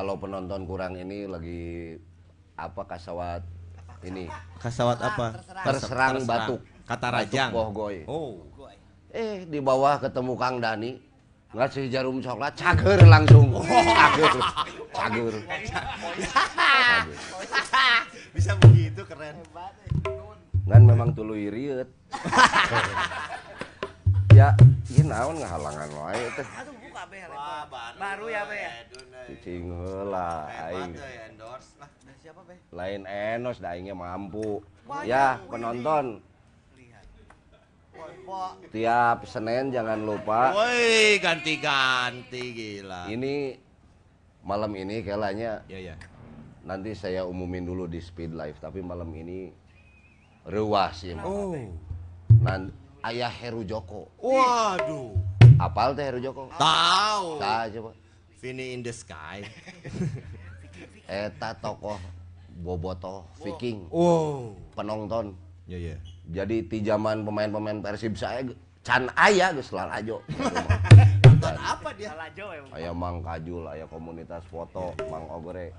kalau penonton kurang ini lagi apa kasawat ini Kasawat apa? terserang batuk. Kata Batuk rajang. bohgoy. Oh. Eh di bawah ketemu Kang Dani ngasih jarum coklat cager langsung. Cager. Cager. Cager. Bisa begitu keren. Ngan memang tuluy rieuet. ya, ieu naon ngahalangan wae teh. Wah, baru. Baru ya be ya. Cicing heula aing. endorse lah. Dari siapa be? Lain enos da aingnya mampu. Ya, penonton tiap Senin jangan lupa Woi, ganti-ganti gila. ini malam ini kayaknya Ya ya. nanti saya umumin dulu di Speed Live tapi malam ini ruas ya. Oh. Nan ayah Heru Joko. Waduh. Apal teh Heru Joko? Tahu. Tah coba. Vini in the sky. Eta tokoh bobotoh Viking Wow. penonton. Ya ya. Jadi di zaman pemain-pemain Persib saya can aya geus lalajo. Apa dia? salah Jo ya. Aya Mang Kajul, aya komunitas foto, Mang Ogre.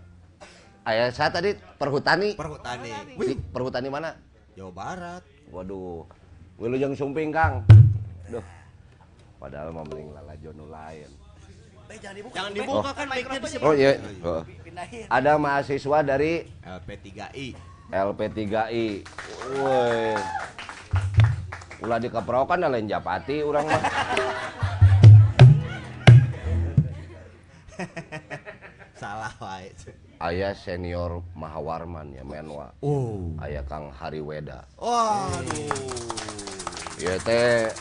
Aya saya tadi perhutani. Perhutani. Di perhutani mana? Jawa Barat. Waduh. Wilujeng Sumping, Kang. Duh. Padahal mah mending lalajo nu lain. Be jangan dibuka. Jangan Be. dibuka kan mic-nya Oh iya. Heeh. Pindahin. Ada mahasiswa dari LP3I. LP3I. Woi. Ulah dikeprokan lain japati urang mah. Salah wae. Aya senior Mahawarman ya menwa. Oh. Aya Kang Hariweda. Waduh. Ieu teh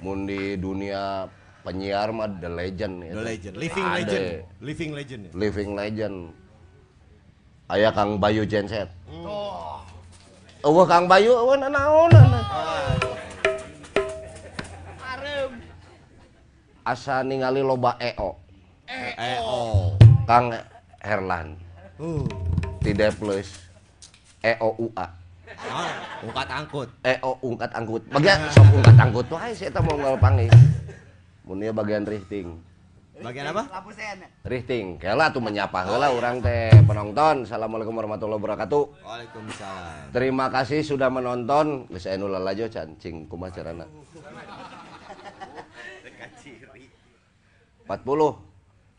mun di dunia penyiar mah the legend ya. The legend, living Ade. legend. Living legend ya. Living legend. Aya Kang Bayu Genset. Oh. Eueuh Kang Bayu eueuh ana. Arem. Asa ningali loba EO. Eh oh. Kang Herlan. Uh. Tidak plus EO UA. Ah, ungkat angkut. EO ungkat angkut. Bagian sok ungkat angkut wae saya teh mau ngalpangi. Mun ieu bagian rifting. Bagian apa? Rifting. Kela tuh menyapa heula urang teh penonton. Assalamualaikum warahmatullahi wabarakatuh. Waalaikumsalam. Terima kasih sudah menonton. Geus aya nu lalajo can cing kumaha carana? 40.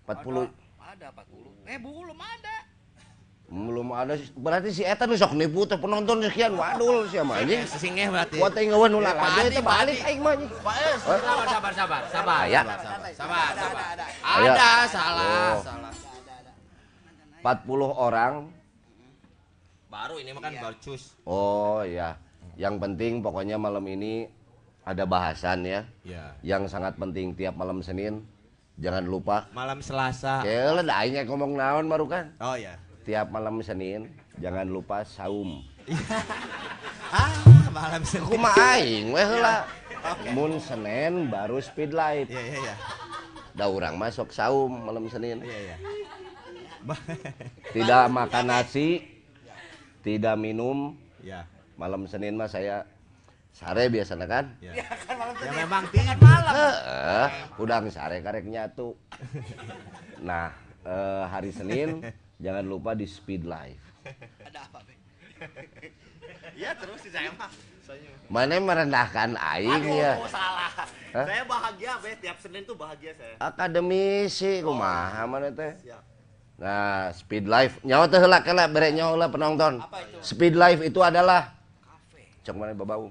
40. Ada 40. Eh belum ada. Belum ada berarti si eta nu sok nipu teh penonton sekian. Waduh sia mah anjing. Sesingeh berarti. Gua teh nu lalajo Padi, teh balik aing mah. Sabar, sabar, sabar, sabar. Sabar, sabar, sabar, Ada, sabar. ada, ada. Aya. Ada, salah, Oh. salah. 40 orang. Baru ini makan balcus. Oh iya. Yang penting pokoknya malam ini ada bahasan ya. Ya. Yang sangat penting tiap malam Senin. Jangan lupa. Malam Selasa. Kela da aing ngomong naon baru kan. Oh ya. Tiap malam Senin jangan lupa saum. Ah, malam Senin. Kumaha aing we heula. Mun Senin baru speed light. Iya, iya, iya. Da urang masuk saum malam Senin. Iya, iya. Tidak makan nasi, tidak minum. Ya. Malam Senin mah saya sare biasanya kan. Ya. Ya kan malam Ya tadi. memang Kan tinggi. malam. Heeh, udang sare karek nyatu. Nah, eh, hari Senin jangan lupa di Speed Live. Ada apa be? Iya terus sih saya mah. Saya. Mana merendahkan aing ya. Oh, salah. Hah? Saya bahagia, Be. Tiap Senin tuh bahagia saya. Akademisi kumaha mana teh? Siap. Nah, speed life. Nyawa teh heula kela bere nyawa heula penonton. Apa itu? Speed life itu adalah Kafe. cek mana babau.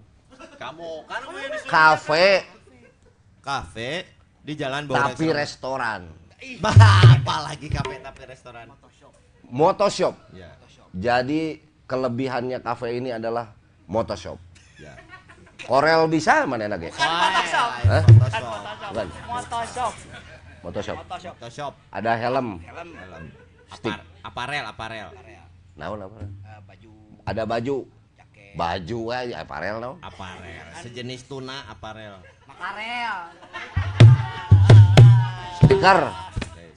Kamu kan kamu yang disuruh. Kafe Kafe di jalan bawah tapi restoran. Bah, apa lagi kafe tapi restoran? Photoshop. Motoshop. Ya. Jadi kelebihannya kafe ini adalah motoshop. Ya. Korel bisa mana lagi? Bukan Photoshop. Hah? Photoshop. Bukan. Photoshop. Motoshop. Photoshop. Photoshop. Ada helm. Helm. Dalam. Stick. Apar- aparel, aparel. Naon apa? Eh, baju. Ada baju. Jaket. Baju aja aparel naon? Aparel. Sejenis tuna aparel. Makarel. Stiker.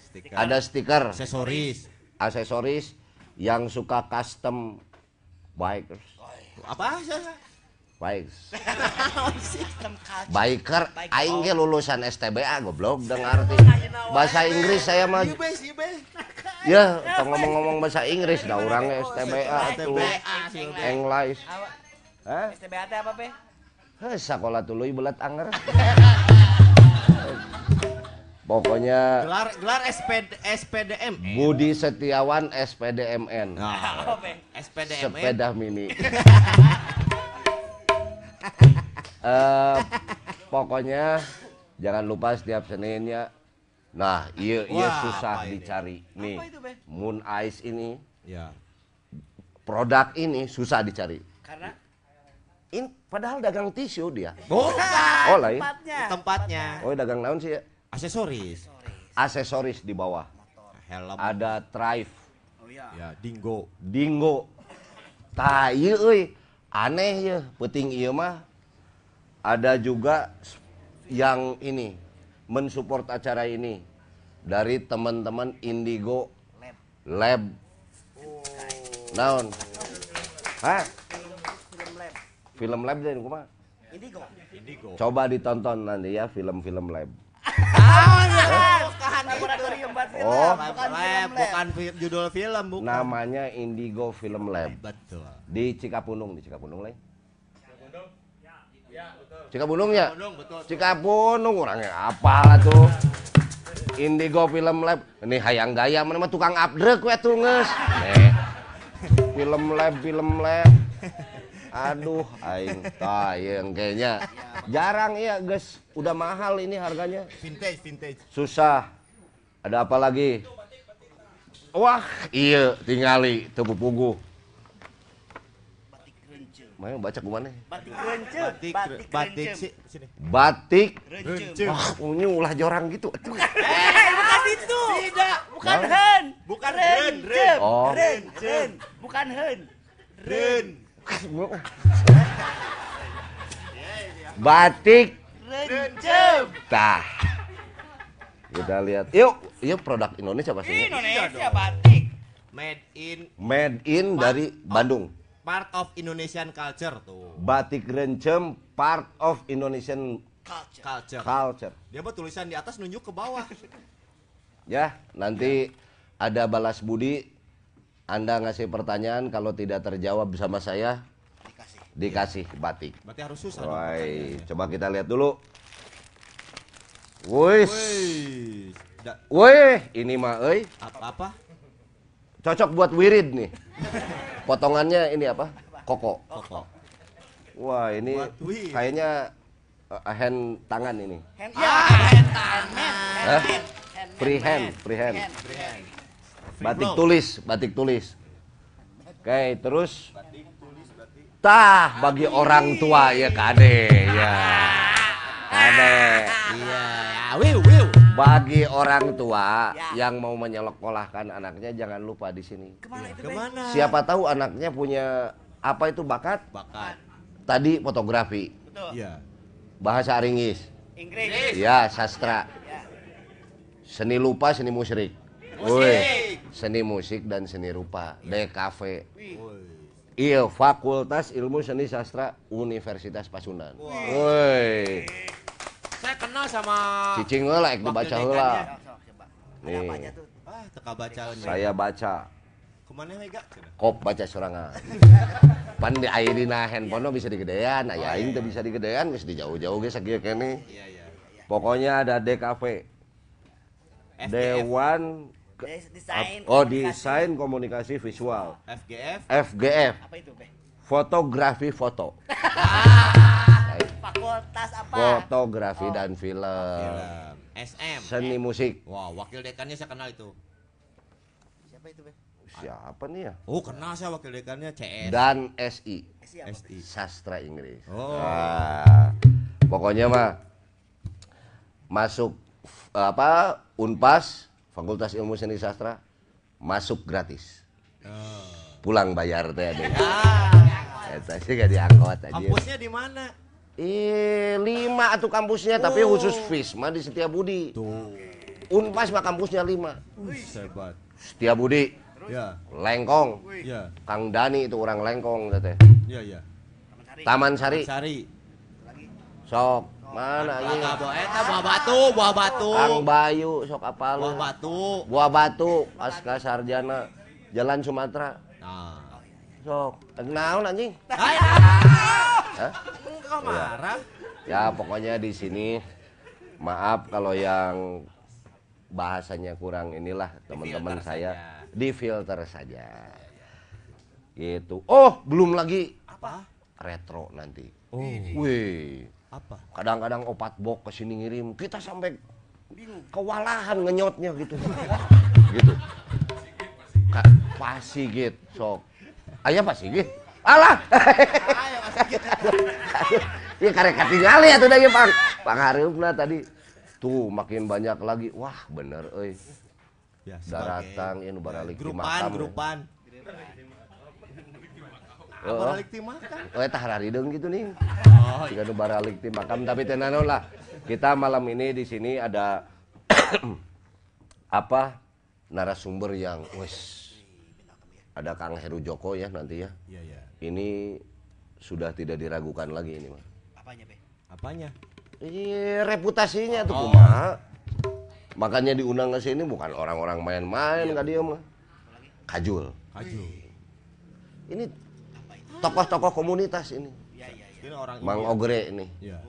Stiker. Ada stiker. aksesoris. Aksesoris yang suka custom bikers. Apa? Bikes. Kaca. Biker, aing ge lulusan STBA goblok dengar arti. Bahasa Inggris saya mah ya tong ngomong-ngomong bahasa Inggris da urang ge STBA tuh. STBA. English. Apa? Hah? STBAT apa, Be? Heh, sekolah tuluy belet anger. Pokoknya Gelar gelar SPD, SPDM. Budi Setiawan SPDMN. Nah. Sepeda mini. Eh, pokoknya jangan lupa setiap Seninnya. Nah, iya iya susah apa ini? dicari. Nih, Apa itu, Be? Moon Ice ini Ya. produk ini susah dicari. Karena In, padahal dagang tisu dia. Bukan. Oh lain. tempatnya. Tempatnya. Oh dagang naon sih ya? Aksesoris. Aksesoris di bawah. Helm. Ada Thrive, Oh iya. Ya, dingo. Dingo. Tah ieu euy, aneh ya penting ieu mah. Ada juga yang ini mensupport acara ini dari teman-teman Indigo Lab. Lab. Naon? Hah? Film lab. Film Lab deh kumaha? Indigo. Indigo. Coba ditonton nanti ya film-film Lab. Oh. bukan Lab, film bukan fi- judul film, bukan. Namanya Indigo Film Lab. Betul. Di Cikapunung, di Cikapunung lain. Cikapundung ya? Gunung, betul. Cikapundung orangnya apa tuh? Indigo Film Lab. Ini hayang gaya mana mah tukang abdrek we tuh geus. Nih. Film Lab, Film Lab. Aduh, aing tah yang kayaknya jarang ya, guys. Udah mahal ini harganya. Vintage, vintage. Susah. Ada apa lagi? Wah, iya, tingali tepu pugu. Mau baca ke mana? Batik rencem. Batik, Batik batik sih sini. Batik. Rencem. Wah, unyu ulah jorang gitu. Aduh. Eh, bukan itu. Tidak. Bukan Nah. hen. Bukan hen, ren. Rencem. Oh. Ren. Ren. Bukan hen. Ren. Batik. Rencem. Tah. Kita lihat. Yuk, yuk produk Indonesia pastinya. Indonesia batik. Made in Made in dari Bandung. part of Indonesian culture tuh. Batik Rencem part of Indonesian Culture. Culture. culture. Dia buat tulisan di atas nunjuk ke bawah. Ya, nanti ada balas budi. Anda ngasih pertanyaan kalau tidak terjawab bersama saya Dikasih. dikasih batik. Berarti harus susah. dong Woi, coba kita lihat dulu. Da- wih, ini mah, euy, apa apa? cocok buat wirid nih. Potongannya ini apa? Koko. Koko. Wah, ini kayaknya uh, hand tangan ini. Hand. Ya. Hand. Hand. Hah? Hand. Free hand, free hand. Hand. Batik tulis, batik tulis. Oke, terus tah bagi orang tua ya kade ya. Kade. Iya, ya. Wiu, wiu. Bagi orang tua Ya. yang mau menyekolahkan anaknya jangan lupa di sini. Ke mana itu? Be? Ke mana? Siapa tahu anaknya punya apa itu bakat? Bakat. Tadi fotografi, Betul. Iya. bahasa Inggris, Inggris. ya sastra, Ya. seni lupa, seni musrik. Musik. Seni musik dan seni rupa, DKV. Wih. Woi. Iya, Fakultas Ilmu Seni Sastra Universitas Pasundan. Woi, Saya kenal sama cicing heula ek dibaca heula. Nih. Ah, teka bacaan. Saya baca Ke mana Mega? Kop baca sorangan pan di aya dina handphone bisa digedean aya aing teu bisa digedean geus dijauh-jauh ge sakieu keneh Iya iya. pokoknya ada DKV. Dewan Desain. Oh, komunikasi. desain komunikasi visual. FGF. FGF, Apa itu, Be? fotografi foto. Fakultas apa? Fotografi Oh. dan film. Film. SM. Seni musik. Wah, wakil dekannya saya kenal itu. Siapa itu, Be? Siapa nih ya? Oh, kenal saya wakil dekannya CS. Dan SI, Eh? SI. sastra Inggris. Oh. Ah, pokoknya mah masuk f- apa Unpas Fakultas Ilmu Seni Sastra masuk gratis. Oh. Pulang bayar teh deh. Ah, Eta sih gak diangkot aja. kampusnya di mana? Eh, lima atuh kampusnya, tapi khusus FIS mah di Setiabudi. Tuh. Unpas mah kampusnya lima. Hebat. Setiabudi, Ya, Lengkong, ya, Kang Dani itu orang Lengkong teh. ya, ya. Taman Sari. Taman Sari, sok mana ini? buah eta buah batu, buah batu. Kang Bayu, sok apal. Buah batu. Buah Batu, Pasca Sarjana, Jalan Sumatera. Nah. Sok, naon anjing? Hai. Hah? Engkau marah? Ya pokoknya di sini maaf kalau yang bahasanya kurang inilah teman-teman saya saja. di filter saja. Gitu. Oh, belum lagi Apa? retro nanti. Oh. Wih, Apa? kadang-kadang opat bok ke sini ngirim, kita sampai kewalahan ngenyotnya gitu. gitu. Pasigit sok. Aya pasigit. Alah. Ayo gitu. Iya karek atuh da ieu Pak. Pak Hareumpna tadi. Tuh makin banyak lagi. Wah, bener euy. Ya, Daratang ieu nu baralik di makam. grupan. Heeh. Balik ti makan. Oh, eta hararideung gitu nih. Oh, Jika nu baralik di makam tapi teu naon lah. Kita malam ini di sini ada apa? Narasumber yang wes ada Kang Heru Joko ya nanti ya. Iya, iya. Ini sudah tidak diragukan lagi ini mah. Apanya, Be? Apanya? Iya, reputasinya tuh Oh. kumaha. Makanya diundang ke sini bukan orang-orang main-main ka dia mah. Kajul. Kaju. Ini tokoh-tokoh komunitas ini. Iya, iya, iya. Ini orang Mang. Ogre ini. Iya.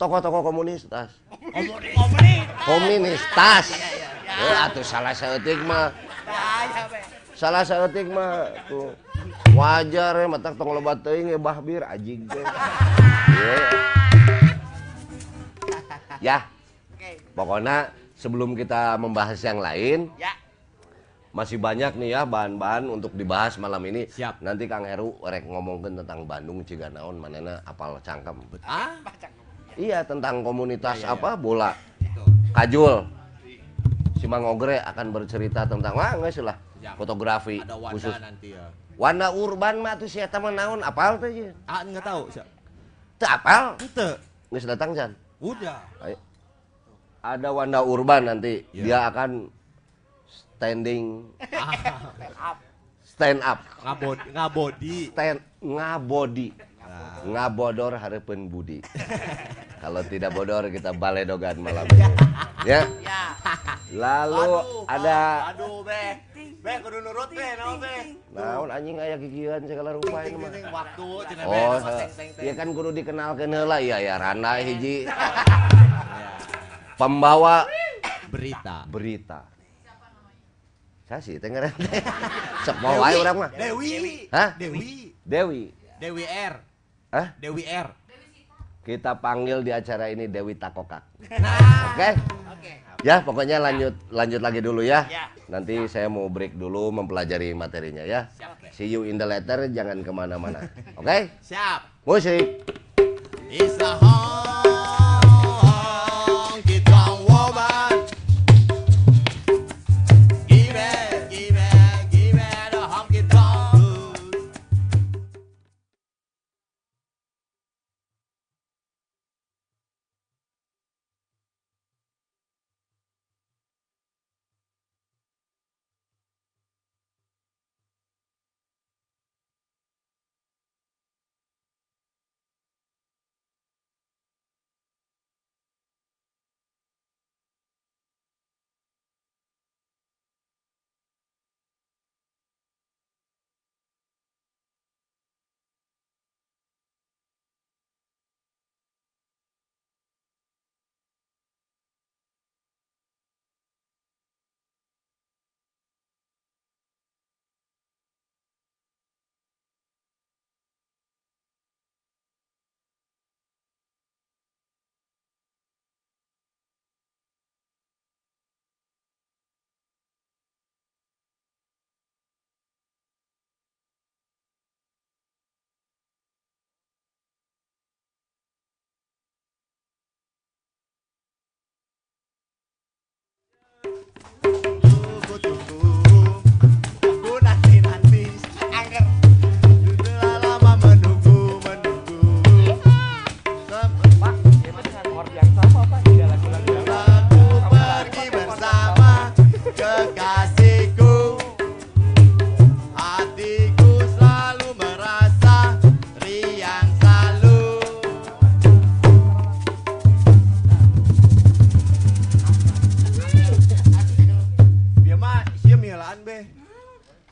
Tokoh-tokoh komunitas. Komunis. Komunitas. Eh, atuh salah saeutik mah. Salah saeutik mah tuh wajar ya matak tong loba teuing ya bahbir ajig teh. Iya. Ya, Oke. pokoknya sebelum kita membahas yang lain, Ya. masih banyak nih ya bahan-bahan untuk dibahas malam ini. Siap. Nanti Kang Heru rek ngomongin tentang Bandung Ciganaon manena apal cangkem. Ah. Iya tentang komunitas Ya, ya, ya. apa bola itu. Kajul. Si Mang Ogre akan bercerita tentang wah nggak sih lah fotografi Ada khusus. nanti ya. Wanda Urban mah tuh siapa mah naon apal teh ye? Ah, enggak tahu. Siap. Teu apal. Ente. Geus datang Jan. Udah. Ayo. Ada Wanda Urban nanti Ya. dia akan standing Ah, stand up ngabod ngabodi. stand ngabodi Nah. ngabodor harapan budi kalau tidak bodor kita baledogan malam ini ya Ya. lalu ada Aduh, Be. Be kudu nurut, Be. Naon, Be? naon anjing aya gigian segala rupa ini mah Waktu cenah Be. oh ya kan kudu dikenalkeun heula iya ya Rana hiji Ya. pembawa Berita. berita saya sih tengah sok mau wae urang mah Dewi. Hah? Dewi. Dewi Dewi R. Hah? Dewi R. kita panggil di acara ini Dewi Takokak Nah. oke Oke. Ya, pokoknya lanjut lanjut lagi dulu ya. Ya. Nanti saya mau break dulu mempelajari materinya ya. Siap. See you in the letter, jangan ke mana-mana. Oke? Siap. Musik. It's a honky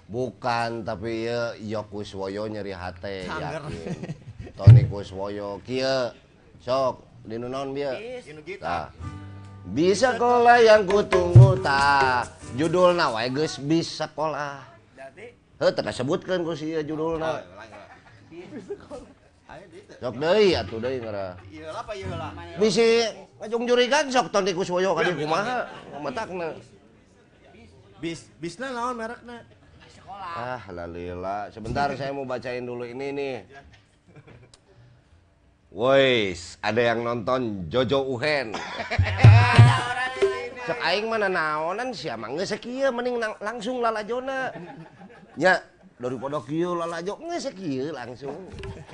bukan tapi Yokuswoyo nyerihati Tony Kuswoyo sok di non bisa sekolah yang kutunggu tak judul nawa guys bisa sekolah. Sebutkan judul bisajung jurikan sok Tony Kuswoyo kali rumah bis bisna lawan mereknya merekna? Ah, lalila. Sebentar saya mau bacain dulu ini nih. Wois, ada yang nonton Jojo Uhen. Cek aing mana naonan siapa geus sakieu mending langsung lalajona. Nya daripada kieu lalajo geus sakieu langsung.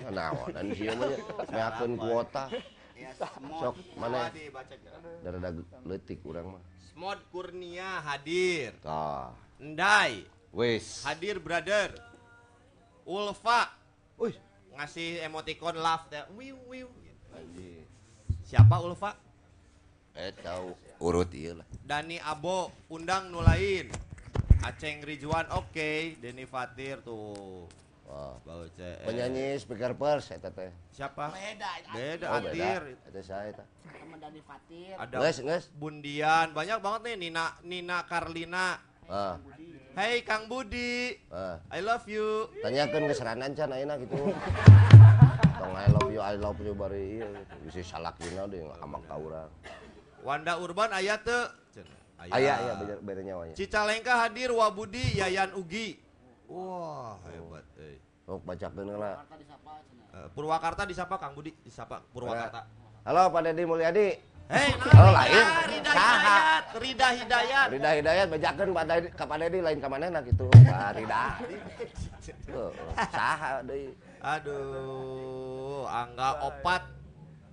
Naonan sia mah nya. meakeun kuota. ya Sok mana baca. darada leutik urang mah. Smod Kurnia hadir. Tah. Ndai Wis. hadir brother. Ulfa Wih, ngasih emoticon love teh. Wiu wiu. Siapa Ulfa? Eh tahu urut ieu lah. Dani Abo undang nu lain. Aceng Rizwan oke, Deni Fatir tuh. Wah. Bau ce. Penyanyi speaker pers eta teh. Siapa? beda Beda Oh, Atir. Eta saya eta. teman Dani Fatir Ada Geus, geus. Bundian, banyak banget nih Nina Nina Karlina. Ah, Hey Kang Budi, ah. I love you. Tanyakeun keseranan can ayeuna gitu. Tong I love you, I love you bari ieu gitu. Bisa salak dina deui amak ka urang. Wanda Urban aya teu? Aya aya bener bener nyawanya. Cicalengka hadir Wabudi Yayan Ugi. Wah, hebat euy. Disapa cenah. Eh, Purwakarta disapa Kang Budi, disapa Purwakarta. Halo Pak Dedi Mulyadi. Hei, nah, lain. Rida Saha. Hidayat, Rida Hidayat. Rida Hidayat Dedi ka Pak Dedi lain ka manehna gitu. Pak Rida. Saha deui. Aduh, Angga Opat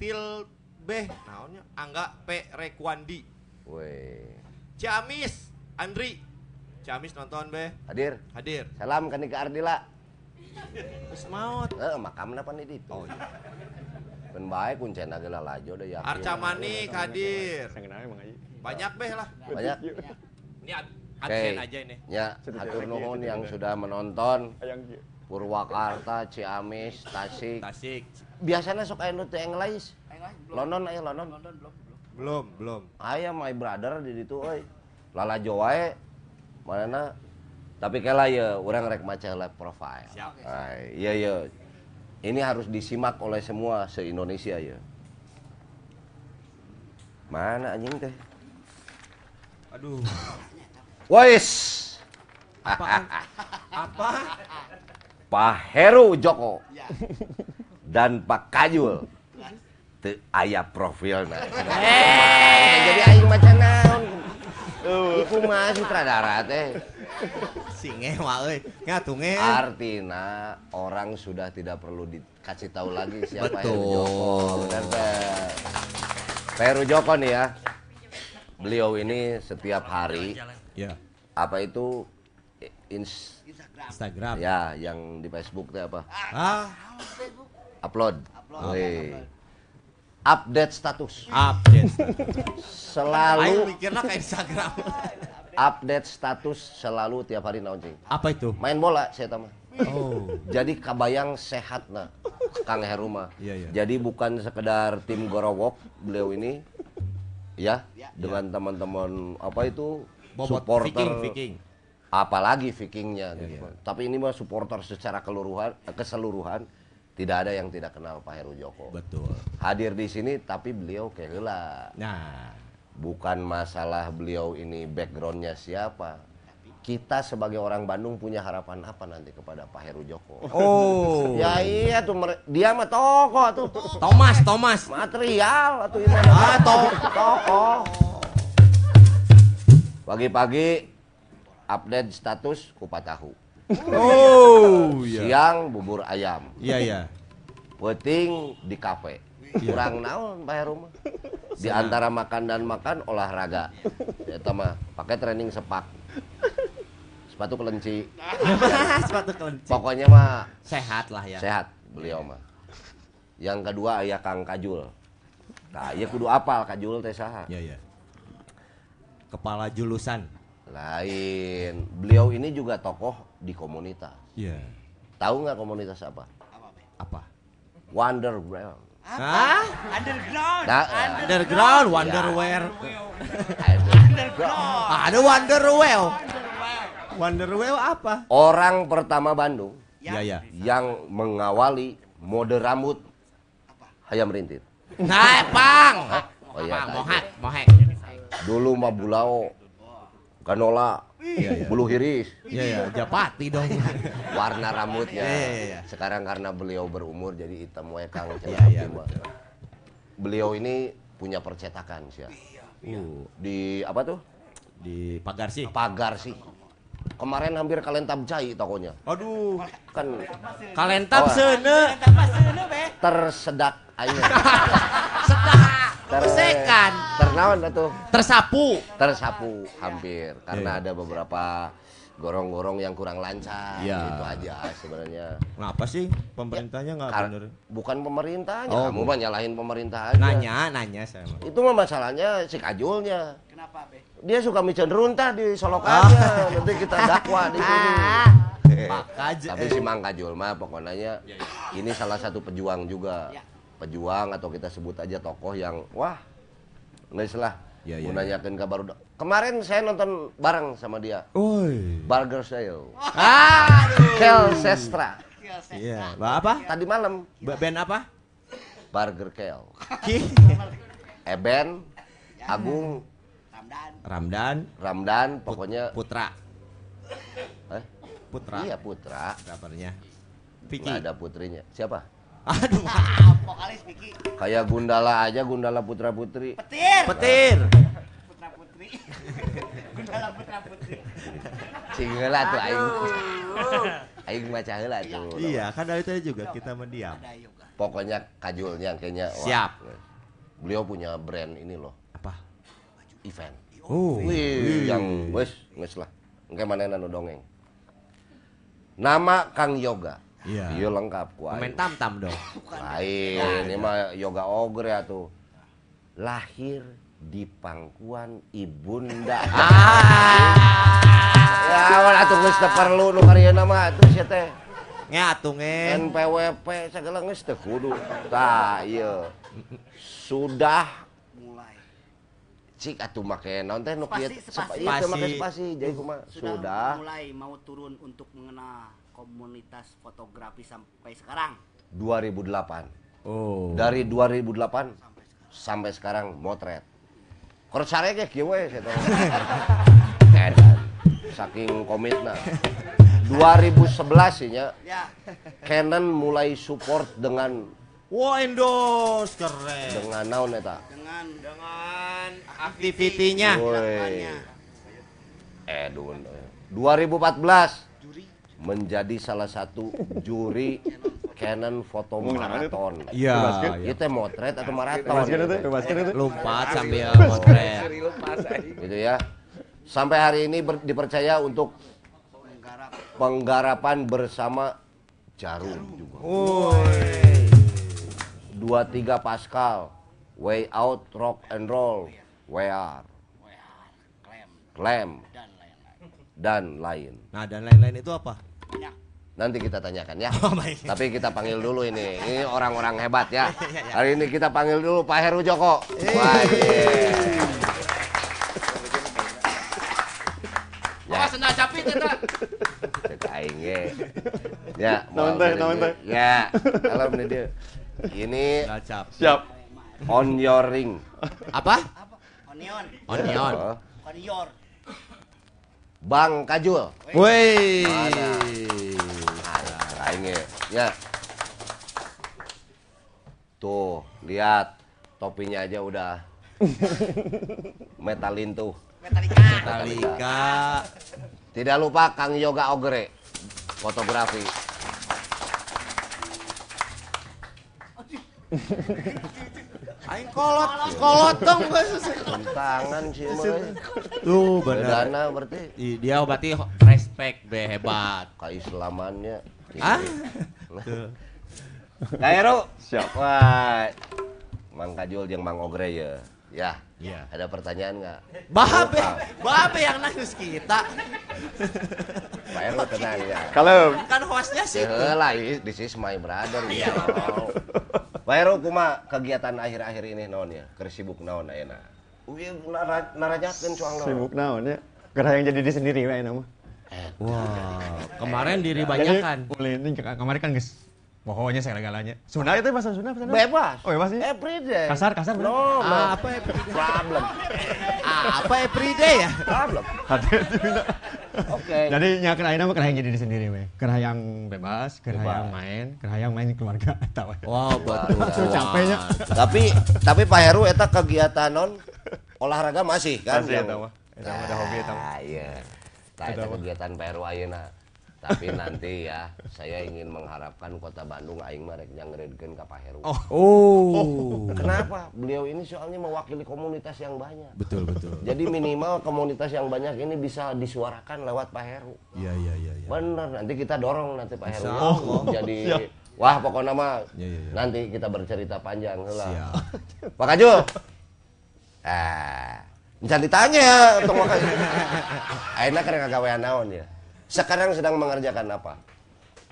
Til Beh, naonnya? Angga P Rekwandi. Weh. Ciamis, Andri. Ciamis nonton Beh, Hadir. hadir. Salam ka Nika Ardila. Terus maut. Heeh, makamna pan di ditu. Oh iya. Pen bae kuncena ge lalajo da yakin. Arca Manik hadir. Banyak Beh lah. Banyak. Ini ad- adsen aja ini. Ya, hatur nuhun yang sudah menonton Purwakarta, Ciamis, Tasik. Tasik. Biasanya sok nu teu English. Ayo lah, belum. London aya London. London belum belum. Belum. Aya my brother di ditu euy. Lalajo wae. Manana tapi kela ya urang rek maca live profile. Siap. Iya iya. Ini harus disimak oleh semua se-Indonesia ya. Mana anjing teh? Aduh. Wais. Apaan? Apa? Pak Heru Joko Ya. dan Pak Kajul teu aya profilna. Eh, jadi aing maca naon? Iku mah sutradara teh. Singe mah euy. Ngatunge. Artina orang sudah tidak perlu dikasih tahu lagi siapa Heru Betul. Joko. Benar, Teh. Pak Heru Joko nih ya. Beliau ini setiap hari Ya. apa itu ins Instagram. Instagram. ya yang di Facebook teh apa? Ah, Facebook. Upload. Upload. Update status. update. Aing Selalu mikirnya ke Instagram. Update status selalu tiap hari naon cing. Apa itu? Main bola saya tahu. Oh. Jadi kabayang sehat nah Kang Heru mah. Iya, iya. Jadi bukan sekedar tim Gorowok beliau ini ya Ya. dengan teman-teman apa itu Bobot supporter Viking, Viking. apalagi Vikingnya Iya, gitu. Tapi ini mah supporter secara keseluruhan keseluruhan tidak ada yang tidak kenal Pak Heru Joko. Betul. Hadir di sini tapi beliau keheula. Nah, Bukan masalah beliau ini backgroundnya siapa. Kita sebagai orang Bandung punya harapan apa nanti kepada Pak Heru Joko? Oh. Ya iya tuh dia mah toko tuh. Thomas, Thomas. Material atau ini Ah, to- toko. Pagi-pagi update status kupat tahu. Oh, Siang bubur ayam. Iya, iya. Peting di kafe. Kurang naon Pak Heru mah. Di antara makan dan makan olahraga. Eta mah pakai training sepak. Sepatu kelenci. Sepatu kelenci. Pokoknya mah Sehat lah ya. sehat beliau mah. Yang kedua aya Kang Kajul. Nah, ieu kudu apal Kajul teh saha? Iya, iya. Kepala julusan. Lain. Beliau ini juga tokoh di komunitas. Iya. Tahu nggak komunitas apa? Apa? Wonderground. Hah? Underground. Nah, Underground, Wonderwear. Underground. Ada Wonderwell. Wonderwell apa? Orang pertama Bandung Iya, iya. yang mengawali mode rambut hayam rintit. Nah, Pang. Oh iya, mohek, mohek. Dulu mah bulao, kanola, bulu hiris, Iya, iya, Japati dong. warna rambutnya. Iya, iya, iya. Sekarang karena beliau berumur jadi hitam wae Kang. Iya, iya, Beliau ini punya percetakan sih. ya. Uh, Di apa tuh? di pagar sih. Pagar sih. Kemarin hampir kalian tabjai tokonya. Aduh, Kan kalentap Oh. seuneu. Tambah seuneu, Be. Ter- Tersekan. Ternaon atuh? Tersapu. Tersapu hampir Iya. karena ada beberapa gorong-gorong yang kurang lancar Iya. itu aja sebenarnya. Kenapa sih pemerintahnya nggak Kar- bener? bukan pemerintahnya, Oh, kamu mah nyalahin pemerintah aja. Nanya, nanya saya. mah. Itu mah masalahnya si Kajulnya. Kenapa, Be? Dia suka micen runtah di solokannya. Nanti kita dakwa di sini. Eh, Maka aja. Tapi si Mang Kajul mah pokoknya ini salah satu pejuang juga. Ya. Pejuang atau kita sebut aja tokoh yang wah nggak lah. Ya, ya, mau nanyakin kabar udah. Kemarin saya nonton bareng sama dia. Oi. Burger Sale. Ah, Kel Sestra. Iya, Ba- apa? Tadi malam Ba- Band apa? Burger Kel. Eben, Agung, Ramdan. Ramdan Ramdan, pokoknya Putra. eh, Putra. iya Putra. Kabarnya. Vicky. Nggak ada putrinya. Siapa? Aduh. Ah, vokalis Vicky. Kayak Gundala aja, Gundala Putra Putri. Petir. Petir. Putra Putri. Gundala Putra Putri. Sing heula tuh aing. Aing baca heula tuh. Iya, kan dari tadi juga kita mendiam. Pokoknya kajulnya kayaknya wah. Siap. Beliau punya brand ini loh, Apa? event. Oh. Wih, yang wes wes lah. Engke manehna nu dongeng. Nama Kang Yoga. Iya. Iya lengkap ku aing. tam-tam dong. Lain, ini mah yoga ogre atuh. Lahir di pangkuan ibunda. Ya, awan atuh geus teu perlu nu karyeuna mah atuh sia teh. Ngatu nge. NPWP segala geus teu kudu. Tah, ieu. Sudah Mulai. cik atuh make naon teh nu kieu Spasi, spasi. Ieu teu make Spasi. spasi jadi kumaha? Sudah, Sudah mulai mau turun untuk mengenal komunitas fotografi sampai sekarang. 2008. Oh. Dari 2008 sampai sekarang motret. Korsare ge kieu we saya tahu. Edan. Saking komitna. 2011 sih nya Ya. Canon mulai support dengan Wah, endorse keren. dengan naon eta? Dengan Dengan aktivitinya. Woi. Edun. 2014 juri menjadi salah satu juri Canon foto maraton. Iya. Itu teh motret atau maraton? Lompat sambil motret. Gitu ya. Sampai hari ini ber- dipercaya untuk menggarap penggarapan bersama Jarum juga. Woi. 23 Pascal, Way Out Rock and Roll, klaim Clam, dan lain-lain. Nah, dan lain-lain itu apa? Banyak. Nanti kita tanyakan ya. Oh, baik. Tapi kita panggil dulu ini. Ini orang-orang hebat ya. Hari ini kita panggil dulu Pak Heru Joko. Wah, iya. Ya, sendal capit eta. cek aing ge. Ya, Naon teh, naon teh? Ya, kalau ini dia. Ini. Siap. on your ring. Apa? Apa? Onion. Onion. Onion. Bang Kajul. Woi. Aing. Ya. Tuh, lihat topinya aja udah metalin tuh. Metallica. Metallica. Tidak lupa Kang Yoga Ogre, fotografi. Aing kolot, kolot dong guys. Tangan sih mulai. Tuh benar. Bedana berarti Ih, Dia berarti respect be hebat. keislamannya. Ah? Kairu. Siap. Wah. Mang Kajul jeung Mang Ogre ya. Ya. Iya. Ada pertanyaan nggak? Babe, babe yang nangis kita. Pak Heru tenang ya. Kalau Kan hostnya sih. Lah, this is my brother. Iya. Pak Heru kuma kegiatan akhir-akhir ini naon ya? Keur sibuk naon ayeuna? Uy, nara- narajakeun soal naon. sibuk naon ya. Gerah yang jadi diri sendiri wae nama. Wah, kemarin diri Jadi banyak kan. mulai ini ke- kemarin kan guys. Pokoknya segala-galanya. Sunda itu bahasa Sunda bahasa? Bebas. Oh, bebas sih. Every day. Kasar, kasar. No, no. Apa everyday? Problem. Apa everyday ya? Problem. Oke. Jadi nya kerah yang jadi diri sendiri we. Kerah yang bebas, Bebas. yang main, kerah yang main keluarga tahu. Wow, betul. Aduh, capeknya. tapi tapi Pak Heru eta kegiatan non olahraga masih kan? Masih eta mah. Eta mah ada hobi eta mah. Ah, iya. Nah, Eta eta mah. kegiatan Pak Heru ayeuna. Tapi nanti ya, saya ingin mengharapkan kota Bandung aing mah rek nyangreudkeun ka Pak Heru. Oh. Oh. Kenapa? Beliau ini soalnya mewakili komunitas yang banyak. Betul, betul. Jadi minimal komunitas yang banyak ini bisa disuarakan lewat Pak Heru. Iya, iya, iya, iya. Bener, nanti kita dorong nanti Pak Heru. Allah. Jadi, wah pokoknya mah Iya, iya, iya. nanti kita bercerita panjang lah. Siap. Pak Kaju. Ah, jangan ditanya ya, tong makan. Aina karena kagawean naon ya. Sekarang sedang mengerjakan apa?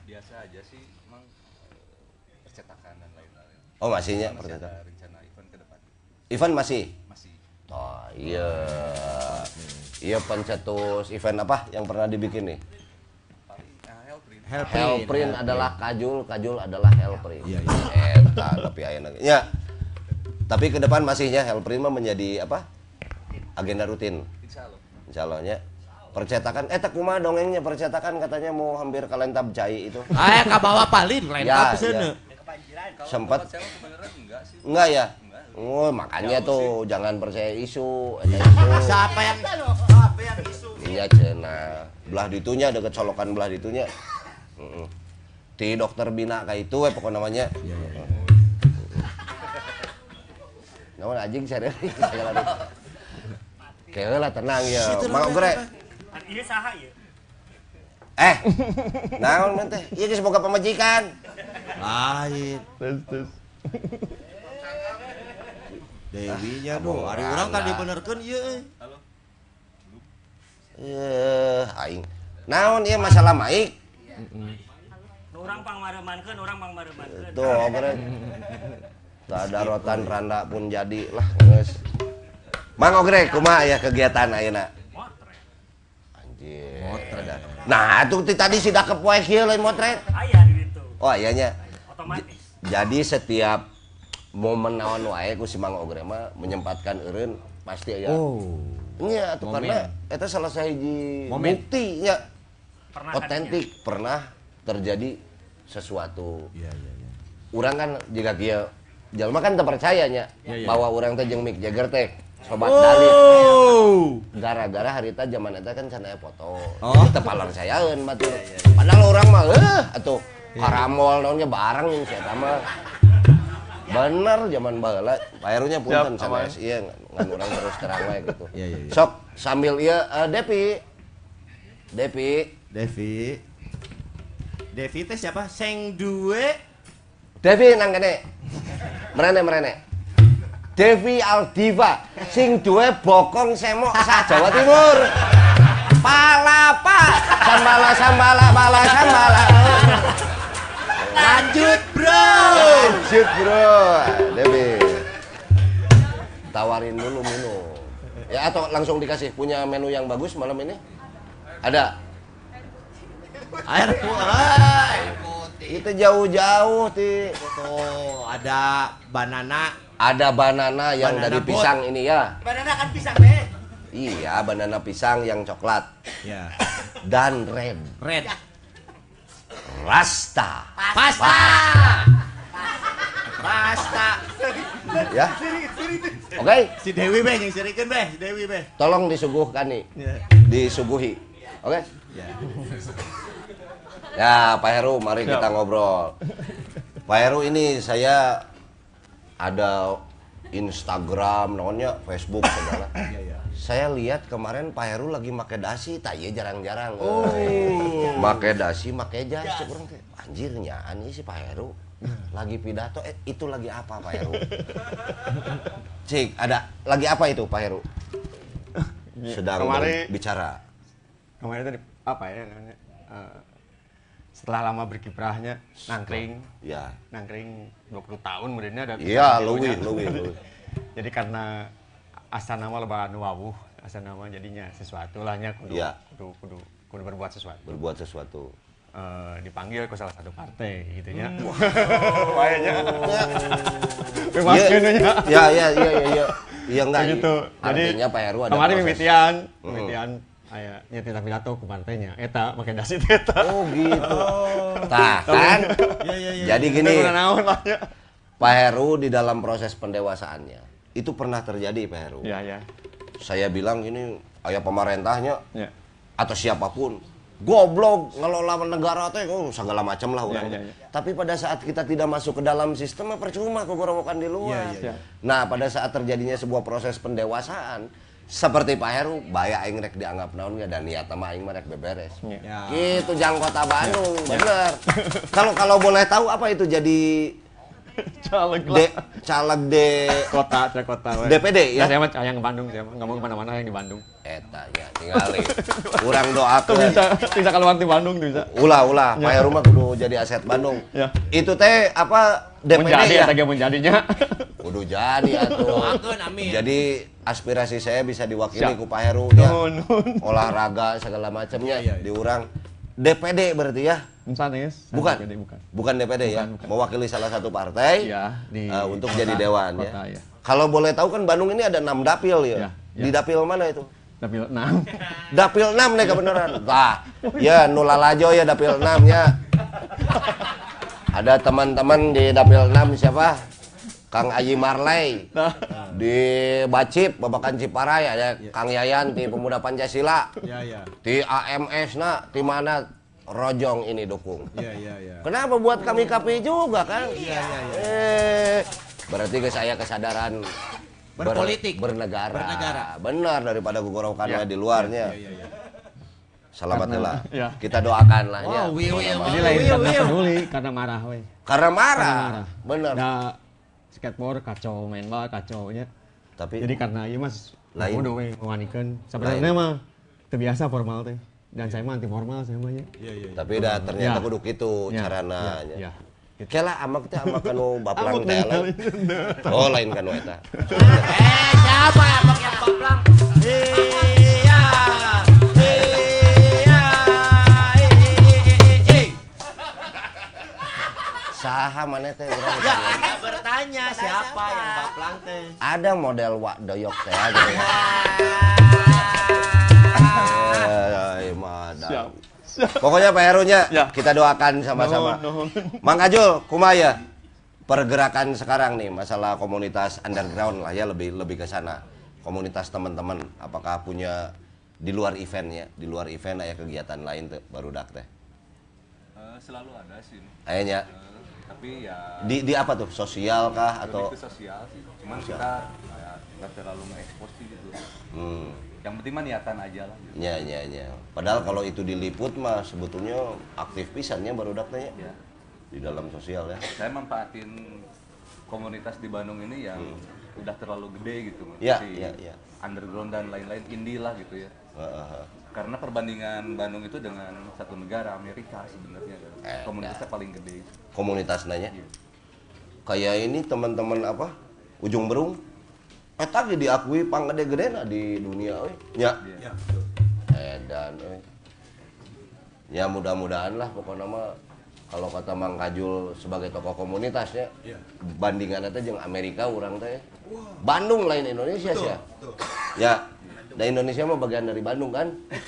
biasa aja sih emang percetakan dan lain-lain Oh masihnya masih percetakan. ada rencana event ke depan Event masih. masih Oh iya. Iya pencetus event apa yang pernah dibikin nih? paling nah, Hellprint Hellprint adalah kajul, kajul adalah Hellprint. Iya, iya. Eta tapi ayeuna. Ya. Tapi ke depan masihnya Hellprint mah menjadi apa? Agenda rutin. insya Allah Insya Allah nya. Percetakan, eh tak kumaha dongengnya percetakan katanya mau hampir kalentab cai itu. Ah, ka bawah palin, lain Ya, apa sih ya. Sempat. enggak sih Enggak ya? Enggak. Oh, makanya tuh jangan percaya isu, eta isu. Siapa yang siapa yang isu? Iya cenah. Belah ditunya deket colokan belah ditunya. Heeh. Ti dokter bina kayak itu we pokok namanya. Iya, iya, iya. Namun anjing serius segala Kayak lah tenang ya. Mau gue. Ini saha ya? Eh, naon teh? Ieu geus boga pamajikan. Lain. Terus terus. Dewinya Abang doh, hari orang kan dibenerkeun ieu euy. Eh, aing. Naon ieu masalah maik? Orang pang maremankeun, orang pang maremankeun. Tuh, obrek. Tak ada rotan randa pun jadi lah geus. Mang Ogrek, kumaha ya kegiatan ayeuna? Motret. Nah, itu tadi sidak kepoe kieu lain motret. Aya di situ. Oh, iyanya. Otomatis. Jadi setiap momen naon wae ku si Mang Ogre mah menyempatkan eureun pasti aya. Oh. Nya Momen. karena eta salah sahiji Momen. bukti nya Pernah otentik pernah terjadi sesuatu. Iya, iya, iya. Urang kan jika kieu jalma kan teu percaya nya Iya, iya. bahwa urang teh jeung Mick Jagger teh sobat dalit. Oh. Gara-gara harita zaman eta kan can aya foto. Oh. Teu palarsayaeun batur. Padahal urang mah eh atuh karamol naonnya barang yang saya mah. Bener zaman baheula Pak Herunya punten Siap, sanes iya ngan urang terus terang we gitu. Iya, iya, iya. Sok sambil ieu eh, Depi. Depi. Devi. Devi teh siapa? Seng duwe. Devi nang kene. Merene merene. Devi Aldiva sing duwe bokong semok sa Jawa Timur. Palapa, sambala sambala bala sambala. Lanjut, Bro. Lanjut, Bro. Devi. Tawarin dulu minum. Ya atau langsung dikasih punya menu yang bagus malam ini? Ada. Air putih. Itu jauh-jauh, Ti. Tuh, ada banana. Ada banana yang Banana dari boat. pisang ini ya. Banana kan pisang deh. Iya, banana pisang yang coklat Ya. dan red. Red. Rasta. Pasta. Pasta. Ya. Oke, Si Dewi beh yang sirikeun beh, si Dewi beh. tolong disuguhkan nih. Ya. Disuguhi. Oke? Ya. Ya, Pak Heru, mari kita ngobrol. Pak Heru ini saya ada Instagram, namanya Facebook segala. Iya, iya. Saya lihat kemarin Pak Heru lagi make dasi, tak iya jarang-jarang. Oh. Make dasi, make jas, cek urang teh. Anjir nyaan ieu si Pak Heru. lagi pidato eh itu lagi apa Pak Heru Cik ada lagi apa itu Pak Heru sedang Kemarin- bicara Kemarin tadi apa ya namanya? eh, setelah lama berkiprahnya nangkring, ya nangkring 20 tahun kemudiannya ada iya luwih luwih. Jadi karena asal nama lebaran wawuh, asal nama jadinya sesuatu lahnya kudu, Iya. kudu, kudu, kudu berbuat sesuatu. berbuat sesuatu Eh, dipanggil ke salah satu partai gitu ya. Hmm. Kayaknya. Bebas Iya, kayaknya. ya ya ya ya ya iya enggak Kayak gitu. Jadi artinya Pak Heru ada kemarin proses. mimitian, mimitian aya nyetir pidato ke partainya. Eta make dasi eta. oh gitu tah kan jadi gini Udah naon lah ya. Pak Heru di dalam proses pendewasaannya itu pernah terjadi Pak Heru Ya ya. saya bilang ini ayah pemerintahnya Ya. atau siapa pun goblok ngelola negara teh oh, segala macam lah orang. ya, ya. Tapi pada saat kita tidak masuk ke dalam sistem percuma kegorowokan di luar. ya. Nah, pada saat terjadinya sebuah proses pendewasaan seperti Pak Heru, baya aing rek dianggap naon ya dan niat sama aing mah rek beberes. Ya. Gitu jang kota Bandung, bener. Kalau kalau boleh tahu apa itu jadi Caleg de, caleg de kota, saya kota. we. DPD, ya? Nah, saya mah yang ke Bandung, saya mah nggak mau ke mana-mana yang di Bandung. eta ya tinggali. Urang Tuh doakeun. bisa, bisa keluar di Bandung tuh bisa. Ulah ulah, Pak Heru mah kudu jadi aset Bandung. Ya. Itu teh apa DPD Menjadi, ya? ge menjadinya. Kudu jadi atuh. Doakeun, amin. Jadi aspirasi saya bisa diwakili Siap. ku Pak Heru ya. Olahraga segala macamnya diurang. DPD berarti ya? Ya? Bukan. DPD, bukan. Bukan DPD ya. Bukan, bukan. Mewakili salah satu partai Iya, di eh, untuk kota- jadi dewan kota, ya. ya. Kalau boleh tahu kan Bandung ini ada 6 dapil ya. Ya, ya. Di dapil mana itu? Tapi enam. Dapil 6 nih kebenaran. Wah, ya nulalajo ya dapil 6 ya. Ada teman-teman di dapil 6 siapa? Kang Aji Marley Nah, di Bacip, Babakan Ciparai ada Kang Yayan di Pemuda Pancasila. Ya ya. Di AMS nak, di mana Rojong ini dukung. Ya ya ya. Kenapa buat kami KPI juga kan? Iya, iya, Eh, berarti ke saya kesadaran ber- Berpolitik. bernegara. Bernegara. Benar daripada gugorokannya Ya. di luarnya. Ya ya. Selamatlah. ya. Kita doakan lah ya. Wow, wiu ya, Ini lain karena peduli, karena marah we. Karena marah. Karena marah. Benar. Nah, skateboard kacau main bal kacau nya. Tapi Jadi karena ieu mas Lain. udah we mewanikeun. Sebenarnya mah terbiasa formal teh. Dan saya mah anti formal saya mah. Ya ya. tapi dah ternyata Ya. kudu kitu Ya, carana. ya, ya. Gitu. Kela amak teh amak kanu baplang teh. lain. Oh lain kanu eta. Eh, siapa yang pakai baplang? Iya. Iya. Eh, Saha maneh teh urang. Ya, Anda bertanya siapa yang baplang teh? Ada model wak doyok teh gitu. Eh, madam. Pokoknya Pak Herunya Ya. kita doakan sama-sama. Nuhun, nuhun. Mang Kajul, kumaya. Pergerakan sekarang nih masalah komunitas underground lah ya lebih lebih ke sana. Komunitas teman-teman apakah punya di luar eventnya, di luar event ada kegiatan lain tuh baru dak teh. Eh, selalu ada sih Ayahnya Eh, tapi ya di di apa tuh? Sosial kah atau lebih ke sosial sih cuman kita ya, nggak terlalu nge-expose sih gitu hmm, yang penting mah niatan aja lah gitu. nya nya nya. Padahal kalau itu diliput mah sebetulnya aktif pisannya baru teh ya di dalam sosial ya. saya manfaatin komunitas di Bandung ini yang udah terlalu gede gitu Hmm. Ya, Si ya, ya. underground dan lain-lain indie lah gitu ya Heeh. Karena perbandingan Bandung itu dengan satu negara Amerika sebenarnya. Eh, komunitasnya paling gede komunitas nanya. Iya. Kayak ini teman-teman apa? Ujung Berung. Eta ge diakui panggede-gedena di dunia euy. Nya. Iya. Edan euy. Ya mudah-mudahan lah pokoknya mah kalau kata Mang Kajul sebagai tokoh komunitasnya Iya. bandingannya teh jeung Amerika urang teh Bandung lain Indonesia sih ya. Ya. Dan Indonesia mah bagian dari Bandung kan? Eh,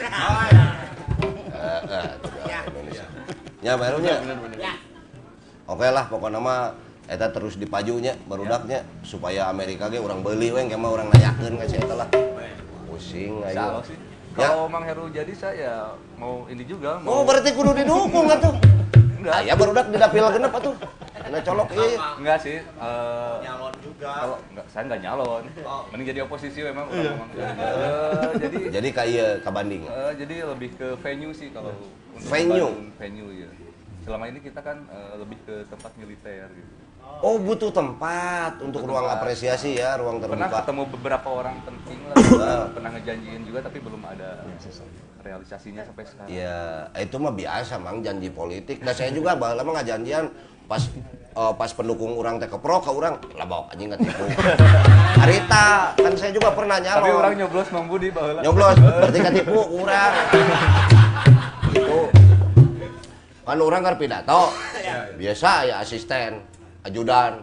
eh, itu dah Indonesia. Ya barunya. Oke lah pokoknya mah eta terus dipajunya barudaknya supaya Amerika ge urang beuli we engke mah urang nayakeun ka eta lah. Pusing aja. sih Ya. kalau Mang Heru jadi saya mau ini juga Oh mau berarti kudu didukung atuh. Enggak Aya barudak di dapil genep atuh. Ana colok ieu. enggak sih eh, Nyalon juga. kalau enggak saya enggak nyalon Oh. mending jadi oposisi memang Iya. orang Eh, jadi Jadi ka ieu ka banding. eh, jadi lebih ke venue sih kalau untuk Venue? Bandung, venue ya selama ini kita kan eh, lebih ke tempat militer gitu. Oh butuh tempat untuk ruang apresiasi ya, ruang Pernah terbuka. ketemu beberapa orang penting lah, pernah, pernah ngejanjiin juga tapi belum ada realisasinya sampai sekarang. Ya itu mah biasa mang janji politik. Dan saya juga bahwa lama nggak janjian pas eh, pas pendukung orang teh kepro ke orang lah bawa anjing nggak tipu. Harita kan saya juga pernah nyalon. Tapi orang nyoblos Mang Budi baheula. nyoblos berarti kan tipu kurang itu kan orang kan pidato biasa ya asisten ajudan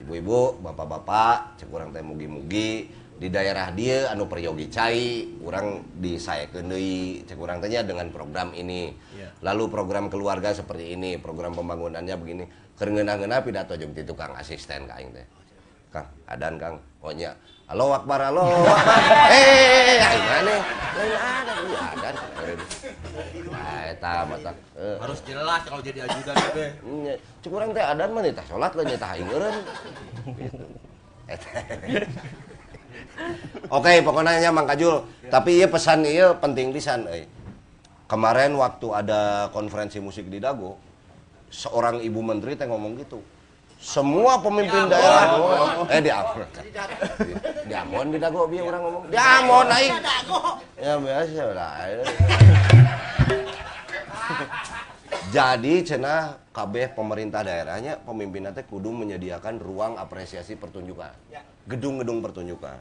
ibu-ibu bapak-bapak cek orang teh mugi-mugi di daerah dia anu peryogi cai orang disaekeun deui cek urang teh nya dengan program ini lalu program keluarga seperti ini program pembangunannya begini keur ngeunah-ngeunah pidato jeung tukang asisten ka aing teh Kang, adan Kang. Oh nya. Halo Akbar, halo. Eh, aing mana? Lain ada, iya adan. Nah, eta mata. Eh, Harus jelas kalau jadi ajudan be. nya. Cuk urang teh adan mah tah salat lah nya tah aing eureun. Gitu. Oke, pokoknya nya Mang Kajul. Tapi ieu pesan ieu penting pisan euy. Kemarin waktu ada konferensi musik di Dago, seorang ibu menteri teh ngomong gitu. Semua pemimpin daerah eh di Ambon. Di Ambon di Dago bieu orang ngomong. Di Ambon aing. Ya biasa lah. Jadi cenah kabeh pemerintah daerahnya pemimpinnya teh kudu menyediakan ruang apresiasi pertunjukan. Gedung-gedung pertunjukan.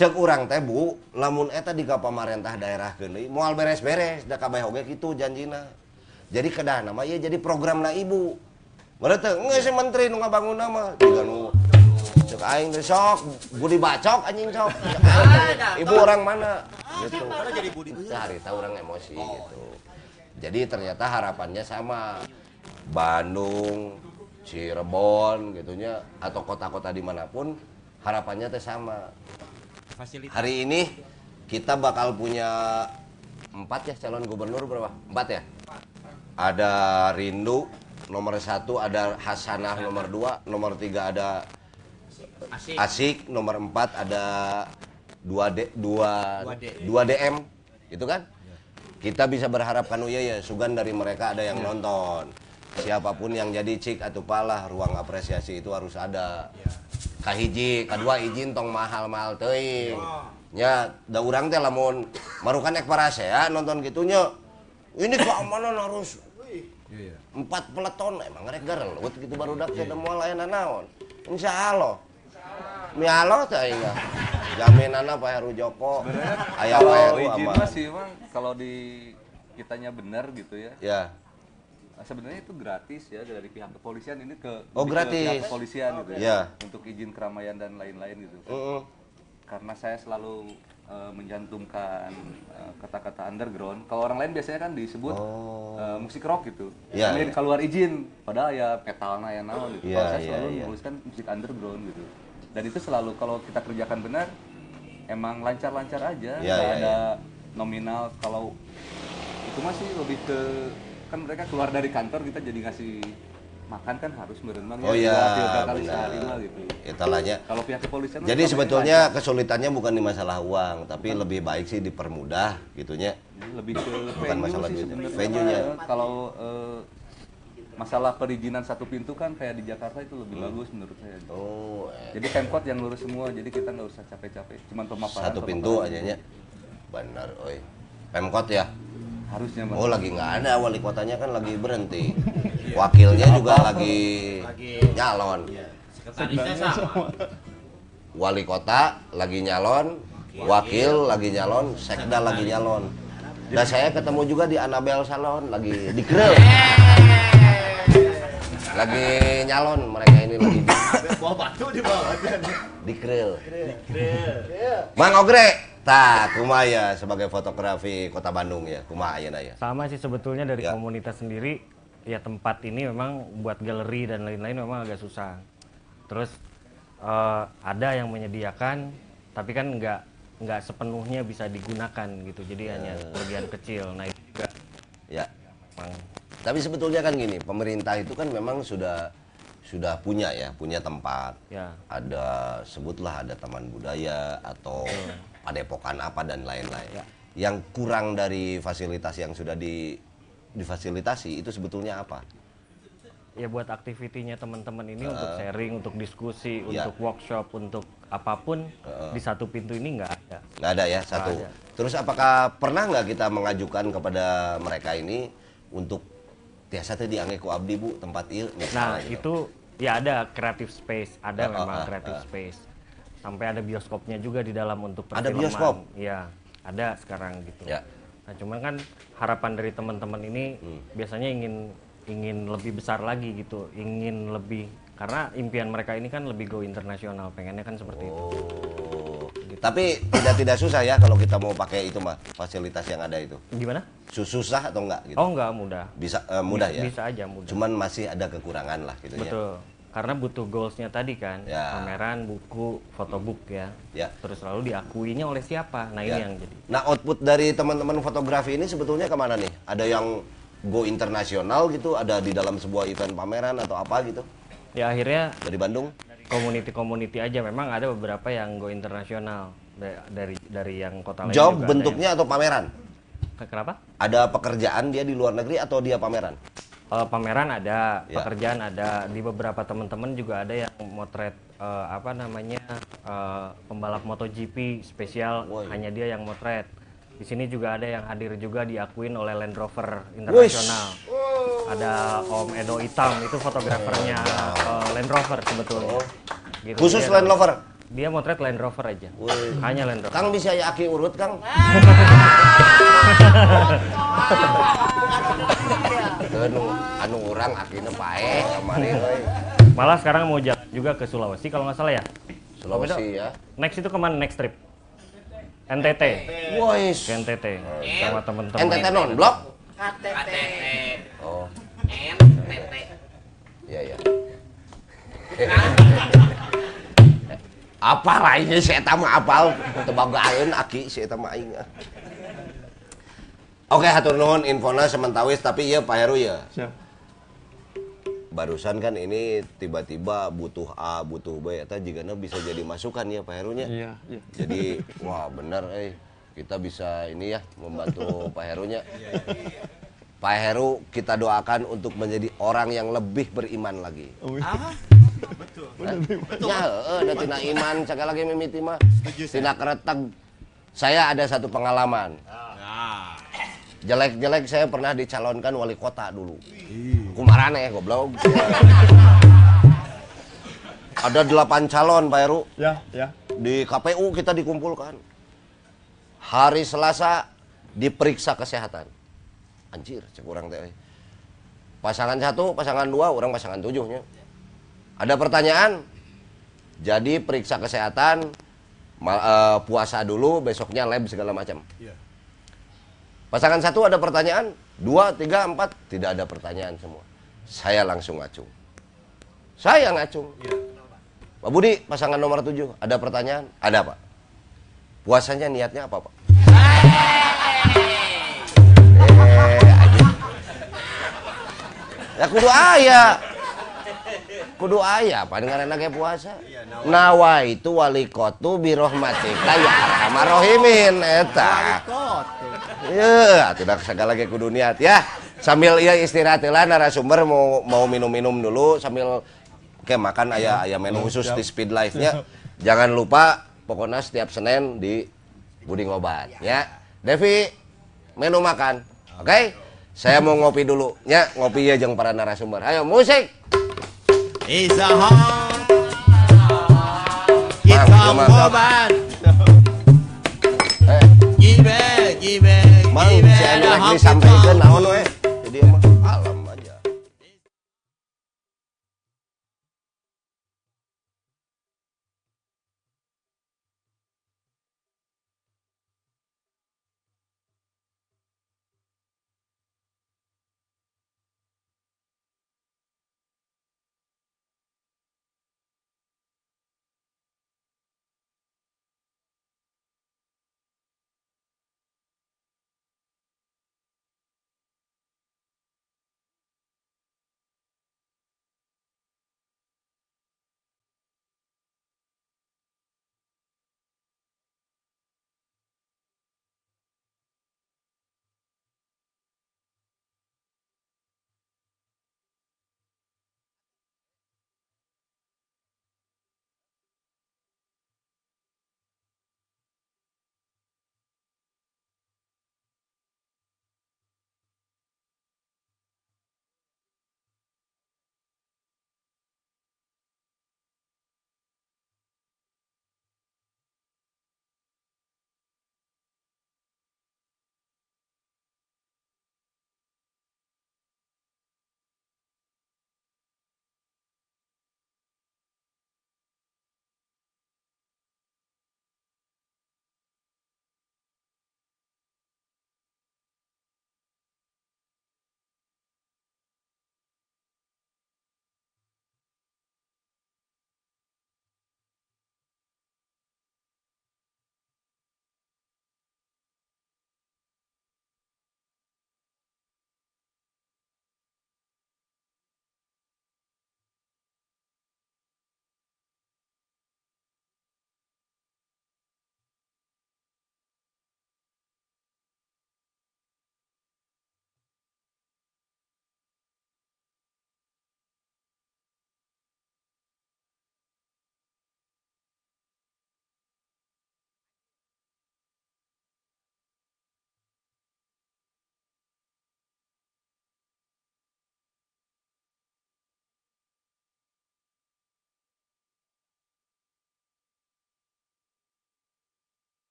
Cek urang teh Bu, lamun eta di pamarentah daerah deui moal beres-beres da kabeh oge kitu janjina. Jadi kedah nama ieu jadi programna Ibu. Berarti geus si menteri nu ngabangun nama jiga nu cek aing teh sok budi bacok anjing sok. Ibu orang mana? Gitu. Karena jadi budi. Itu harita orang emosi gitu. Jadi ternyata harapannya sama. Bandung, Cirebon gitunya atau kota-kota di mana pun harapannya teh sama. Fasilitas. Hari ini kita bakal punya empat ya calon gubernur berapa? Empat ya? Ada Rindu nomor satu, ada Hasanah nomor dua, nomor tiga ada Asik. Asik, nomor empat ada dua D, dua, Dua DM, itu kan? Kita bisa berharap kan ya ya, sugan dari mereka ada yang nonton. Siapa pun yang jadi cik atau palah, ruang apresiasi itu harus ada. Kahiji, kedua izin tong mahal-mahal teuing. Nya, da urang teh lamun marukan ek ya nonton gitunya. Ini keamanan harus empat peleton emang rek garelut gitu baru dak teh moal aya naon. Insya Allah. Mialo teh aing mah. Jaminanna Pak Heru Joko. Aya Pak Heru izin sih Bang, kalau di kitanya benar gitu ya. Ya. Sebenarnya itu gratis ya dari pihak kepolisian ini ke Oh, lebih ke pihak gratis. kepolisian gitu ya. Iya. Untuk izin keramaian dan lain-lain gitu. Heeh. Karena saya selalu eh, menjantumkan eh, kata-kata underground. Kalau orang lain biasanya kan disebut Oh. eh, musik rock gitu. Ini iya. keluar izin, padahal ya metalnya ya naon gitu. Kalau saya iya, selalu iya. menuliskan musik underground gitu. Dan itu selalu kalau kita kerjakan benar, emang lancar-lancar aja, Iya, nggak iya, ada nominal. Kalau itu masih lebih ke kan mereka keluar dari kantor kita jadi ngasih makan kan harus berenang Oh iya, tiga kali benar. sehari gitu. Italanya. Kalau pihak kepolisian Jadi sebetulnya kesulitannya bukan di masalah uang, tapi lebih baik sih dipermudah gitunya. lebih ke Bukan venue masalah sih. Venue-nya. Kalau eh, masalah perizinan satu pintu kan kayak di Jakarta itu lebih Hmm. bagus menurut saya. Oh, eh, Jadi Pemkot yang ngurus semua, jadi kita nggak usah capek-capek, cuman pemaparan. satu pintu aja nya. Benar, oi. Pemkot ya. Harusnya. Oh, lagi nggak ada wali kotanya kan lagi berhenti. Wakilnya juga lagi nyalon. Sekretarisnya sama. Wali kota lagi nyalon, wakil lagi nyalon, sekda lagi nyalon. Dan saya ketemu juga di Anabel Salon lagi di grill. Lagi nyalon mereka ini lagi Bawa batu di bawah di grill. Mang Ogre, tak kumaya sebagai fotografi kota Bandung ya, kumaya na ya. Sama sih sebetulnya dari Ya. komunitas sendiri, ya tempat ini memang buat galeri dan lain-lain memang agak susah. Terus eh, ada yang menyediakan, tapi kan nggak nggak sepenuhnya bisa digunakan gitu. Jadi hanya sebagian kecil. Nah itu juga Ya. memang Tapi sebetulnya kan gini, pemerintah itu kan memang sudah sudah punya ya, punya tempat. ya Ada sebutlah ada taman budaya atau padepokan apa dan lain-lain. Ya. Yang kurang dari fasilitas yang sudah difasilitasi itu sebetulnya apa? ya buat aktivitinya teman-teman ini untuk sharing, untuk diskusi, Ya. untuk workshop, untuk apa pun di satu pintu ini nggak ada. Nggak ada ya satu. ada. Terus apakah pernah nggak kita mengajukan kepada mereka ini untuk biasa teh diangge ku abdi bu tempat ieu Nah gitu. itu ya ada creative space, ada Ah, memang ah, creative space. Sampai ada bioskopnya juga di dalam untuk Ada perfilman. bioskop? Iya, ada sekarang gitu. Ya. Nah cuman kan harapan dari teman-teman ini Hmm. biasanya ingin ingin lebih besar lagi gitu, ingin lebih karena impian mereka ini kan lebih go internasional, pengennya kan seperti itu. Oh. Tapi tidak tidak susah ya kalau kita mau pakai itu mah fasilitas yang ada itu. Gimana? Su- Susah atau enggak gitu? Oh nggak mudah. Bisa eh, mudah ya. Bisa aja mudah. Cuman masih ada kekurangan lah gitu ya. Betul. Karena butuh goalsnya tadi kan, Ya. pameran, buku, fotobook ya. Ya. Terus lalu diakuinya oleh siapa? Nah ini Ya. yang jadi. Nah output dari teman-teman fotografi ini sebetulnya ke mana nih? Ada yang go internasional gitu? Ada di dalam sebuah event pameran atau apa gitu? Ya akhirnya Dari Bandung? community-community aja memang ada beberapa yang go internasional Da- dari dari yang kota lain Job bentuknya atau pameran? yang- kenapa Ada pekerjaan dia di luar negeri atau dia pameran? Eh, pameran ada Ya. pekerjaan ada di beberapa teman-teman juga ada yang motret eh, apa namanya eh, pembalap MotoGP spesial Woi. hanya dia yang motret di sini juga ada yang hadir juga diakuin oleh Land Rover internasional ada Om Edo Itam itu fotografernya eh, Land Rover sebetulnya Gitu. Oh. Khusus Dia- Land Rover? dia motret Land Rover aja hanya Land Rover Kang bisa ya aki urut Kang? anu, anu orang akina pae kemarin. Malah sekarang mau jalan juga ke Sulawesi kalau nggak salah ya. Sulawesi ya. Next itu ke mana next trip? NTT. Wois. Ke NTT sama temen-temen. NTT non blok? KTT. Oh, NTT. iya ya. apa lainnya saya tahu apal tebagaeun aki saya tahu aing ah. Oke, hatur nuhun infona sementawis tapi iya Pak Heru ya. Siap. Barusan kan ini tiba-tiba butuh A, butuh B, eta jigana bisa jadi masukan ya Pak Herunya. Iya, iya. Jadi wah benar eh kita bisa ini ya membantu Pak Herunya. Pak Heru kita doakan untuk menjadi orang yang lebih beriman lagi. Ya, heeh, da tina iman sekali lagi mimiti mah. Tina kereteg. Saya ada satu pengalaman. Jelek-jelek saya pernah dicalonkan wali kota dulu. Kumarane ya goblok. Ada delapan calon Pak Heru Ya, ya. di KPU kita dikumpulkan. Hari Selasa diperiksa kesehatan. Anjir, cek orang teh. Pasangan satu, pasangan dua, orang pasangan tujuhnya. Ada pertanyaan? Jadi periksa kesehatan, eh, puasa dulu, besoknya lab segala macam. Pasangan satu ada pertanyaan, dua, tiga, empat, tidak ada pertanyaan semua. Saya langsung ngacung. Saya ngacung. Pak Budi, pasangan nomor tujuh, ada pertanyaan? Ada, Pak. Puasanya niatnya apa, Pak? Eh. Ya kudu aya. Kudu aya, apa dengan anaknya puasa? Nawa itu wali kotu birohmatika ya arhamar eta. Ya, tidak segala lagi kudu niat ya. Sambil iya istirahat lah narasumber mau mau minum-minum dulu sambil Oke makan ayah ayah menu khusus di Speed Life-nya. Jangan lupa pokoknya setiap Senin di Budi Ngobat ya. Devi menu makan. Oke? Saya mau ngopi dulu ya, ngopi ya jeung para narasumber. Ayo musik. Mang, kita ngobat Mang gibe si anu dah rek kita disampaikan naon we? Jadi mah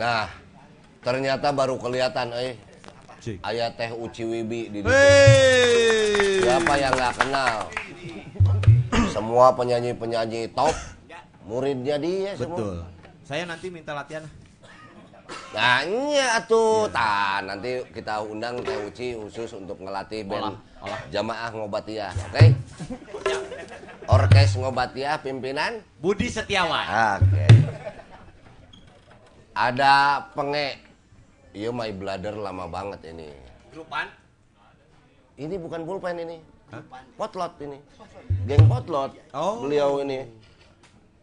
Nah, ternyata baru kelihatan eh. Ayah teh Uci Wibi di situ. Hey. Siapa yang nggak kenal? Semua penyanyi-penyanyi top muridnya dia semua. betul saya nanti minta latihan Nah, iya atuh. Tah, nanti kita undang Teh Uci khusus untuk ngelatih band Jamaah Ngobatiyah, oke? Orkes Ngobatiyah pimpinan? Budi Setiawan Oke. Ada penge. Iya my brother lama banget ini. grupan Ini bukan pulpen ini. Potlot ini. Geng potlot. Oh. Beliau ini.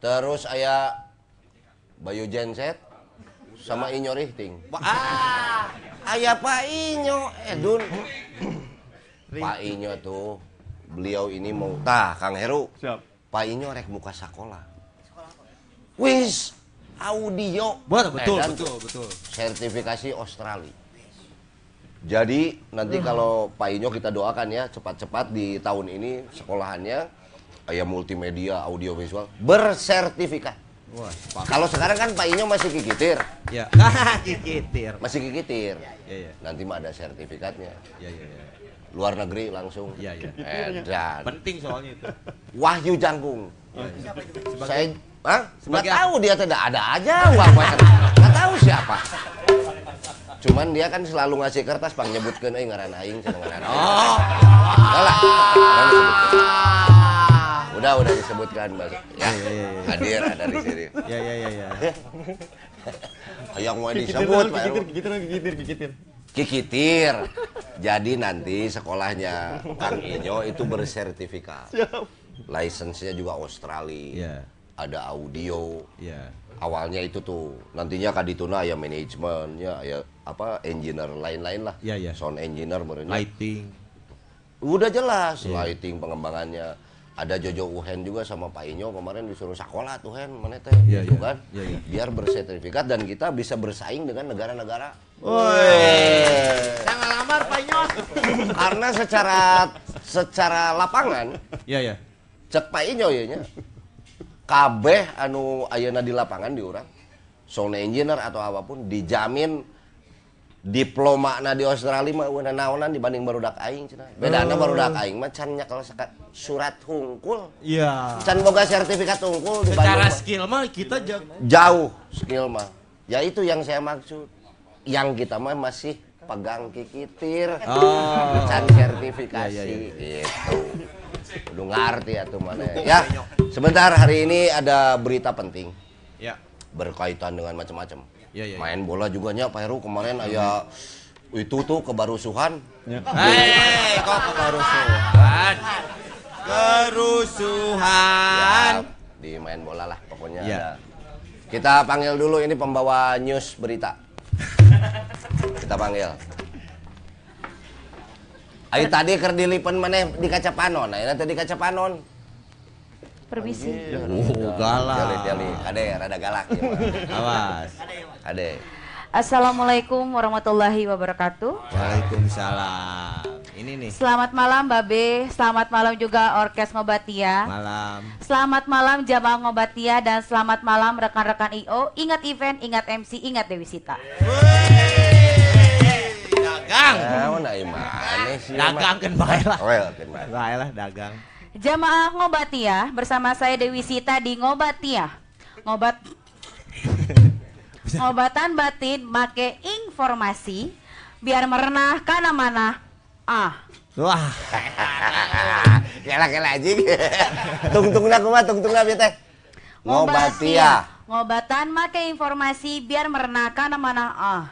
Terus aya Bayu Genset sama Inyo Rihting. ah Aya Pak Inyo, Edun. Pak Inyo tuh beliau ini mau tah Kang Heru. Siap. Pak Inyo rek buka sekolah. Wis audio. betul betul betul betul sertifikasi Australia. Jadi nanti kalau Pak Inyo kita doakan ya cepat-cepat di tahun ini sekolahannya kayak multimedia audiovisual bersertifikat. wah Kalau sekarang kan Pak Inyo masih kikitir, ya kikitir masih kikitir. ya ya Nanti mah ada sertifikatnya. ya ya ya Luar negeri langsung. Iya, iya. Edan. penting soalnya itu Wahyu Jangkung. Saya Hah? Nggak Sebagai tahu dia tidak ada aja wah Nggak tahu siapa. Cuman dia kan selalu ngasih kertas pang nyebutkeun euy ngaran aing cenah ngaran aing. oh lah. Udah disebutkan. Udah udah disebutkan Mas. Ya. Hadir ada di sini. ya ya ya ya Hayang mau disebut Pak. Gigitir, gigitir, gigitir. Kikitir. Jadi nanti sekolahnya Kang Inyo itu bersertifikat. License-nya juga Australia. ya Ada audio. ya Awalnya itu tuh nantinya kadituna ya manajemennya ya apa engineer lain-lain lah. Iya, iya. Sound engineer merenya. lighting Udah jelas Iya. lighting pengembangannya. Ada Jojo Uhen juga sama Pak Inyo kemarin disuruh sekolah tuh Hen mana teh Iya, gitu iya. kan. Iya, iya. Biar bersertifikat dan kita bisa bersaing dengan negara-negara. saya ngelamar Pak Inyot Karena secara secara lapangan ya ya cek Pak Inyo ya nya. Kabeh anu ayeuna di lapangan di urang sound engineer atau apa pun dijamin diploma na di Australia mah eueuh naonan dibanding barudak aing cenah. Bedana barudak aing mah can kalau seka- surat hungkul. iya Can boga sertifikat hungkul secara dibanding skill mah kita jago jauh skill mah. Ya itu yang saya maksud. Yang kita mah masih pegang kikitir. Oh. Can sertifikasi Ya, ya, ya. gitu. Udah ngerti ya tuh mana ya. Sebentar hari ini ada berita penting ya berkaitan dengan macam-macam. Ya, ya, ya. Main bola juga nya Pak Heru kemarin aya itu tuh kebarusuhan. Hei, kok kerusuhan? Kerusuhan. Ya, di main bola lah pokoknya Ya. ada. Kita panggil dulu ini pembawa news berita. Kita panggil. Ayo tadi ker dilipen maneh di kaca panon, ayeuna teh di kaca panon. Permisi. Oh, galak. Jali-jali, kade rada galak ya. Awas. Kade. Assalamualaikum warahmatullahi wabarakatuh. Waalaikumsalam. Ini nih Selamat malam Babe, selamat malam juga Orkes Ngobatia. malam. Selamat malam Jamaah Ngobatia dan selamat malam rekan-rekan IO. Ingat event, ingat MC, ingat Dewi Sita. Dagang. Naon ai maneh sih. Dagang kan bae lah. Kan bae. Lah dagang. Jamaah Ngobatia bersama saya Dewi Sita di Ngobatia. Ngobat Ngobatan batin make informasi biar merenah kana mana. Ah, Wah, Kela-kela anjing. Tungtungna kumaha tungtungna bieu teh. Ngobatia. Ngobatan make informasi biar merenah kana mana. Ah.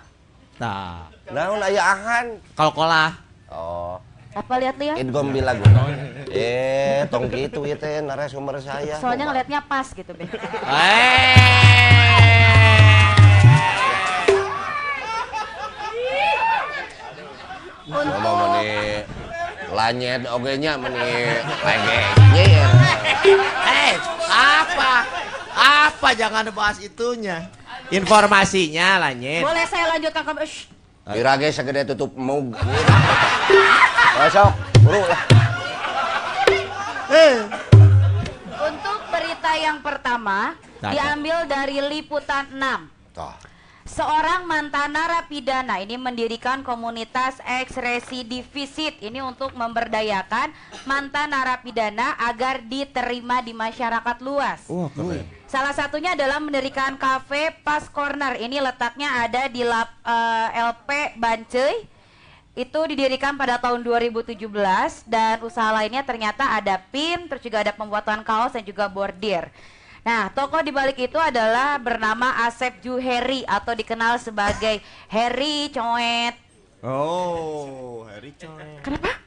nah, Naon aya ahan? kol-kolah. Oh, Apa lihat-lihat? idgom bilagu. Eh, tong gitu ya teh narasumber saya. Soalnya ngelihatnya pas gitu, Be. Ngomong meni lanyet oge nya meni lege nyer. Hei, apa? Apa jangan bahas itunya. Informasinya lah, Nyet. Boleh saya lanjutkan ke Shh. Kira ge segede tutup mug. Masuk, buru lah. Untuk berita yang pertama Nah, diambil dari liputan 6. Toh. Seorang mantan narapidana ini mendirikan komunitas ex residivisit ini untuk memberdayakan mantan narapidana agar diterima di masyarakat luas. Wah, keren. Salah satunya adalah mendirikan kafe Pas Corner. Ini letaknya ada di lap, eh, LP Bancai. Itu didirikan pada tahun 2017 dan usaha lainnya ternyata ada pin, terus juga ada pembuatan kaos dan juga bordir. Nah, toko di balik itu adalah bernama Asep Juheri atau dikenal sebagai Heri Coet. Oh, Harry Coy. Kenapa?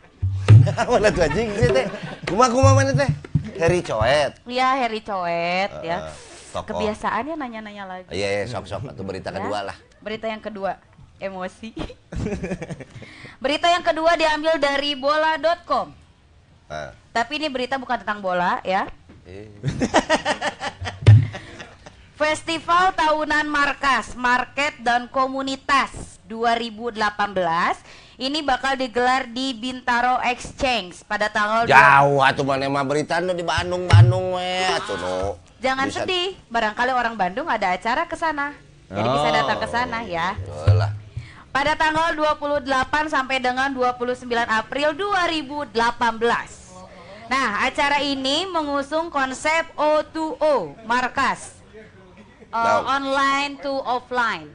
Mana tuh anjing sih teh? Kuma-kuma mana teh? Heri coet. Ya, Heri Coet ya. Eh, toko. Kebiasaannya nanya-nanya lagi. Iya, iya, sok-sok atau berita Ya. kedua lah. Berita yang kedua, emosi. berita yang kedua diambil dari bola.com. Nah, Tapi ini berita bukan tentang bola ya. Eh. Festival Tahunan Markas, Market dan Komunitas 2018 ini bakal digelar di Bintaro Exchange pada tanggal Jauh atuh mana mah berita nu di Bandung Bandung we atuh nu. Jangan Bisa- sedih, barangkali orang Bandung ada acara ke sana. Jadi bisa datang ke sana ya. Lah. Pada tanggal 28 sampai dengan 29 April 2018. Nah, acara ini mengusung konsep O2O, markas. Uh, online to offline.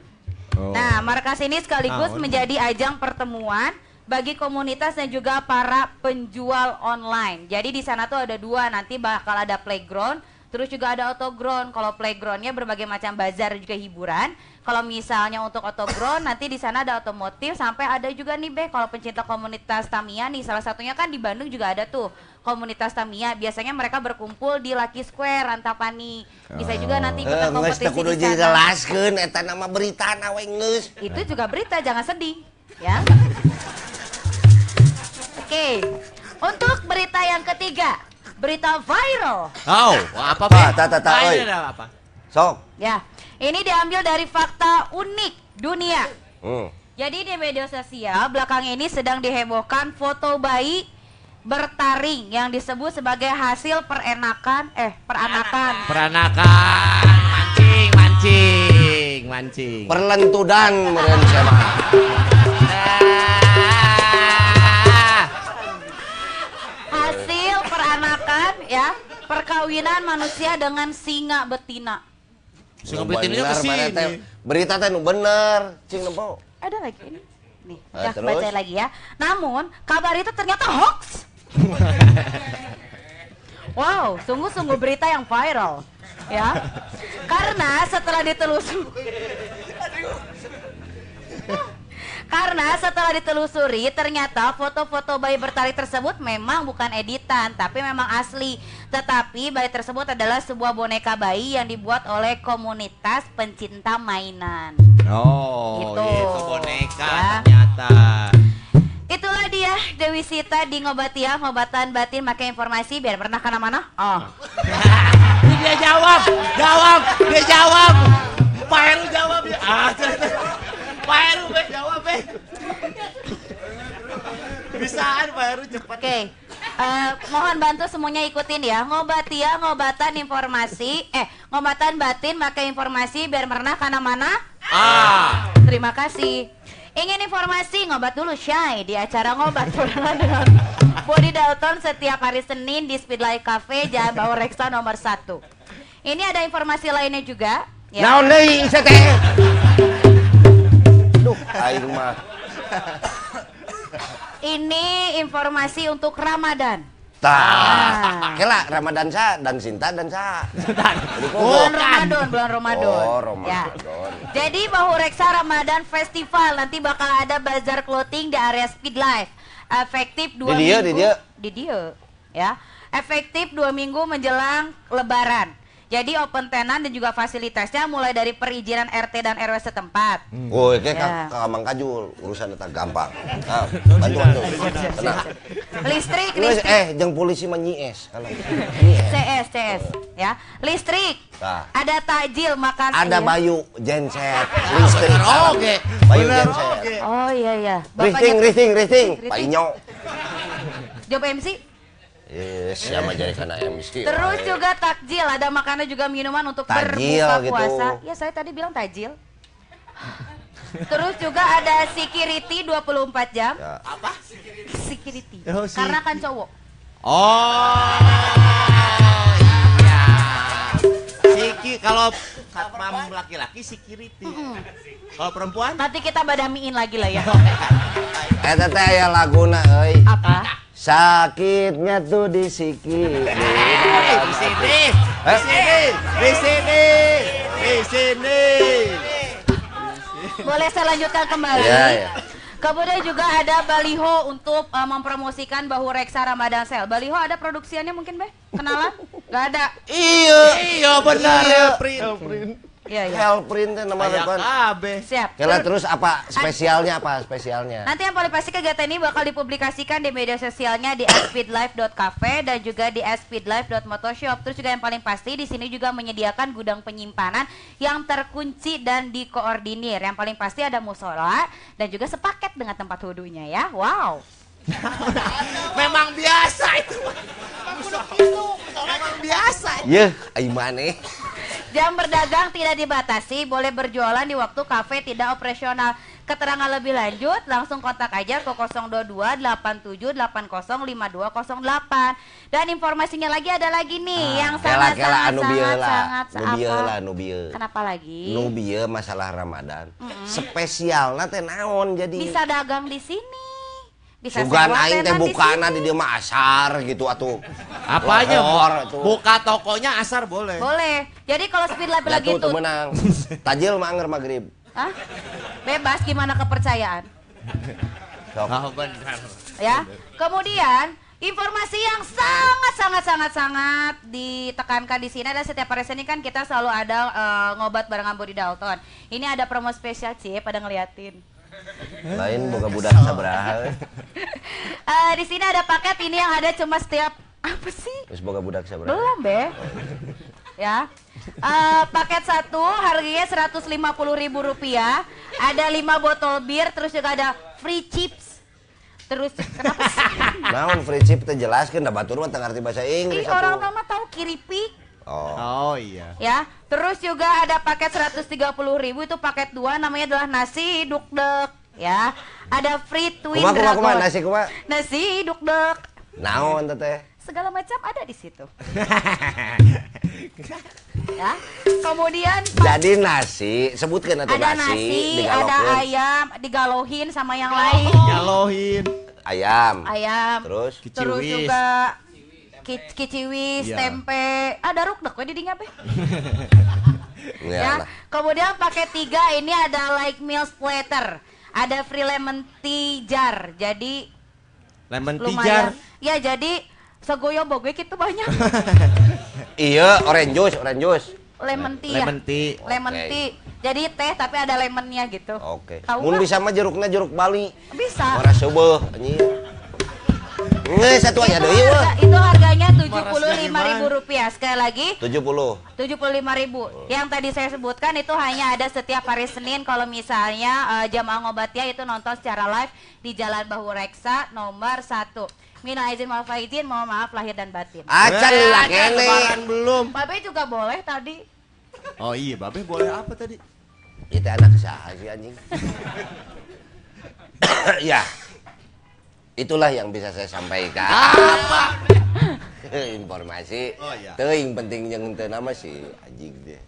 Nah, markas ini sekaligus Ah, menjadi ajang pertemuan bagi komunitas dan juga para penjual online. Jadi di sana tuh ada dua, nanti bakal ada playground, terus juga ada autoground. Kalau playgroundnya berbagai macam bazar dan juga hiburan. Kalau misalnya untuk autoground, nanti di sana ada otomotif, sampai ada juga nih Beh, kalau pencinta komunitas Tamiya nih, salah satunya kan di Bandung juga ada tuh komunitas Tamiya. Biasanya mereka berkumpul di Lucky Square, Antapani. Bisa juga nanti Eh, ikutan geus kompetisi teh kudu di sana. dijelaskeun eta nama berita na. Itu juga berita, jangan sedih, ya. Oke, untuk berita yang ketiga, berita viral. Oh, apa, Apa, Be? ta, ta, ta, oi. ini ada apa? Sok. Ya, ini diambil dari fakta unik dunia. Hmm. Jadi di media sosial belakang ini sedang dihebohkan foto bayi bertaring yang disebut sebagai hasil perenakan eh peranakan. Peranakan, mancing, mancing, mancing. Perlentudan meureun saya ya, perkawinan manusia dengan singa betina. Singa mana teh. ke sini. Berita teh nu bener, cing nempo. Ada lagi ini. Nih, Ah, ya terus? baca lagi ya. Namun, kabar itu ternyata hoax. wow, sungguh-sungguh berita yang viral. Ya. Karena setelah ditelusuri Karena setelah ditelusuri ternyata foto-foto bayi bertali tersebut memang bukan editan tapi memang asli. Tetapi bayi tersebut adalah sebuah boneka bayi yang dibuat oleh komunitas pencinta mainan. Oh, Gitu. itu boneka Ya. ternyata. Itulah dia Dewi Sita di Ngobatia, ngobatan batin pakai informasi biar pernah ke mana mana. Oh. dia jawab, jawab, dia jawab. Pak Heru jawab ya. Ah, Pak Heru be jawab be. Bisaan Pak Heru cepat. Oke. Eh, mohon bantu semuanya ikutin ya. Ngobatia, ngobatan informasi, eh ngobatan batin pakai informasi biar pernah ke mana mana. Ah. Terima kasih. Ingin informasi ngobat dulu Shy di acara ngobat perdana dengan Body Dalton setiap hari Senin di Speedlight Cafe Jalan Bawah Reksa nomor 1. Ini ada informasi lainnya juga. Ya. Naon aing mah. Ini informasi untuk Ramadan. Tah. Kela Ramadan sa dan Sinta dan sa. Bulan Ramadan, bulan Ramadan. Oh, Ya. Ramadan. Jadi Bahu Reksa Ramadan Festival nanti bakal ada bazar clothing di area Speed Life. Efektif dua Di dia, minggu. di dia. Di dia, ya. Efektif dua minggu menjelang Lebaran. Jadi open tenant dan juga fasilitasnya mulai dari perizinan RT dan RW setempat. Woi, kayak Ya. Mang Kajul, urusan eta gampang. Nah, bantu bantu. Tenang. Listrik, listrik. eh, jeung polisi mah nyies kalau. CS, CS, ya. Listrik. Nah. Ada takjil makan. Ada iya. Bayu genset, listrik. oke. Bayu Bener genset. oke. Oh iya iya. Rifting, rifting, rifting. Rifting. Pak Inyo. Job MC. Yes, siapa jadi kena MC. Terus juga takjil, ada makanan juga minuman untuk Tajil berbuka gitu. puasa. Ya saya tadi bilang takjil. Terus juga ada security 24 jam. Ya. Security. Oh, si- Karena kan cowok. Oh. Siki kalau satpam laki-laki security. Kalau perempuan Nanti kita badamiin lagi lah ya. Eta teh aya laguna euy. Apa? Sakitnya tuh di. Eh, di sini, di Eh? sini, di sini, di sini. Boleh saya lanjutkan kembali? Iya, iya. Kemudian juga ada baliho untuk uh, mempromosikan Bahu Reksa Ramadan Sale. Baliho ada produksiannya mungkin, Be? Kenalan? Gak ada. Iya. Iya benar ya, print. Iya, iya. Hellprint teh nama depan. kabeh. Siap. Kela terus apa spesialnya apa spesialnya? Nanti yang paling pasti kegiatan ini bakal dipublikasikan di media sosialnya di speedlife.cafe dan juga di speedlife.motoshop. Terus juga yang paling pasti di sini juga menyediakan gudang penyimpanan yang terkunci dan dikoordinir. Yang paling pasti ada musola dan juga sepaket dengan tempat wudhunya ya. Wow. Memang biasa itu. Memang biasa. Yeh, ai maneh. Jam berdagang tidak dibatasi, boleh berjualan di waktu kafe tidak operasional. Keterangan lebih lanjut, langsung kontak aja ke 022 87 80 5208. Dan informasinya lagi ada lagi nih yang Kela sangat kela sangat sangat sangat lah, nu bieu. Kenapa lagi? Nu bieu masalah Ramadan. Spesialna teh naon jadi? Bisa dagang di sini. Bisa Sugan aing teh bukana di dieu mah asar gitu atuh. Apanya? Lohor atuh. Buka tokonya asar boleh. Boleh. Jadi kalau speed lab Lah lagi teu menang. Tajil mah anger magrib. Hah? bebas gimana kepercayaan? Sok. Oh benar. ya. Kemudian informasi yang sangat sangat sangat sangat ditekankan di sini adalah setiap hari Senin kan kita selalu ada eh, ngobat barengan Body Dalton. Ini ada promo spesial sih pada ngeliatin. Lain boga budak sabaraha. Eh, di sini ada paket ini yang ada cuma setiap apa sih? Terus boga budak sabaraha. Belum, Be. Ya. Eh, paket satu harganya Rp150.000 rupiah. Ada 5 botol bir, terus juga ada free chips. Terus kenapa sih? Naon free chip teh jelaskeun da batur mah teu bahasa Inggris Ih, orang nama tahu kiripik. Oh. Oh iya. ya. Terus juga ada paket 130.000 itu paket dua namanya adalah nasi dukdek ya. Ada free twin kumaha kumaha dragon. nasi kumaha? Nasi dukdek. Naon teh teh? Segala macam ada di situ. ya. Kemudian Jadi nasi, sebutkan atuh ada nasi, nasi, ada ayam, digalohin sama yang lain. Nyalohin. ayam. Ayam. Terus Terus juga ki- kiciwis, Iya. tempe. Ada rukdek we di dinya, Be. ya, ya. Kemudian paket tiga ini ada like meal splatter, ada free lemon tea jar. Jadi Lemon tea jar. Ya jadi segoyo bogoy gitu banyak. Iya, orange juice, orange juice. lemon tea ya. Lemon tea. Lemon Oke. tea. Jadi teh tapi ada lemonnya gitu. Oke. Mun nggak? bisa mah jerukna jeruk Bali. Bisa. Warna seubeuh anjing. Nge satu aja wah. harga, itu harganya tujuh puluh lima ribu rupiah sekali lagi 70. tujuh puluh lima ribu yang tadi saya sebutkan itu hanya ada setiap hari Senin kalau misalnya eh, jamaah ngobatnya itu nonton secara live di Jalan Bahu Reksa nomor satu Minal izin maaf izin mohon maaf lahir dan batin Acan Eh, acan kene. belum. Babe juga boleh tadi Oh iya, Babe boleh apa tadi? Itu anak saha sih anjing. ya. Itulah yang bisa saya sampaikan. Apa? Informasi. Oh, iya. Teuing penting yang teu nama si anjing dia.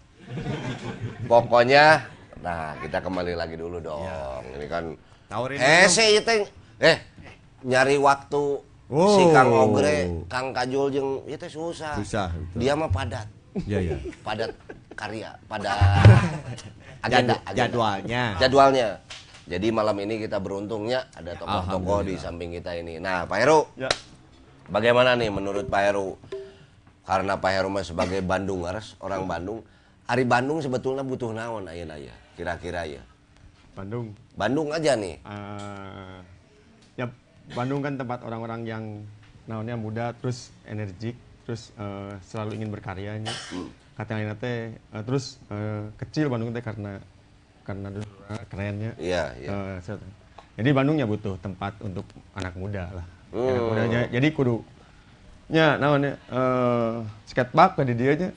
Pokoknya nah kita kembali lagi dulu dong. Ini kan Tawarin Eh sih itu eh nyari waktu si Oh. Kang Ogre, Kang Kajul jeung itu susah. Susah, betul. Dia mah padat. Iya, iya. Padat karya, pada agenda, agenda. jadwalnya. Jadwalnya. Jadi malam ini kita beruntungnya ada tokoh-tokoh di samping kita ini. Nah, Pak Heru, Ya. bagaimana nih menurut Pak Heru karena Pak Heru mah sebagai Bandungers, orang Bandung, Ari Bandung sebetulnya butuh naon ayeuna ya, kira-kira ya. Bandung. Bandung aja nih. eh, ya Bandung kan tempat orang-orang yang naonnya muda terus energik terus eh, selalu ingin berkaryanya kata lainnya teh eh, terus eh, kecil Bandung teh karena karena dulu eh, kerennya Iya, iya. Eh, jadi Bandungnya butuh tempat untuk anak muda lah anak mudanya jadi kudu nya naonnya eh skatepark di dia nya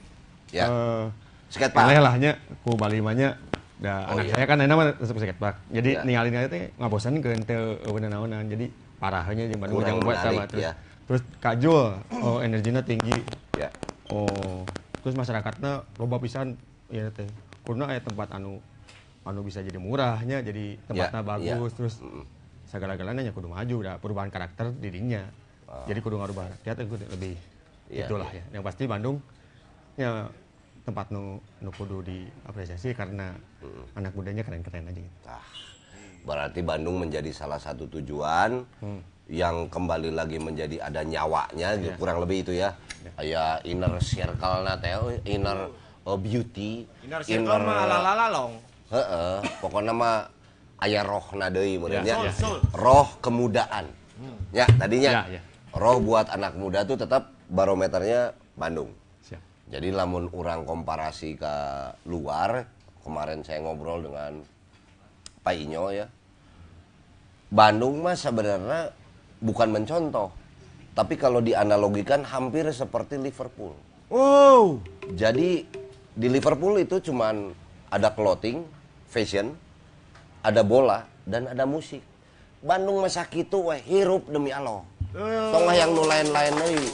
Ya. eh, Skatepark. lahnya ku balimanya da Oh, anak iya. saya kan enak mah skatepark jadi Ya. ninggalin aja teh ngabosan ke bener naonan jadi parahnya jeung Bandung jeung buat sama terus ya. terus kajul oh energinya tinggi Ya. oh terus masyarakatnya loba pisan ya teh kurna aya tempat anu anu bisa jadi murahnya jadi tempatnya Ya, bagus ya. terus segala-galanya nya kudu maju dah perubahan karakter dirinya jadi kudu ngarubah rakyat lebih Ya, itulah ya yang pasti Bandung ya tempat nu nu kudu diapresiasi karena anak mudanya keren-keren aja gitu. Tah, berarti Bandung menjadi salah satu tujuan Hmm. yang kembali lagi menjadi ada nyawanya, Iya. kurang lebih itu ya. Kayak inner circle na teh, oh, inner uh, beauty, Inner circle mah ala-ala Heeh, pokoknya mah aya roh deui meureun Ya, ya, Roh kemudaan. Ya, tadinya Ya, ya. roh buat anak muda tuh tetap barometernya Bandung. Siap. Jadi lamun orang komparasi ke luar, kemarin saya ngobrol dengan Pak Inyo ya. Bandung mah sebenarnya bukan mencontoh. Tapi kalau dianalogikan hampir seperti Liverpool. Oh. Jadi di Liverpool itu cuman ada clothing, fashion, ada bola dan ada musik. Bandung masa kitu weh hirup demi Allah. Tongah yang nu lain-lain deui.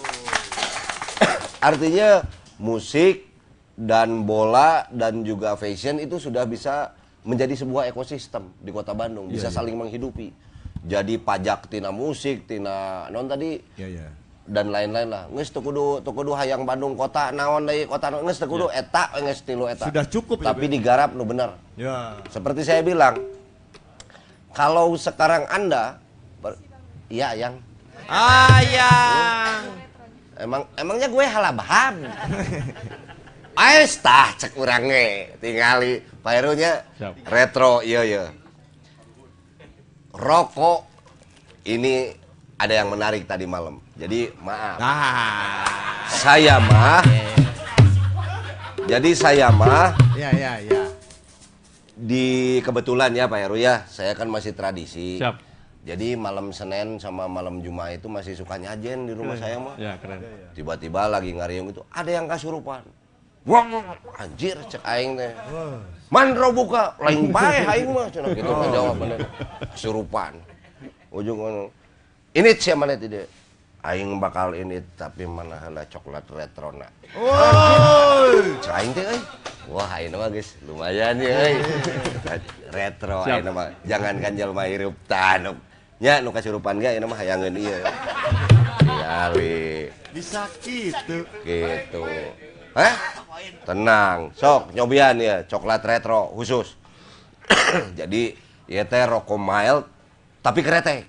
Artinya musik dan bola dan juga fashion itu sudah bisa menjadi sebuah ekosistem di Kota Bandung, bisa saling menghidupi. Jadi pajak tina musik, tina non tadi Iya, iya. Dan lain-lain lah. Nges kudu kudu hayang Bandung kota naon deui kota nges kudu eta nges tilu eta. Sudah cukup ya, Tapi digarap nu bener. Ya. Seperti saya bilang, kalau sekarang Anda iya yang Ayang. emang emangnya gue halabaham. Ais tah cek urang ge tingali Pairunya retro iya iya. Rokok ini ada yang menarik tadi malam. Jadi maaf. Nah. Saya mah Jadi saya mah Ya, ya, ya. di kebetulan ya Pak Heru ya, saya kan masih tradisi. Siap. Jadi malam Senin sama malam Jumat itu masih suka nyajen di rumah saya mah. Ya keren. Tiba-tiba lagi ngariung itu ada yang kasurupan. Wah, anjir cek aing teh. Mandro buka, lain bae aing mah cenah gitu mah jawabannya. Kasurupan. Ujung ujung. Ini siapa mana tidak? Aing bakal ini tapi mana heula coklat retrona. Cek aing teh euy. Wah, ayeuna mah geus lumayan ya euy. Retro ayeuna mah. Jangan kan jelema hirup tanuk. Nya nu kasurupan ge ayeuna mah hayangeun ieu. Kali Bisa gitu. gitu. Eh? Tenang, sok nyobian ya coklat retro khusus. Jadi ya teh rokok mild tapi kretek.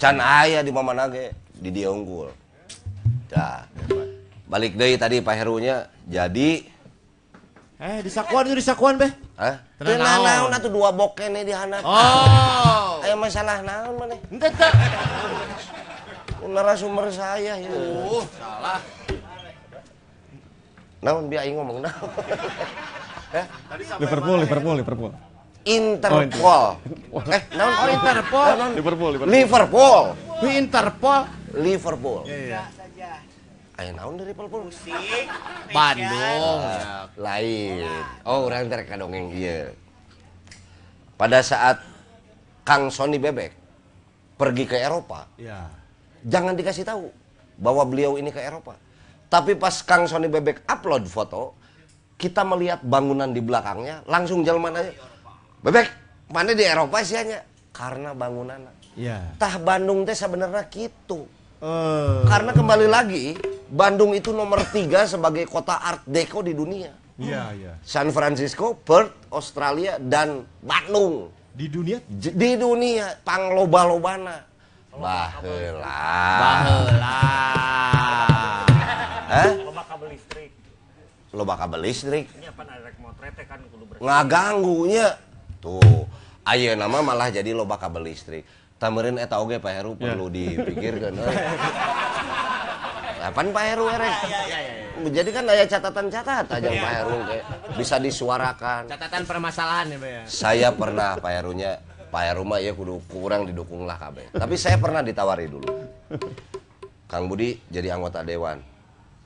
Can aya di mana ge di dia unggul. Dah. Balik deui tadi Pak Herunya. Jadi Eh, di sakuan itu di sakuan, Beh. Hah? Tenang naon. atuh dua bokene di handap. Oh. Aya masalah naon maneh? Ente teh. Narasumber saya ya. Oh, salah. Naon biar aing ngomong naon? Hah? Liverpool, Liverpool, Liverpool. Interpol. Eh, naon? Oh, Interpol. Naon? Liverpool, Liverpool. Liverpool. Di Interpol. Liverpool. Iya. Aya naon dari Liverpool? Bandung. Lain. Oh, orang ntar kadongeng ieu. Pada saat Kang Sony Bebek pergi ke Eropa, Ya. jangan dikasih tahu bahwa beliau ini ke Eropa. Tapi pas Kang Sony Bebek upload foto, kita melihat bangunan di belakangnya, langsung jalan aja. Bebek, mana di Eropa sih hanya? Karena bangunan. Ya. Tah Bandung teh sebenarnya gitu. Eh. Karena kembali lagi, Bandung itu nomor tiga sebagai kota Art Deco di dunia. Iya, iya. San Francisco, Perth, Australia, dan Bandung. Di dunia J- Di dunia, pangloba-lobana. Baheula. Baheula. Hah? Loba kabel listrik. Loba kabel listrik. Ini apa rek motret kan kudu ngaganggunya tuh ayo nama malah jadi loba kabel listrik tamerin eta oge Pak Heru perlu dipikirkan. Kapan Pak Heru erek? Jadi kan ada catatan-catatan aja Pak Heru kayak bisa disuarakan. Catatan permasalahan ya, Pak ya. Saya pernah Pak Herunya Pak Heru mah ya kudu kurang didukung lah kabeh. Tapi saya pernah ditawari dulu. Kang Budi jadi anggota dewan.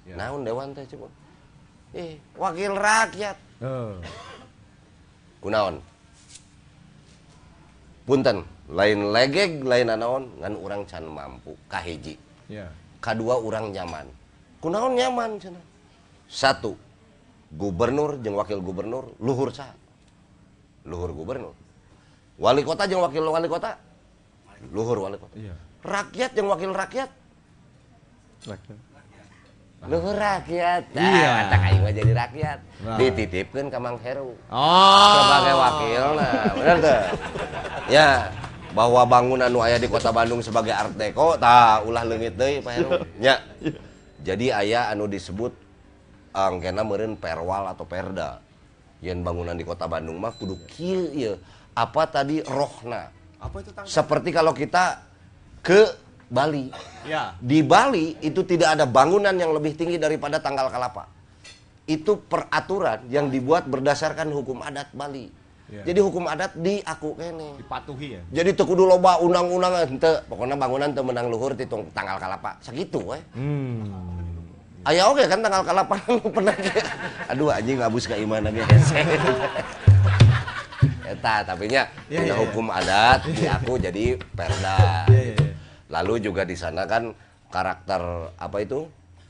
Naon dewan teh coba? Eh, wakil rakyat. Oh. kunaon punten. Lain legeg lain anaon ngan urang can mampu kahiji. Ya. kadua urang nyaman. Kunaon nyaman cenah? Satu gubernur jeung wakil gubernur luhur sa luhur gubernur. Wali kota jeung wakil wali kota? Luhur wali kota. Iya. rakyat jeung wakil rakyat? Rakyat. Luhur rakyat. Nah, Iya. matak aing mah jadi rakyat. Nah. dititipkeun ka Mang Heru. Oh. sebagai wakil nah bener tuh ya bahwa bangunan nu aya di kota Bandung sebagai art deco tah ulah leungit deui Pak Heru. Nya jadi aya anu disebut angkena meureun perwal atau perda. Yen bangunan di kota Bandung mah kudu kieu ieu. Apa tadi rohna? Apa itu tang? seperti kalau kita ke Bali Ya. di Bali itu tidak ada bangunan yang lebih tinggi daripada tanggal kalapa. Itu peraturan yang dibuat berdasarkan hukum adat Bali. Ya. Jadi hukum adat di aku kene. Dipatuhi ya. Jadi teu kudu loba undang-undang henteu. Pokoknya bangunan teu menang luhur ti tung- tanggal kalapa. Sakitu we. Hmm. Aya oge kan tanggal kalapa pernah. Aduh anjing ngabus ka imana ge. Eta tapi nya Ya, ya, ya. hukum adat di aku jadi perda. Ya, ya, ya. Lalu juga di sana kan karakter apa itu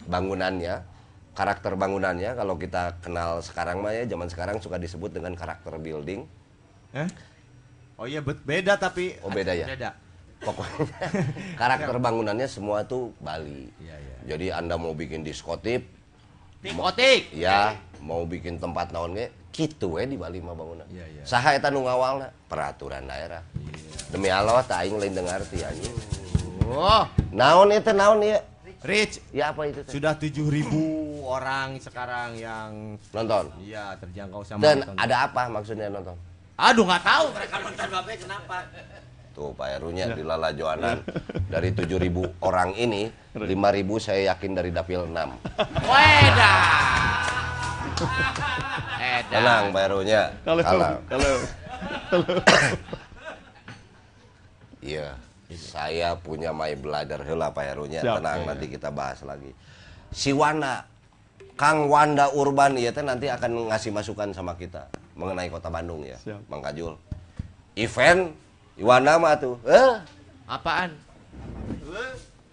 bangunannya, karakter bangunannya kalau kita kenal sekarang mah ya zaman sekarang suka disebut dengan karakter building. Eh? Oh iya beda tapi Oh, beda ya? Beda. Pokoknya karakter bangunannya semua tuh Bali. Iya, iya. Jadi Anda mau bikin diskotip, Tikotik. ya mau bikin tempat naon ge kitu we di Bali mah bangunan. Iya, iya. Saha eta nu ngawalna? Peraturan daerah. Demi Allah tak aing lain dengar ti anjing. Oh, Naon eta naon ya? Rich. Ya apa itu? teh? Sudah 7000 orang sekarang yang Nonton. iya terjangkau sama Dan nonton. ada apa maksudnya nonton? Aduh nggak tahu mereka nonton babe kenapa? Tuh Pak Herunya di Lala Joanan dari 7000 orang ini 5000 saya yakin dari dapil 6. Weda. Edan. Tenang Pak Herunya. Kalau Kalah. kalau Iya. Saya punya my brother heula Pak Herunya. Siap, Tenang iya, nanti kita bahas lagi. Si Wanda Kang Wanda Urban iya teh nanti akan ngasih masukan sama kita mengenai Kota Bandung ya. Siap. Mang Kajul. Event Iwana mah tuh. Eh, Apaan?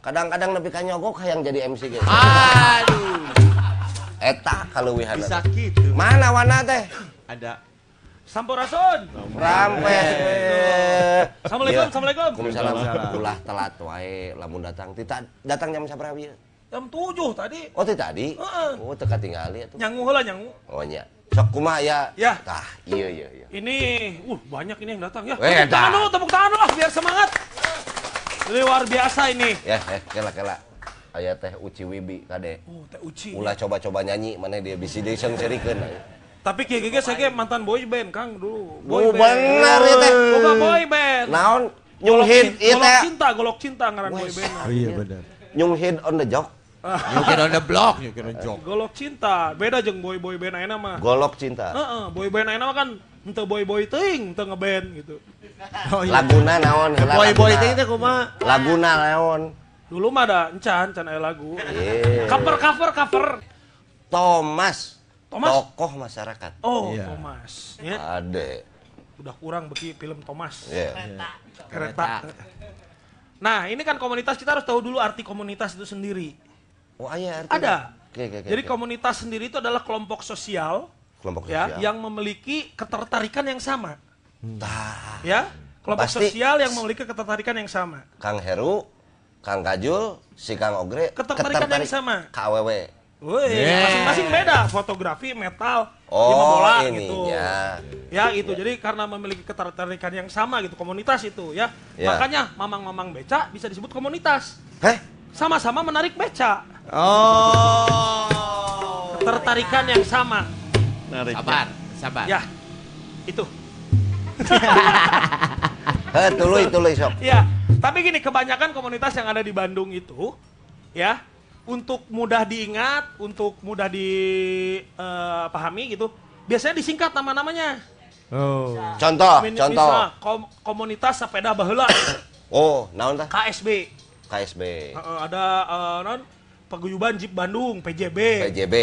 kadang-kadang lebih kanyogok yang jadi MC gitu. Aduh. Eta kaleuwihan. Bisa gitu. Mana Wana teh? Ada Sampurasun. Rampe. Assalamualaikum, Iya. assalamualaikum. Waalaikumsalam. Ulah telat wae lamun datang. Tita datang jam sabaraha ieu? Jam 7 tadi. Oh, teh tadi? Heeh. Oh, teu katingali atuh. Nyangu heula nyangu. Oh nya. Sok kumaha ya? Ya. Tah, iya iya iya. Ini, uh banyak ini yang datang ya. Weh, Tepuk tangan dulu, tepuk tangan dulu lah biar semangat. Luar biasa ini. Ya, eh, kela kela. Aya teh Uci Wibi kade. Oh, Teh Uci. Ulah coba-coba nyanyi mana dia bisi deui serikeun. Tapi Kiai Gege saya ge mantan boy band, Kang dulu. Oh, bener ya teh. Boga boy band. Naon? Nyung hit ieu Golok teh. cinta, golok cinta ngaran boy band. Oh iya benar. Nyung hit on the. You can on the block, can on joke. Golok cinta, beda jeung boy boy band ayeuna mah. Golok cinta. Heeh, boy band ayeuna mah kan henteu boy boy teuing, henteu ngeband gitu. Oh iya. Laguna naon heula? Boy boy teh teh kumaha? Laguna naon? Dulu mah ada encan, encan aya lagu. Iya. Cover cover cover. Thomas. Thomas? Tokoh masyarakat. Oh, Iya. Thomas. Ya, Ade. udah kurang beki film Thomas. Iya. Kereta. Nah, ini kan komunitas kita harus tahu dulu arti komunitas itu sendiri. Oh, aya artinya. Ada. Oke, oke, oke. Jadi komunitas sendiri itu adalah kelompok sosial kelompok ya sosial. yang memiliki ketertarikan yang sama, Tah, ya. Kelompok Pasti. sosial yang memiliki ketertarikan yang sama. Kang Heru, Kang Kajul, si Kang Ogre Ketertarikan yang sama. KWW. Woi, Yeah. masing-masing beda, fotografi, metal, Oh, lima bola gitu. ininya. Ya itu, jadi karena memiliki ketertarikan yang sama gitu, komunitas itu ya. Ya. Makanya mamang-mamang beca bisa disebut komunitas. Heh, Sama-sama menarik beca. Oh. Ketertarikan yang sama. Sabar, sabar. Ya, itu. Heh, tuluy tuluy sok. Ya, tapi gini kebanyakan komunitas yang ada di Bandung itu, ya, untuk mudah diingat, untuk mudah dipahami gitu, biasanya disingkat nama-namanya. Oh. Contoh, Min- contoh. misal, kom- komunitas sepeda baheula, Oh, naon tah? KSB. KSB, Heeh, ada eh, non paguyuban Jeep Bandung, PJB. PJB.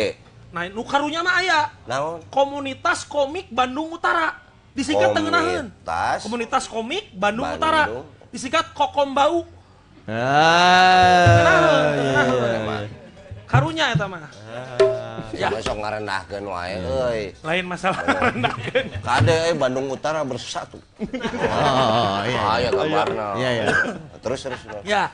Nah, nu karunya mah aya Naon? komunitas komik Bandung Utara. Disingkat. Komunitas. Komunitas komik Bandung, Bandung. Utara. Disingkat Kokombau. Ah, iya, Karunya eta mah. Ya sok ngarendahkeun wae euy. Lain masalah rendahkeun. Kade euy Bandung Utara bersatu. Oh, iya. Aya gambarna. Iya, iya. Terus terus. Ya.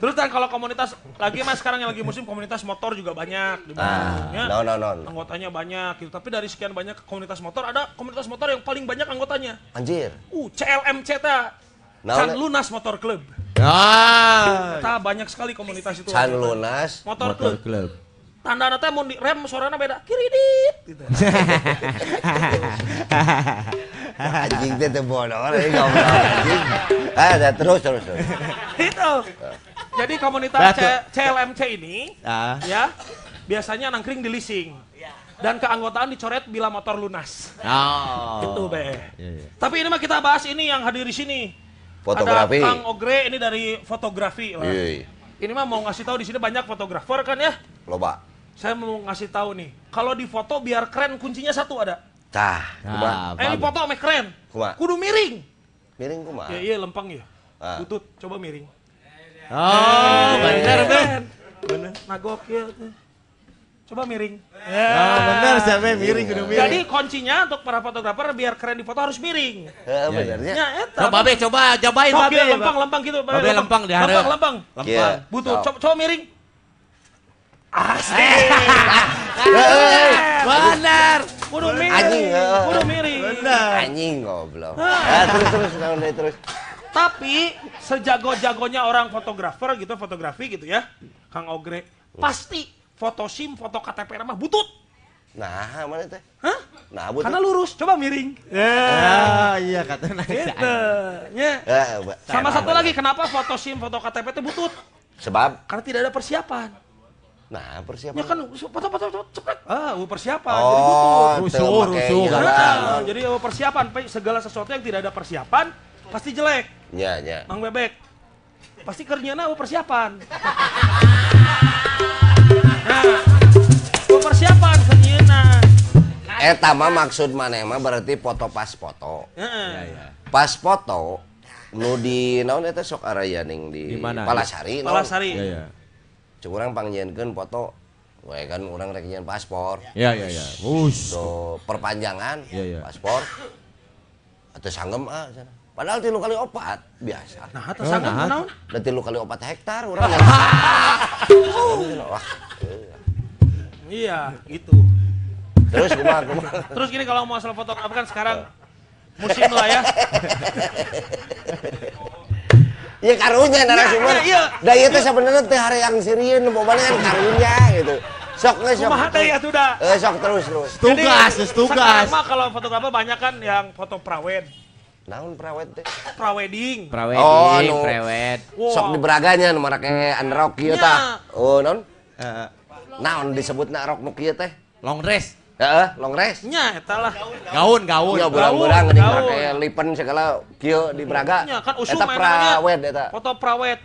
Terus dan kalau komunitas lagi mas sekarang yang lagi musim komunitas motor juga banyak di Bandung. ya. Ah, naon naon naon. Anggotanya banyak gitu. Tapi dari sekian banyak komunitas motor ada komunitas motor yang paling banyak anggotanya. Anjir. Uh, CLMC ta. Can eh? Lunas Motor Club. Ah. Ta banyak sekali komunitas itu. Can Lunas. Motor, Club. Club. Tanda teh mau di rem suaranya beda. Kiridit gitu. Anjing teh teu bodoh euy goblok anjing. Ah, dah, terus terus. terus. itu. Jadi komunitas C- CLMC ini Ah. ya biasanya nangkring di leasing. Dan keanggotaan dicoret bila motor lunas. Oh. Itu be. Iya, iya. Tapi ini mah kita bahas ini yang hadir di sini. Fotografi. Ada Kang Ogre ini dari fotografi. lah. Iya. Ini mah mau ngasih tahu di sini banyak fotografer kan ya. Loba. Saya mau ngasih tahu nih, kalau di foto biar keren kuncinya satu ada. Tah, kumaha? Ah, Eh di foto ame keren. Kumaha? Kudu miring. Miring kumaha? Ya iya lempeng ya. Ah. Butut coba miring. Oh, bener, Be. Bener. Nagok ya. Coba miring. Oh, bener, siapa miring kudu miring. Jadi kuncinya untuk para fotografer biar keren di foto harus miring. Heeh, benernya. Ya, eta. Coba be, coba cobain Sok babe. ya, lempeng, lempeng gitu. Babe lempeng di hareup. Lempeng, lempeng. Iya. Butut, Sok. coba, coba miring. Asik. Bener. Kudu miring. Anjing. Kudu miring. Anjing goblok. Ya, terus terus deui terus. Tapi sejago-jagonya orang fotografer gitu, fotografi gitu ya, Kang Ogre, pasti foto SIM, foto KTP mah butut. Nah, mana teh? Hah? Nah, butut. Karena lurus, coba miring. Ah, iya katanya. Gitu. Ya. Ya. Sama satu lagi, kenapa foto SIM, foto KTP itu butut? Sebab Karena tidak ada persiapan. nah persiapan. Ya kan foto-foto cepat. Ah, uh, persiapan. jadi butut. Oh, Rusuh, teu make rusuh, kan. lah. Nah, jadi persiapan, Pe- segala sesuatu yang tidak ada persiapan pasti jelek. Nya, nya. Mang Bebek. Pasti kerjanya uh, persiapan. Persiapan kerjanya. Eta mah maksud maneh mah berarti foto pas foto. Heeh. Pas foto nu di naon eta sok arayaning di Di mana? Palasari naon? Palasari. Iya, iya. Cuk urang pangjieunkeun foto. Wae kan urang rek paspor. Iya, iya, iya. Wush. So perpanjangan Iya, iya. paspor. Atau sanggem ah sana. Padahal tilu kali opat biasa. Nah, atas sangat nah. naon? Dan tilu kali opat hektar urang. Cenah, Wah. Iya, gitu. Terus kumaha kumaha. Terus gini kalau mau masalah fotografer kan sekarang musim lah ya. Iya karunya narasumber. Iya, iya. Da ieu teh sebenarnya teh hari yang sirieun pokoknya kan karunya gitu. Sok geus sok. Kumaha teh ya sudah. Eh sok terus terus. Tugas, Jadi, terus tugas. Sekarang mah kalau fotografer banyak kan yang foto prawed, Naon prawet teh? prawedding. Prawedding, Oh, anu. prewed. Wow. Sok di beraganya nu marake underrok kieu tah. Oh, naon? Eh, Naon disebutna rok nu kieu teh? long dress. Heeh, long dress. Nya eta lah. Gaun, gaun. Ya burang-burang geuning make lipen segala kieu di braga. Nya kan usum Eta prawed eta. Foto prawed.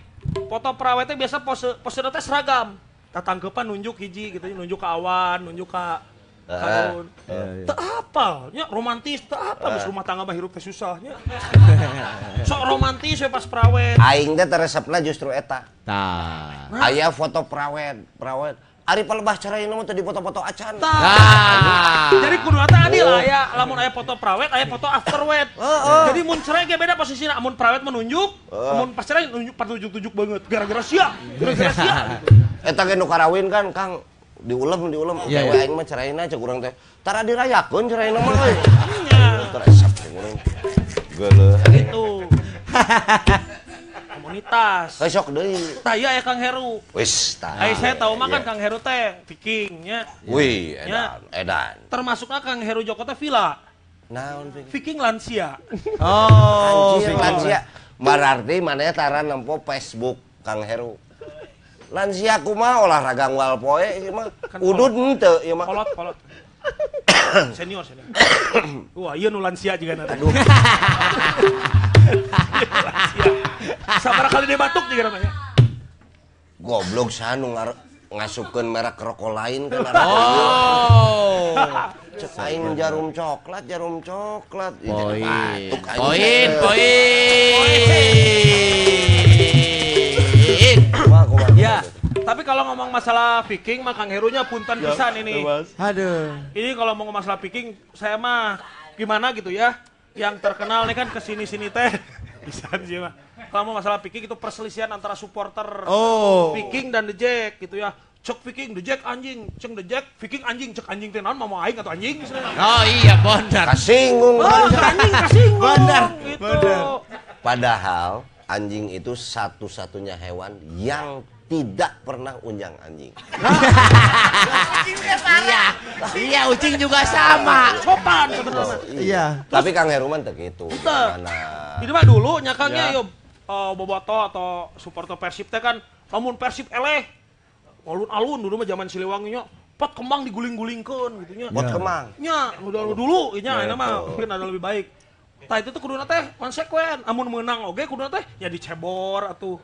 Foto prawed teh biasa pose pose teh seragam. Tatangkepan nunjuk hiji gitu nunjuk ke awan, nunjuk ke kaun. Teu apal, nya romantis, teu apa geus rumah tangga mah hirup teh susah nya. Sok romantis we pas prawed. Aing teh resepna justru eta. Tah. Aya foto prawed, prawed. Ari palebah caraina mah teh di foto-foto acan. Tah. Jadi kudu teh adil aya lamun aya foto prawed, aya foto after wed. Jadi mun cerai ge beda posisinya. Mun prawed menunjuk, mun pas cerai nunjuk tujuk-tujuk banget. Gara-gara sia, gara-gara sia. Eta ge nu karawin kan Kang diulem diulem Iya, Oke, iya. aing mah caraina cek urang teh. Tara dirayakeun caraina mah euy. Nya, Resep cek urang. Geuleuh. Gitu. komunitas. Besok deui. Taya ya Kang Heru. Wis tah. Ai saya tahu mah kan Iya. Kang Heru teh vikingnya. Wih, Ya. edan, edan. Termasuknya Kang Heru Joko teh villa. Naon Viking? Viking lansia. Oh, Anjir, lansia. Berarti mana tara nempo Facebook Kang Heru. Lansia kumaha olahraga ngwal poe ieu mah. Kan Udud henteu ieu mah. Kolot, kolot. senior, senior. Wah, iya nu lansia juga nanti. Aduh. Sabar kali dia batuk juga namanya. Goblok sanu ngar ngasupkeun merek rokok lain kan ada. Oh. Cek aing jarum coklat, jarum coklat. Poin. Poin, poin. Ya, kumaha. tapi kalau ngomong masalah Viking mah Kang Herunya punten pisan ini. Aduh. Ini kalau mau ngomong masalah Viking, saya mah gimana gitu ya. Yang terkenal nih kan ke sini-sini teh. Bisa sih mah. Kalau mau masalah Viking itu perselisihan antara supporter Oh. Viking dan The Jack gitu ya. Cek Viking, The Jack anjing, cek The Jack, Viking anjing, cek anjing teh naon mau aing atau anjing misalnya. Oh iya benar. Kasinggung. Oh, anjing kasinggung Bener, gitu. Padahal anjing itu satu-satunya hewan yang tidak pernah unjang anjing. Iya. Iya, ucing juga sama. Sopan sebenarnya. Iya. Tapi Kang Heruman teh gitu. Mana? Ini mah dulu nyakangnya yo eh, Boboto atau supporter Persib teh kan lamun Persib eleh alun-alun dulu mah zaman Siliwangi nya pot kembang diguling-gulingkeun gitu nya. Bot kemang. Nya udah dulu nya mah mungkin ada lebih baik. Tah itu tuh kuduna teh konsekuen. Amun menang oge kuduna teh ya dicebor atuh.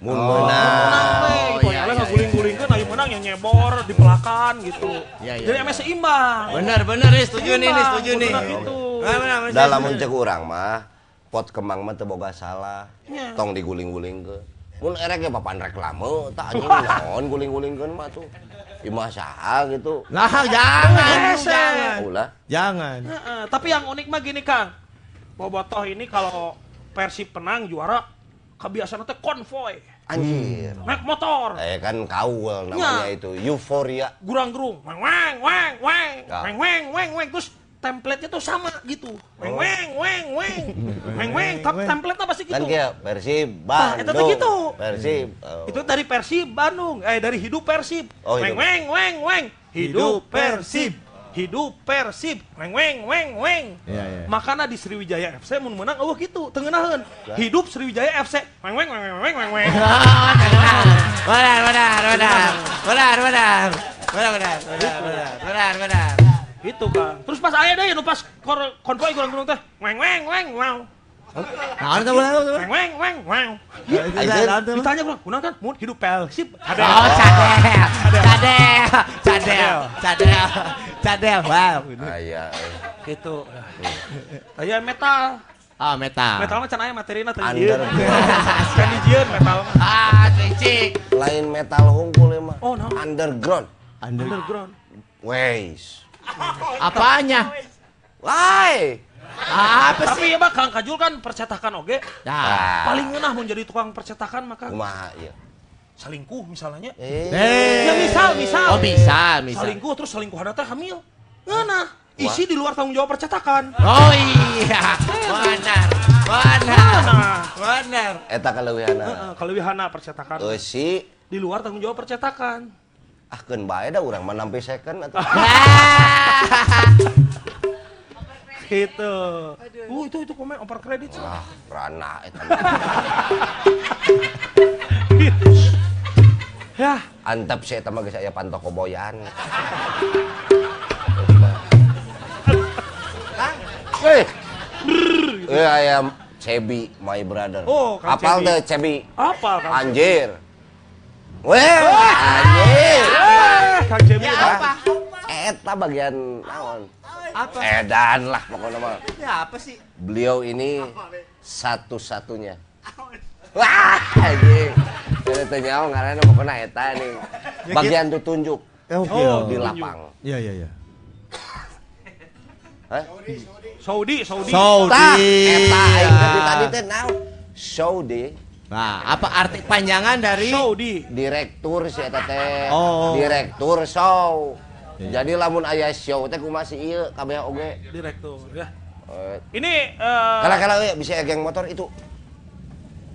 Mun Menang menang. teh, gitu iya, eleh iya, ngaguling-gulingkeun aya menang yang nyebor dipelakan gitu. Iya, iya, Jadi iya. MS seimbang. Benar, benar nih, setuju nih, setuju nih. gitu. Benar, benar, benar. Dalam mencek urang mah pot kemang mah teu boga salah. Nya. Tong diguling-guling ke. Mun erek ya papan reklame, tak anjing naon guling-gulingkeun mah tuh. Imah saha gitu. Lah, jangan, Hese. jangan. Ulah. Jangan. Heeh, tapi yang unik mah gini Kang. Bobotoh ini kalau Persib penang juara kebiasaan teh konvoy, Anjir. naik motor, Eh kan kaul namanya Nya. itu euforia. gurang-gerung, weng weng weng weng, Ya. weng weng weng weng terus template-nya tuh sama gitu. Weng Oh. weng weng weng. Weng weng, tapi template-nya pasti Kan gitu. kayak Persib Nah, itu tuh Bandung. gitu. Persib. oh. Itu dari Persib Bandung, eh dari hidup Persib. Oh, weng weng weng weng. Hidup Persib. Hidup Persib. Weng weng weng weng. Iya, iya. Makanya di Sriwijaya FC mun menang eueuh gitu, tengenaheun. Hidup Sriwijaya FC. Weng weng weng weng weng weng weng. Oh, benar, benar, benar, benar, benar, benar, benar, benar, benar, benar, benar. Gitu kan. Terus pas aya deh nu pas konvoy gurang-gurang teh. Weng weng weng wow. Nah, itu benar, benar. Weng weng weng wow. Anjir. Ditanya gua, "Kunaon kan? Mun hidup Persib." Ada. Oh, cadel, cadel, cadel, cadel, cadel, wow. Aya. Gitu. Aya metal. Ah, metal. Metal mah can aya materina teh. Underground. Kan dijieun metal mah. Ah, cicik. Lain metal hungkul emang. Oh, no. Underground. Underground. Weis. Apanya? Lai. Apa Tapi sih? ya mah Kang Kajul kan percetakan oge. Nah, Paling ngeunah menjadi tukang percetakan maka Kumaha ieu? selingkuh misalnya. Eh. Ya misal, misal. Oh, bisa, bisa. Selingkuh terus selingkuhan teh hamil. Ngeunah. Isi di luar tanggung jawab percetakan. Oh iya, benar, benar, Nah, benar. Eta kaleuwihana. heeh, kaleuwihana percetakan. Eusi Di luar tanggung jawab percetakan. ah keun bae da urang mah nampi second atuh. Gitu. Uh, itu itu komen over kredit. Ah, rana eta. Ya, Antep sih eta mah geus aya pantoko boyan. Eh. Eh aya Cebi, my brother. Oh, Kang Apal Cebi. deh Cebi. apa Kang? Anjir. Weh, anjir. Eh, Kang Jemi Apa? Eta bagian naon? Apa? Edan lah pokoknya mah. Ya apa sih? Beliau ini satu-satunya. Wah, anjing. Saya tanya oh ngaranna pokoknya eta nih. Bagian tutunjuk Oke. Oh, di tunjuk. lapang. Iya iya iya. Hah? Saudi, Saudi. Saudi. Tah, eta aing Ya. tadi tadi teh naon? Saudi Nah, apa arti panjangan dari Saudi. direktur si eta teh. Oh. Direktur show. Jadi lamun aya show teh kumaha si ieu kabeh oge. Direktur ya. Eh, Ini eh Kala-kala we bisa geng motor itu.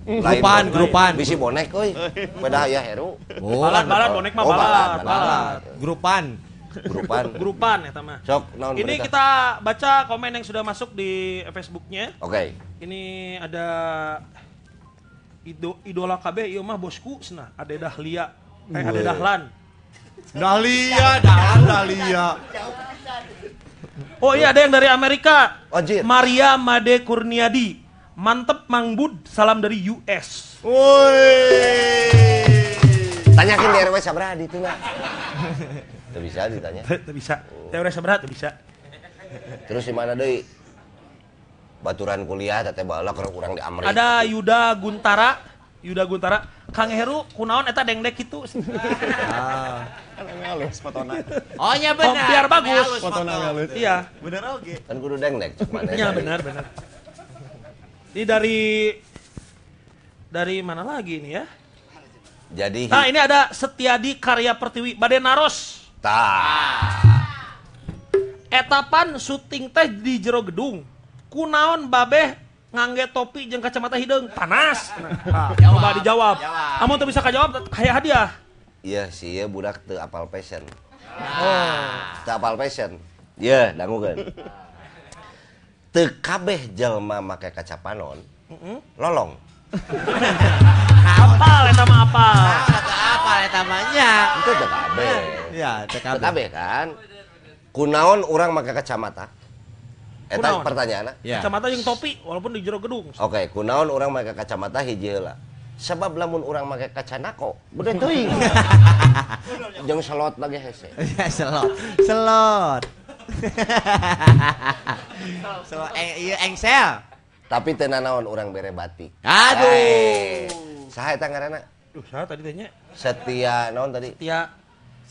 Grupan, grupan. Bisi bonek euy. Beda aya Heru. Oh, Balat, balat, bonek mah Oh, balat, balat, balat. balat. grupan. Grupan. Grupan ya mah. Sok naon Ini berita? kita baca komen yang sudah masuk di Facebooknya. Oke. Ini ada ido, idola KB ieu mah bosku cenah, Ade Dahlia. Eh Ade Dahlan. Dahlia, Dahlan, Dahlia. Oh iya ada yang dari Amerika. Anjir. Maria Made Kurniadi. Mantep Mang Bud, salam dari US. Tanyakin di RW sabaraha di itu mah. Tuh bisa ditanya. Tidak bisa. Teori seberat tuh bisa. Terus di mana deui? Baturan kuliah teteh baheula keur urang di Amerika. Ada Yuda Guntara. Yuda Guntara. Kang Heru kunaon eta dengdek itu. Halus fotona. Oh, nya Oh, benar. biar bagus. Fotona foto. halus. Iya. Bener oke. Kan kudu dengdek mana. Iya benar benar. Ini dari dari mana lagi ini ya? Jadi Nah ini ada Setiadi Karya Pertiwi Baden Naros. tah. Etapan syuting teh di jero gedung. Kunaon babeh ngangge topi jeung kacamata hidung panas. Nah, coba dijawab. Kamu tuh bisa kajawab kayak hadiah. Iya sih ya budak teu apal passion. Oh. Teu apal passion. Iya, dangukeun. Teu kabeh jelema make kaca panon. Lolong. Apal eta mah apal. Kata apa ya tamanya? Itu teu kabeh. Ya, Teu TKB. kabeh kan. Kunaon urang make kacamata? Eta Kunaon? pertanyaanna. Ya. Kacamata jeung topi walaupun di jero gedung. Oke, kunaon urang make kacamata hiji heula. Sebab lamun urang make kaca nako, bude teuing. Jeung selot lagi hese. Ya, selot. Selot. Selot. Eh, iya engsel. Tapi teu nanaon urang bere batik. Aduh. Eh, Saha eta ngaranna? Duh, saya tadi tanya. Setia naon tadi? Tia.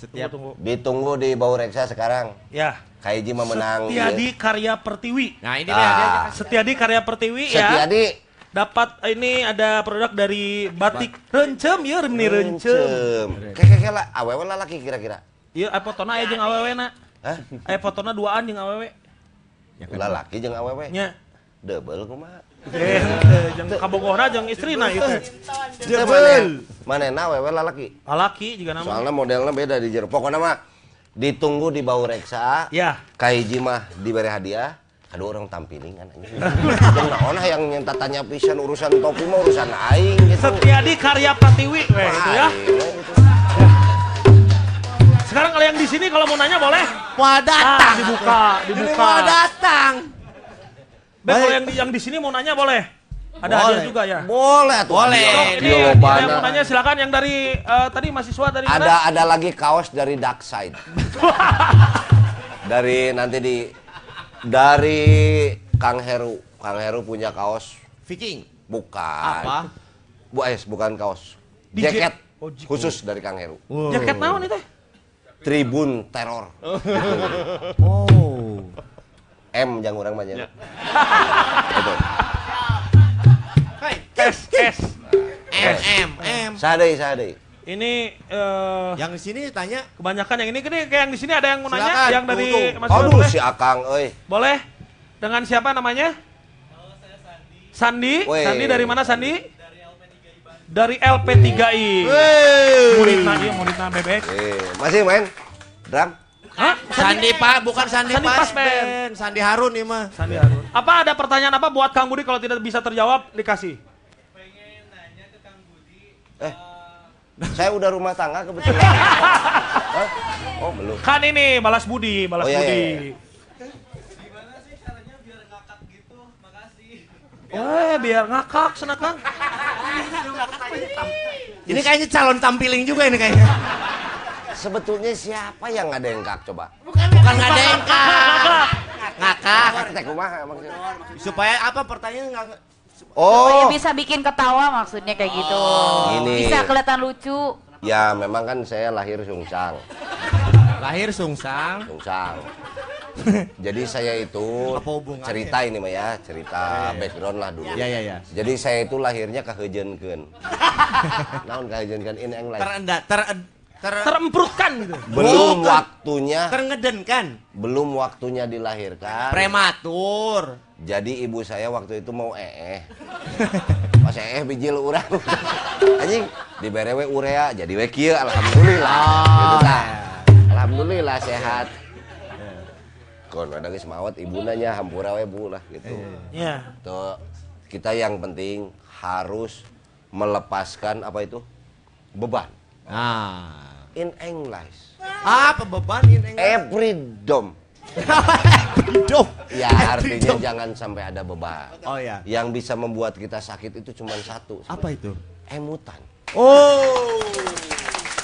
Setiap Tunggu, tunggu. Ditunggu di Bau Reksa sekarang. Ya. Kaiji mah menang. Setiadi Karya Pertiwi. Nah, ini Ah. dia dia. Setiadi Karya Pertiwi ieu. ya. Setiadi Dapat ini ada produk dari batik rencem ya remni rencem. Rencem. Keke lah awewe lalaki kira-kira. Iya, aya fotona aya jeung awewena. Hah? Aya fotona duaan jeung awewe. Lalaki jeung awewe. Nya. Double kumaha? Eh, eh, jeung kabogohna jeung istrina ieu teh. Double. Manehna awewe lalaki. Lalaki juga nama. Soalnya modelnya beda di jero. Pokoknya mah ditunggu di Bau Reksa. Ya. Kaiji mah diberi hadiah. Aduh orang tampilingan anjing. Jeung naon yang nyenta tanya pisan urusan topi mah urusan aing gitu. Setiadi Karya Pertiwi weh itu ya. Aing, gitu. Sekarang kalau yang di sini kalau mau nanya boleh. Mau Ah, datang. dibuka, Ini dibuka. mau datang. Beb, kalau yang di yang di sini mau nanya boleh. Ada Boleh. hadiah juga ya. Boleh tuh. Boleh. Ini yang mau nanya silakan yang dari eh, tadi mahasiswa dari Ada mana? ada lagi kaos dari Dark Side. dari nanti di dari Kang Heru. Kang Heru punya kaos Viking. bukan. Apa? Bu es bukan kaos. DJ. Jaket Oh, khusus dari Kang Heru. Jaket naon itu? Tribun Teror. Oh. M yang orang banyak. Betul. Kes, kes. M M M. Sadai, sadai. Ini eh Yang di sini tanya kebanyakan yang ini gini kayak yang di sini ada yang mau nanya Silakan, yang dari. Mas Aduh boleh? si Akang euy. Boleh? Dengan siapa namanya? Sandi. Weh. Sandi dari mana Sandi? Dari LP3I. Muridna iya, muridna bebek. Eh, masih main drum? Hah? Sandi Pak, bukan Sandi, Sandi Pas Pasben. Ben. Sandi Harun nih mah. Sandi Harun. Apa ada pertanyaan apa buat Kang Budi kalau tidak bisa terjawab dikasih? Saya udah rumah tangga kebetulan. Hah? Oh, belum. Kan ini balas budi, balas Oh, iya, budi. iya, iya. Eh, biar ngakak sana Kang. Ini kayaknya calon tampiling juga ini kayaknya. Sebetulnya siapa yang ada yang kak coba? Bukan nggak ada yang ngakak. Ngakak. Teh kumaha maksudnya? Supaya apa pertanyaan nggak Supaya Oh, bisa bikin ketawa maksudnya kayak gitu. Gini. Bisa kelihatan lucu. ya memang kan saya lahir sungsang, lahir sungsang. sungsang. Jadi saya itu cerita ini mah ya, cerita background lah dulu. Ya ya ya. Jadi saya itu lahirnya kahejeunkeun. Naon kahejeunkeun in English? Terenda ter ter Teremprutkan gitu. Belum Bukan. waktunya, terngeden belum waktunya dilahirkan. Prematur. Jadi ibu saya waktu itu mau ee. pas eh bijil urang anjing dibere we urea jadi we kieu alhamdulillah gitu tah alhamdulillah sehat kon ada geus maot ibuna nya hampura we bu lah gitu Ya. tuh kita yang penting harus melepaskan apa itu beban Ah. In English Apa beban ini? every dom Hidup. ya artinya jangan sampai ada beban Oh ya. yang bisa membuat kita sakit itu cuma satu Apa itu? emutan Oh.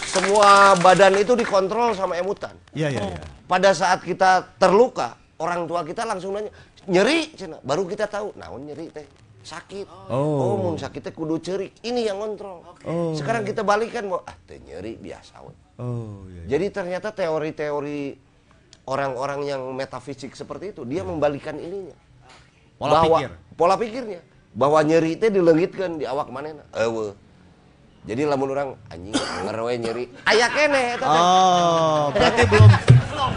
semua badan itu dikontrol sama emutan Iya iya iya. pada saat kita terluka orang tua kita langsung nanya nyeri cina baru kita tahu naon nyeri teh sakit Oh. mun sakit teh kudu cerik ini yang kontrol Oh. sekarang kita balikan mau ah nyeri biasa we. Oh iya. jadi ternyata teori-teori orang-orang yang metafisik seperti itu dia membalikan ininya Pola bahwa, pikir. pola pikirnya bahwa nyeri teh dilengitkan di awak manehna eueuh jadi lamun orang anjing ngerewe nyeri aya keneh eta teh. Oh, berarti belum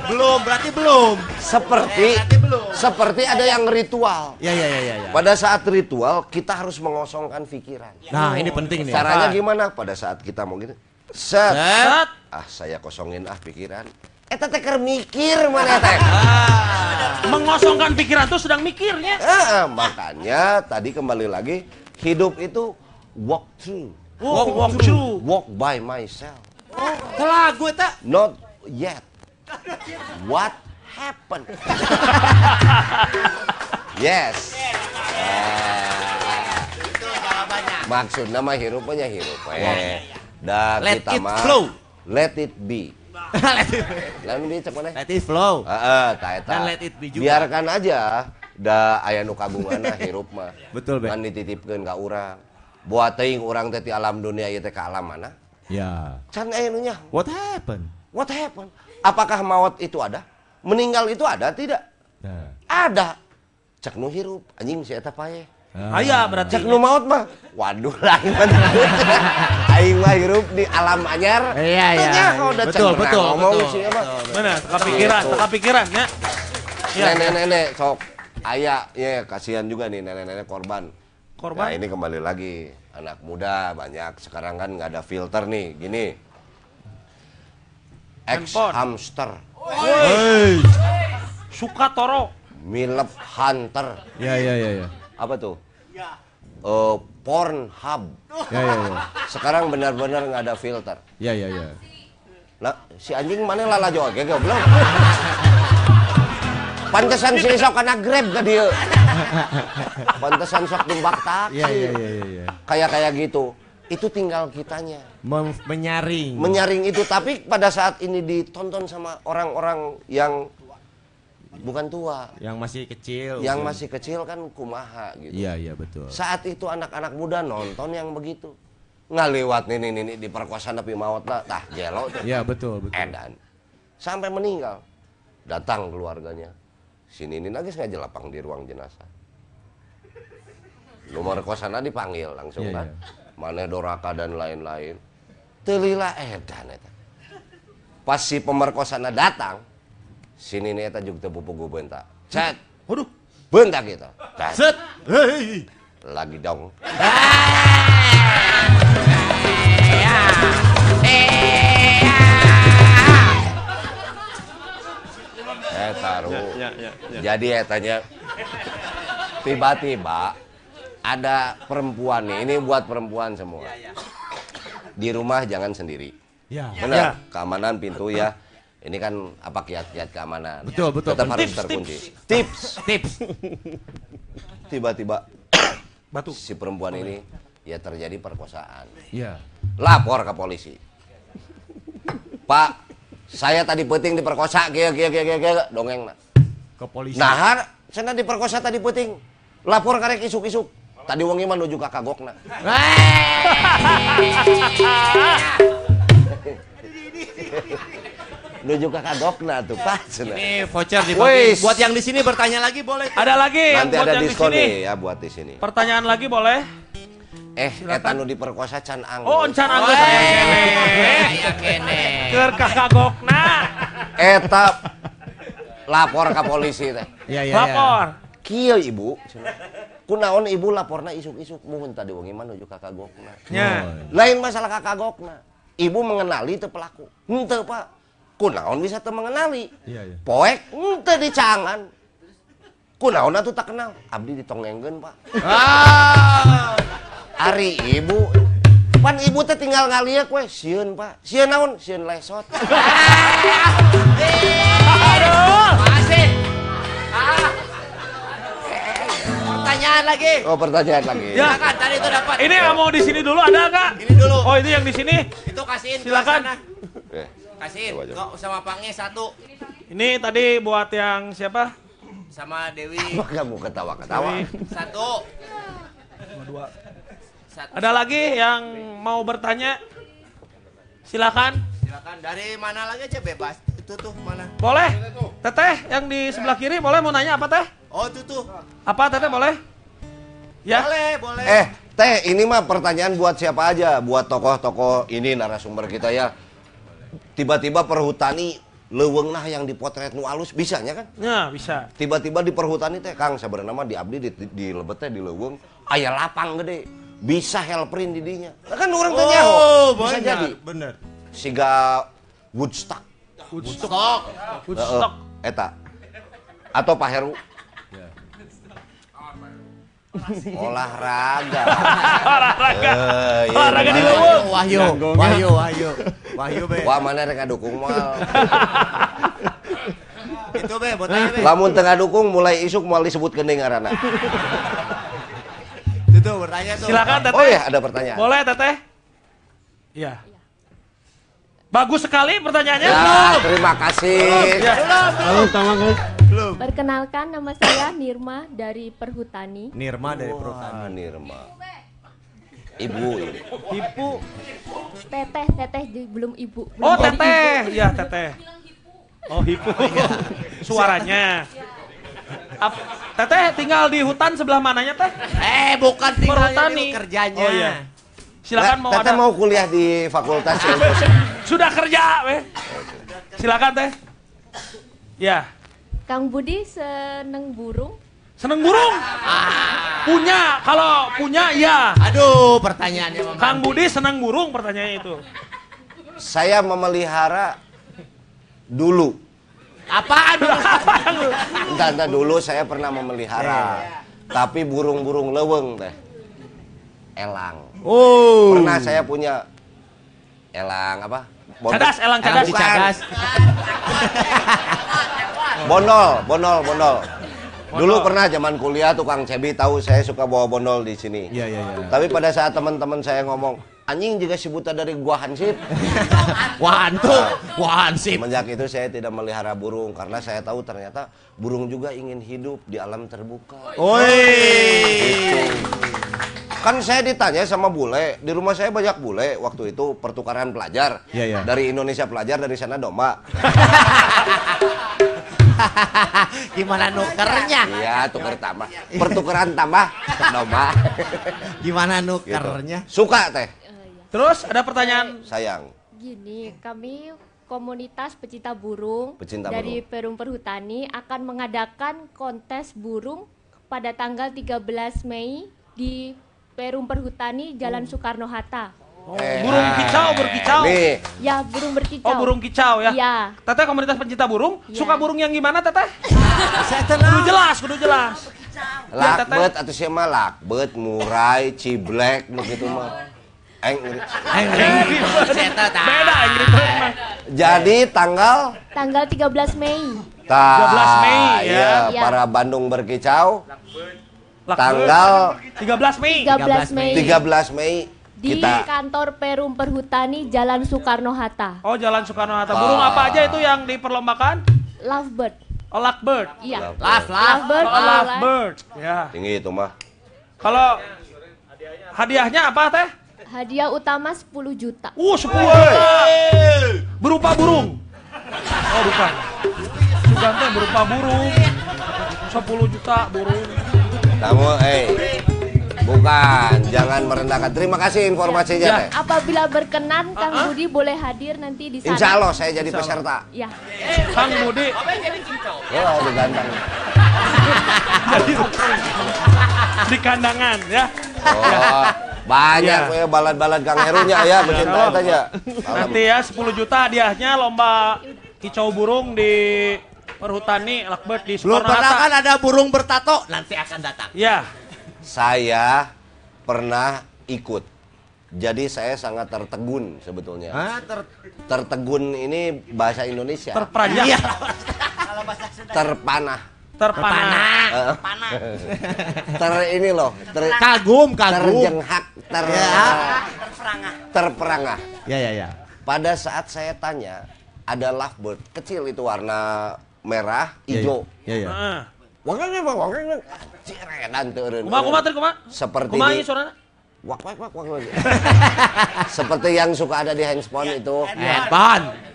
belum, berarti belum. seperti berarti belum. seperti ada yang ritual Ya ya ya ya ya. pada saat ritual kita harus mengosongkan pikiran Nah, ini penting nih. caranya gimana pada saat kita mau gitu set Set. ah saya kosongin ah pikiran eta teh mikir mana teh Mengosongkan pikiran tuh sedang mikirnya. Ah, makanya tadi kembali lagi hidup itu walk through Walk, walk through. walk by myself Ke lagu eta. not yet what happened yes Ah. maksudnya mah hirup mah nya hirup eh dah Let kita it mah flow. let it be lalu dia cek mana Let it flow. Heeh, tah eta. Dan let it be juga. Biarkan aja da aya nu kagunganna hirup mah. Betul, Be. Kan dititipkeun ka urang. Buat teuing urang teh alam dunia ieu teh ka alam mana? Ya. Can aya nu. What happened? What happened? Apakah maut itu ada? Meninggal itu ada tidak? Nah. Ada. Cek nu hirup, anjing si eta pae. Aya berarti. Cek nu maut mah, waduh lain mah. Aing mah hirup di alam anyar. Iya, iya. cek Betul, pernah betul, ngomong betul, sih mah. Mana? Teka pikiran, Gitu. teka pikiran ya. Ya. Nenek-nenek sok ayah ya kasihan juga nih nenek-nenek korban. Korban. Nah ini kembali lagi anak muda banyak sekarang kan nggak ada filter nih gini. Ex hamster, Hey. Suka toro. milep hunter, Ya ya ya ya. apa tuh? Eh, Pornhub. Ya ya ya. Sekarang benar-benar nggak ada filter. Ya ya ya. Lah, si anjing mana lala joge goblok. Pantesan si sok kana grab ka dieu. Pantesan sok tumbak tak. Ya ya ya ya ya. Kayak kayak gitu. Itu tinggal kitanya. Mem- menyaring. Menyaring itu tapi pada saat ini ditonton sama orang-orang yang bukan tua, yang masih kecil. yang masih kecil kan kumaha gitu. Iya iya betul. Saat itu anak-anak muda nonton yang begitu. Nggak nih nih nih diperkosa tapi maut lah, tah tuh. Iya betul betul. edan sampai meninggal datang keluarganya sini ini nangis nggak jelapang di ruang jenazah nomor kosana dipanggil langsung Iya, kan iya. mana doraka dan lain-lain telila edan eta pas si pemerkosana datang sini nih eta juga pupu gue bentak cet Waduh. bentak kita Cet. Set. Hei. lagi dong Eh taruh. Ya, ya, ya. Jadi etanya tiba-tiba ada perempuan nih, ini buat perempuan semua. Di rumah jangan sendiri. Ya. Benar, keamanan pintu ya. Ini kan apa kiat-kiat keamanan. Betul, betul, Tetap harus Tips, terkunci. Tips. Tips. Tiba-tiba Batu. si perempuan ini ya terjadi perkosaan. Iya. lapor ke polisi. Pak, saya tadi peting diperkosa, kia kia kia kia kia dongeng nah. Ke polisi. Nah, saya diperkosa tadi peting. Lapor karek isuk-isuk. Tadi wongi mah nuju ka kagokna. nuju ka kagokna tuh, Pak. cenah. Ini voucher dibagi. Wis. Buat yang di sini bertanya lagi boleh. Ada lagi Nanti buat ada yang di diskon sini. nih ya buat di sini. Pertanyaan lagi boleh? Eh, eta nu diperkosa can anggur. Oh, encan anggur saya kene. kene. Keur kakagokna. Eta lapor ke polisi teh. Iya iya. Lapor. Kieu ibu, kunaon ibu laporna isuk-isuk muhun tadi wengi mah nuju ka kagokna. Ya. Lain masalah ka kagokna. Ibu mengenali teu pelaku. Henteu, Pak. Kunaon bisa teu mengenali? Iya, iya. Poek henteu dicangan. Kunaon atuh tak kenal? Abdi ditongengkeun, Pak. Ah. Ari ibu Pan ibu teh tinggal ngaliak we, sieun Pak. Sieun naon? Sieun lesot. Masih. Ah. Pertanyaan lagi. Oh, pertanyaan lagi. Ya. Silakan tadi itu dapat. Ini yang mau di sini dulu ada nggak? Ini dulu. Oh itu yang di sini. Itu kasihin Silakan. Eh, Kasihin. Kok sama Pange satu. Ini tadi buat yang siapa? Sama Dewi apa kamu ketawa-ketawa? satu. Dua. Satu. Ada lagi yang mau bertanya? Silakan. Silakan dari mana lagi aja bebas. Itu tuh mana? Boleh. Teteh yang di sebelah kiri boleh mau nanya apa teh? Oh itu tuh. Apa teteh boleh? Ya. Boleh, boleh. Eh, Teh, ini mah pertanyaan buat siapa aja? Buat tokoh-tokoh ini narasumber kita ya. Tiba-tiba perhutani leuweung nah yang dipotret nu alus bisanya kan? Ya bisa. Tiba-tiba di perhutani teh Kang sebenarnya mah di abdi di, di, di lebet teh di leuweung aya lapang gede. Bisa helprin di dinya. Nah, kan orang teh nyaho. Bisa jadi. Bener. Siga Woodstock. Woodstock. Woodstock. Heeh, eta. Atau Pak Heru. Olahraga. Olahraga. Eh, iya, Olahraga di leuweung. Wahyu, Wahyu, Wahyu. Wahyu be. Wah mana rek dukung mal. Itu be, buat tanya be. Lamun tengah dukung mulai isuk mau disebut ngaranna. Bertanya tuh. Silakan teteh. Oh ya ada pertanyaan. Boleh teteh? Iya. Bagus sekali pertanyaannya. Ya, terima kasih. Ya. Halo, sama guys. Perkenalkan nama saya Nirma dari Perhutani. Nirma dari Perhutani. Nirma. Ibu. Ibu. Teteh, teteh belum ibu. belum Oh teteh. ibu. Ya teteh. Oh hipu. Suaranya. Ap- teteh tinggal di hutan sebelah mananya teh? Eh, bukan Perhutani. dulu kerjanya. Oh iya. Silakan mau Teteh ada. mau kuliah di Fakultas Ilmu Sudah kerja, weh. Silakan teh. Ya. Kang Budi seneng burung. Seneng burung? Punya, kalau punya iya. Aduh, pertanyaannya Mama. Kang Budi seneng burung pertanyaannya itu. Saya memelihara dulu. Apaan lu? Entah, entah dulu saya pernah memelihara. Tapi burung-burung leweng teh. Elang. Oh. Pernah saya punya elang apa? Bondol- Cadas, elang cadas. Bukan. Cadas. Bondol, bondol, bondol. Dulu pernah zaman kuliah tukang cebi tahu saya suka bawa bondol di sini. Iya, iya, iya. Tapi pada saat teman-teman saya ngomong, anjing juga si buta dari gua hansip. Wahan tuh, wahan sih. Semenjak itu saya tidak melihara burung karena saya tahu ternyata burung juga ingin hidup di alam terbuka. Oi. Kan saya ditanya sama bule, di rumah saya banyak bule waktu itu pertukaran pelajar. Iya, iya. Dari Indonesia pelajar, dari sana domba. Gimana nukernya? Iya, tukar tambah. Pertukaran tambah domba. Gimana Gitu. nukernya? Suka teh, Terus ada pertanyaan. sayang. Gini, kami komunitas pecinta burung Pecinta dari Perum Perhutani akan mengadakan kontes burung pada tanggal 13 Mei di Perum Perhutani Jalan Soekarno Hatta. Eh, Burung kicau, berkicau. Nih, Ya, burung berkicau. Oh burung kicau ya? Iya. Teteh komunitas pencinta burung, Iya. suka burung yang gimana teteh? Saya Kudu jelas, kudu jelas. Ya, Teteh. lakbet atau siapa lakbet, murai, ciblek, begitu mah. Eng, Angry tahu. Beda Angry Bird mah. Jadi tanggal Tanggal 13 Mei. ta- 13 Mei, ya. Iya, Iya. para Bandung berkicau. Tanggal 13 Mei. 13 Mei. 13 Mei di kita kantor Perum Perhutani Jalan Soekarno Hatta. Oh Jalan Soekarno Hatta. Burung apa aja itu yang diperlombakan? Lovebird. Oh Lakbird. Iya. Laf, laf. Lovebird. Oh. Lovebird. Ya. tinggi itu mah. Kalau hadiahnya apa teh? Hadiah utama 10 juta. Uh 10 juta. Berupa burung. Oh bukan. Bukan teh berupa burung. 10 juta burung. Kamu, eh, bukan, jangan merendahkan. Terima kasih informasinya Ya. teh. Apabila berkenan, Kang Budi boleh hadir nanti di sana. Insya Allah saya jadi peserta. Ya. Kang Budi. Oh, udah ganteng. Jadi di kandangan ya. Oh, banyak Iya. we balad-balad Kang Herunya ya, mencinta Iya, eta nya. Nanti ya 10 juta hadiahnya lomba kicau burung di Perhutani Lakbert di Belum Soekarno pernah Hatta. kan ada burung bertato, nanti akan datang. Ya, Saya pernah ikut. Jadi saya sangat tertegun sebetulnya. Ah, ter Tertegun ini bahasa Indonesia. terperanjat, Iya. Terpanah. Terpanah. Eh, ter ini loh, ter, kagum, kagum. terjenghak, ter, Ya. terperangah. Ya, ya, ya. Pada saat saya tanya, ada lovebird kecil itu warna merah, Iya, hijau. Ya, ya. Heeh. Wangan apa wangan? Ciredan teureun. Kumaha kumaha teh kumaha? Seperti Kumaha di- ieu suarana? Wak wak wak wak. wak. Seperti yang suka ada di handphone itu. Ya,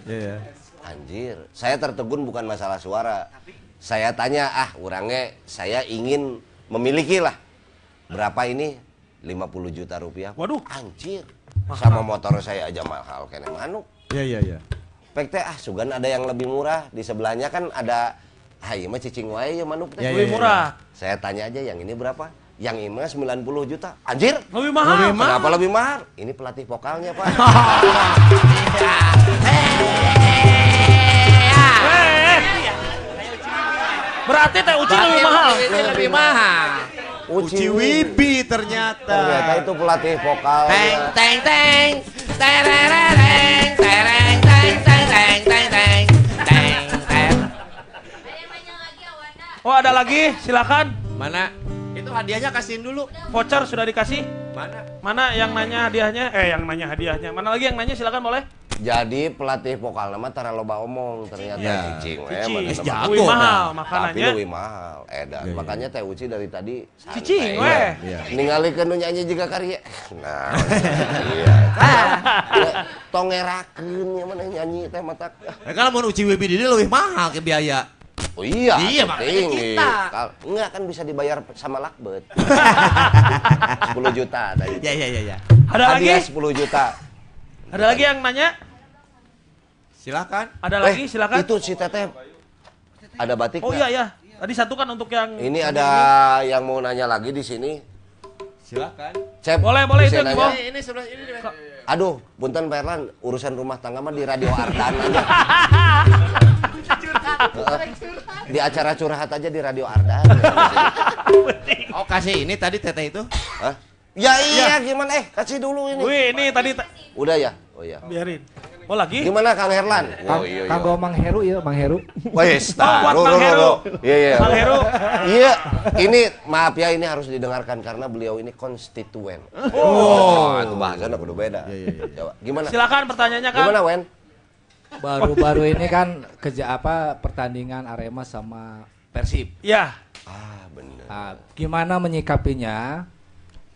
ya. Anjir, saya tertegun bukan masalah suara. Saya tanya, ah, orangnya saya ingin memiliki lah. Berapa ini? 50 juta rupiah. Waduh. Anjir. Sama motor saya aja mahal kene manuk. Ya, ya, ya. Pek teh ah sugan ada yang lebih murah. Di sebelahnya kan ada ah ieu mah cicing wae ya manuk teh. Ya, ya, Lebih murah. Saya tanya aja yang ini berapa? Yang ini mah 90 juta. Anjir. Lebih mahal. Kenapa lebih mahal? Ini pelatih vokalnya, Pak. Berarti teh uci lebih mahal. Ini lebih mahal. Uci Wibi ternyata. Ternyata itu pelatih vokal. Teng teng teng terereng tereng teng teng teng teng teng teng teng. Oh, ada lagi? Silakan. Mana? Itu hadiahnya kasihin dulu. Voucher sudah dikasih. Mana? Mana yang nanya hadiahnya? Eh, yang nanya hadiahnya. Mana lagi yang nanya? Silakan boleh. Jadi pelatih vokal nama tara loba omong ternyata Ya. cicing we Cici. mana nama. jago. Lebih mahal Tapi makanannya. lebih mahal. Edan. Makanya Teh Uci dari tadi santai. Cicing, ya. weh. Iya. Ningalikeun nu nyanyi juga karya. Nah, iya. Ya, Tongerakeun nya mana nyanyi teh matak. Eh, kalau mau uji Wibi di lebih mahal ke biaya. Oh iya, Iya, penting. makanya kita. Enggak kan bisa dibayar sama lakbet. 10 juta tadi. Ya, ya, ya, ya. Ada Hadiah lagi? 10 juta. Ada lagi yang nanya? Silakan. Ada Eh, lagi? Silakan. Itu si Teteh ada batik Oh iya ya. Tadi satu kan untuk yang Ini ada yang mau nanya lagi di sini. Silakan. Cep, Boleh, boleh, itu, nanya? Ini sebelah ini. Aduh, punten Pak Erlan, urusan rumah tangga mah di Radio Ardan aja. Di acara curhat aja di Radio Ardan. Oh, kasih ini tadi teteh itu. Hah? Ya iya, gimana? Eh, kasih dulu ini. Wih, ini tadi ta- Udah ya? Oh iya. biarin. Oh lagi? Gimana Kang Herlan? Kang, Oh iya iya. kanggo Mang Heru ya, Mang Heru. Wes, Oh, buat Bang Heru. Iya, iya. Bang Heru. Iya, ini maaf ya ini harus didengarkan karena beliau ini konstituen. Oh, itu bahasanya kudu beda. Coba, gimana? Silakan pertanyaannya kan. Gimana, Wen? Baru-baru ini kan kerja apa pertandingan Arema sama Persib. Ya. Ah, bener. Nah, gimana menyikapinya?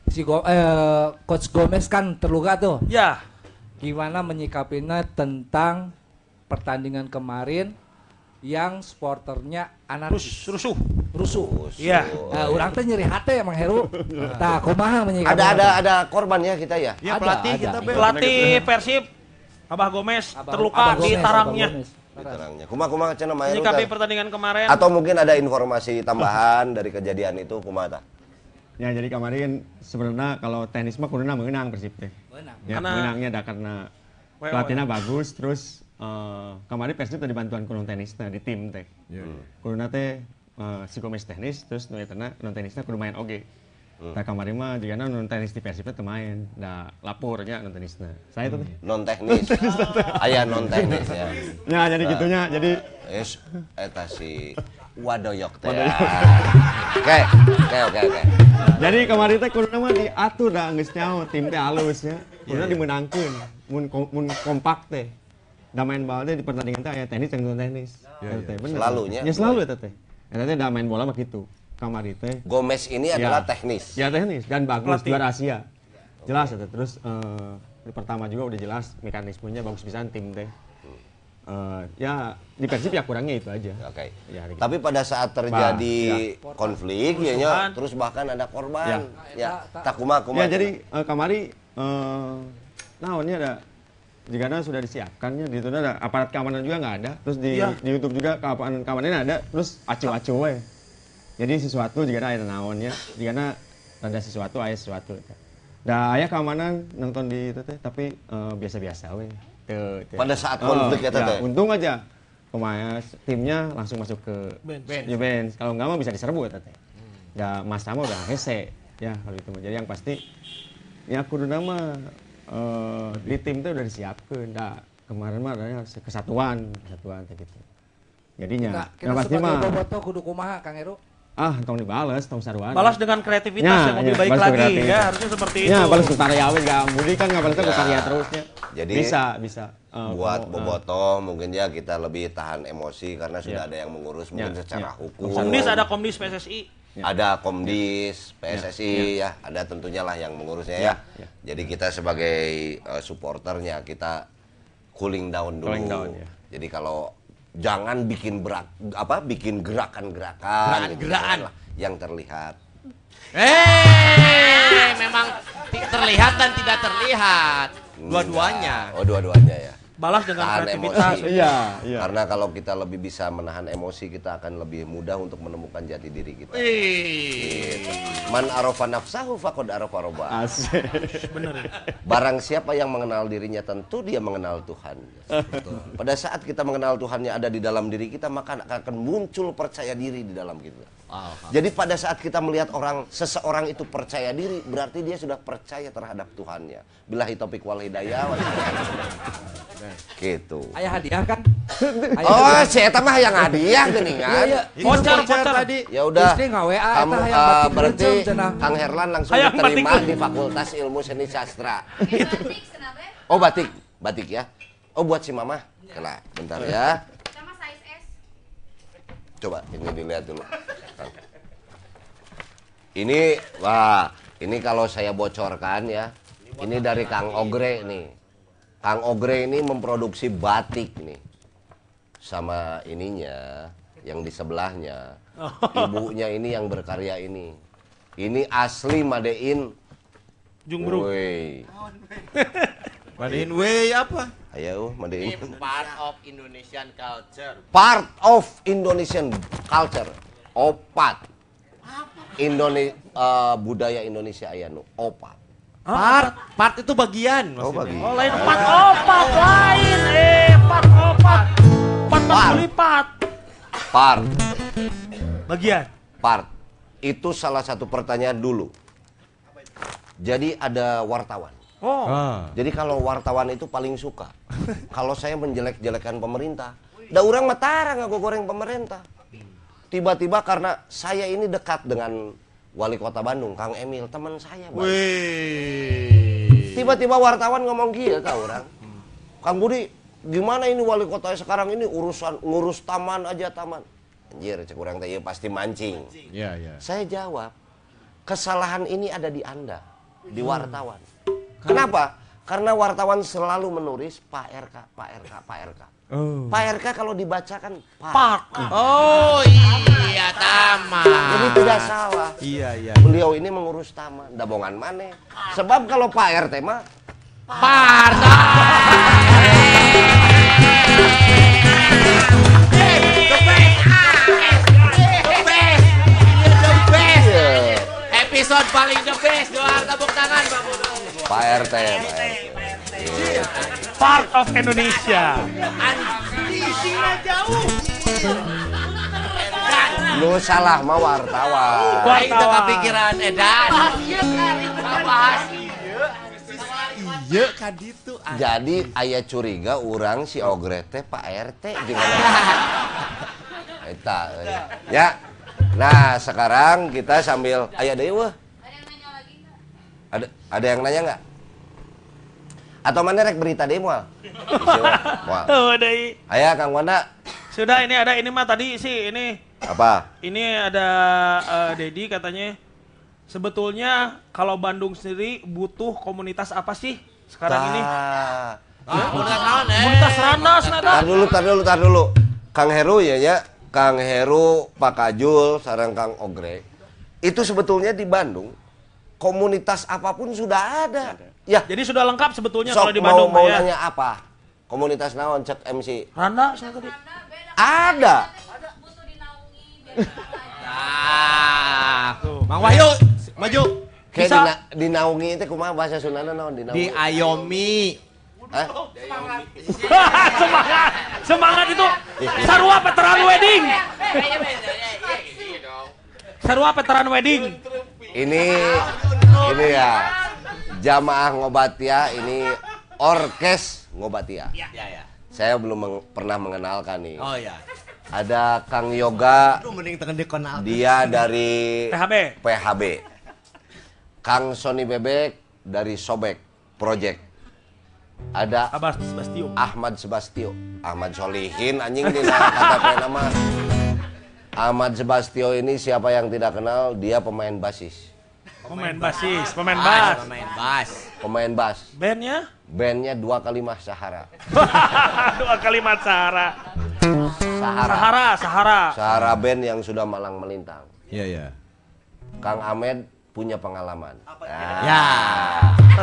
Si Go- eh, Coach Gomez kan terluka tuh. Ya. Gimana menyikapinya tentang pertandingan kemarin yang sporternya anarkis rusuh. rusuh. Iya. Nah, orang teh nyeri hati ya Mang Heru. Nah, kumaha menyikapi? Ada ada ada korban ya kita ya. Ya Ada, pelatih ada. kita. Pelatih Persib Abah Gomez Abah- terluka Abah di Gomez, tarangnya. Abah Gomez. Terangnya. Kumaha kumaha cenah Maheru Menyikapi pertandingan kemarin. Atau mungkin ada informasi tambahan dari kejadian itu kumaha tah? Ya jadi kemarin sebenarnya kalau tenis mah kuduna menang Persib teh. Menang. Ya, Karena- menangnya ada karena pelatihnya bagus terus eh, kemarin Persib tadi bantuan kuno tenisnya di tim teh. Kuduna teh eh, si Gomez teknis terus nu etana non tenisnya kudu main oge. Nah kemarin mah jika non tenis di Persib teh main, da lapornya non tenisnya. Saya tuh teh. Non teknis. Aya non teknis ya. Ya jadi gitunya jadi Es eta si Wadoyok teh. Oke, oke, oke, oke. Jadi kemarin teh kuduna mah diatur da geus nyaho tim teh halusnya. Kuduna dimenangkeun. Mun kom- mun kompak teh. Da main bola teh di pertandingan teh aya tenis jeung non tenis. Eta teh, bener. Selalunya. Ya selalu eta teh. Eta teh da main bola mah kitu. Kamari teh Gomez ini adalah teknis. Ya teknis dan bagus juara Asia. Jelas itu. Terus eh, di pertama juga udah jelas mekanismenya bagus pisan tim teh. Eh, ya di Persib ya kurangnya itu aja. Oke. Ya, gitu. Tapi pada saat terjadi konflik ya nya, Kerusuhan. terus bahkan ada korban. Ya, tak kumaha Ya kumaha. jadi eh, kamari eh nah ini ada jika sudah disiapkannya di situ ada aparat keamanan juga nggak ada terus di, Iya. di YouTube juga keamanan keamanannya ada terus acu-acu we jadi sesuatu jika ada naonnya jika ada sesuatu ayah sesuatu Dah ayah keamanan nonton di itu teh tapi eh, biasa-biasa we. Teu- teu. Pada saat konflik ya, Teh? untung aja pemain timnya langsung masuk ke Bench. ya bench. Kalau nggak mah bisa diserbu ya teh. Ya Mas Tama udah hese ya kalau itu mah. Jadi yang pasti ya kudu nama eh, di tim tuh udah disiapkan. Nah, kemarin mah ada kesatuan, kesatuan kayak gitu. Jadinya, yang kita pasti sebagai mah boboto kudu kumaha Kang Heru. Ah tong dibales, tong saruan. Balas dengan kreativitas Ya, yang lebih ya, baik lagi kreativitas. ya, harusnya seperti itu. Ya, balas ke karya we gak Budi kan nggak balas ke Ya. karya terusnya. Jadi, bisa, bisa. Eh, buat eh, boboto mungkin ya kita lebih tahan emosi karena sudah Ya. ada yang mengurus mungkin Ya, secara ya. hukum. Komdis ada Komdis PSSI. ada Komdis, PSSI ya, ada tentunya lah yang mengurusnya ya. Ya, ya. Jadi kita sebagai eh, supporternya kita cooling down dulu. Cooling down, ya. Jadi kalau jangan bikin berak apa bikin gerakan-gerakan gitu, Gerakan-gerakan. janganlah yang terlihat. Eh, memang terlihat dan tidak terlihat. Dua-duanya. Oh, dua-duanya ya. Balas dengan Tahan kreativitas. emosi. Iya, iya. Karena kalau kita lebih bisa menahan emosi, kita akan lebih mudah untuk menemukan jati diri kita. Ih. Man arofa nafsahu faqad arofa. Asik. Bener ya. Barang siapa yang mengenal dirinya tentu dia mengenal Tuhan. Pada saat kita mengenal Tuhannya ada di dalam diri kita maka akan muncul percaya diri di dalam kita. Jadi pada saat kita melihat orang seseorang itu percaya diri berarti dia sudah percaya terhadap Tuhannya. Billahi topik wal hidayah. gitu. Ayah hadiah kan? Oh, si eta mah yang hadiah geuningan. Iya, Voucher, voucher. tadi. Ya udah. Kamu batik berarti. Kang Herlan langsung Hayang diterima batik. di Fakultas Ilmu Seni Sastra. Oh, batik. Batik ya. Oh, buat si Mama. Kena, bentar ya. Coba ini dilihat dulu. Kang. Ini wah, ini kalau saya bocorkan ya. Ini dari Kang Ogre nih. Kang Ogre ini memproduksi batik nih. Sama ininya yang di sebelahnya. Ibunya ini yang berkarya ini. Ini asli Madein. Jumbrung. Woi. Madiin way apa? Ayo, Madein. Part of Indonesian culture. Part of Indonesian culture. Opat. Indone eh, budaya Indonesia aya nu opat. Part, part itu bagian. Oh, maksudnya. bagi. Oh lain empat opat lain eh empat opat empat empat Par. lipat Part, bagian part. Itu salah satu pertanyaan dulu. Jadi ada wartawan. Oh Jadi kalau wartawan itu paling suka. kalau saya menjelek-jelekan pemerintah, da orang matara nggak goreng pemerintah. Tiba-tiba karena saya ini dekat dengan wali kota Bandung, Kang Emil, teman saya. Tiba-tiba wartawan ngomong gitu kak orang. Kang Budi, gimana ini wali kota sekarang ini urusan ngurus taman aja taman. Anjir, cek orang teh ieu pasti mancing. Iya, iya. Saya jawab, kesalahan ini ada di Anda, di wartawan. Kenapa? Karena wartawan selalu menulis Pak RK, Pak RK, Pak RK. Pak RK kalau dibacakan Pak. part Oh iya, taman. Jadi tidak salah. Iya, iya. Beliau ini mengurus taman, dabongan mana? Sebab kalau Pak RT mah Part. RT, part of Indonesia Isinya jauh. Lu salah mah wartawan. Wah, itu kepikiran Edan. Bahas Iya, kan itu. Jadi ayah curiga orang si Ogre teh Pak RT gimana? Eta. euy. Ya. Nah, sekarang kita sambil ayah deui weh. Ada ada yang nanya nggak? Atau mana rek berita deui moal? Isi, weh. Moal. tuh deh Aya Kang Wanda. sudah ini ada ini mah tadi sih ini Apa? ini ada eh, Dedi katanya sebetulnya kalau Bandung sendiri butuh komunitas apa sih sekarang ini Tah. Ah, tahun eh. komunitas Ranas Tar dulu, tar dulu, tar dulu. Kang Heru ya ya, Kang Heru, Pak Kajul, sarang Kang Ogre. Itu sebetulnya di Bandung komunitas apa pun sudah ada. Ya, jadi sudah lengkap sebetulnya sok kalau di mau Bandung mau ya nanya apa? Komunitas naon cek MC? Randa saya tadi Ada. Ah, Kayak Bisa. dina, dinaungi itu kumaha bahasa Sundana naon dinaungi? Diayomi. Hah? semangat, semangat itu. Sarua veteran wedding. Sarua veteran wedding. Ini ini ya jamaah ngobatia ini orkes ngobatia. Ya ya. Saya belum meng- pernah mengenalkan nih. Oh ya. Ada Kang Yoga, dia dari PHB. PHB. Kang Sony Bebek dari Sobek Project. Ada Abbas Sebastio. Ahmad Sebastio. Ahmad Solihin anjing di KTP nama. Ahmad Sebastio ini siapa yang tidak kenal, dia pemain basis. Pemain basis, pemain bass. pemain bass. Pemain bass. Bandnya Bandnya dua kalimat Sahara. dua kalimat Sahara. Sahara. Sahara, Sahara. Sahara band yang sudah malang melintang. Iya ya. Kang Ahmed punya pengalaman. Nah, Ya.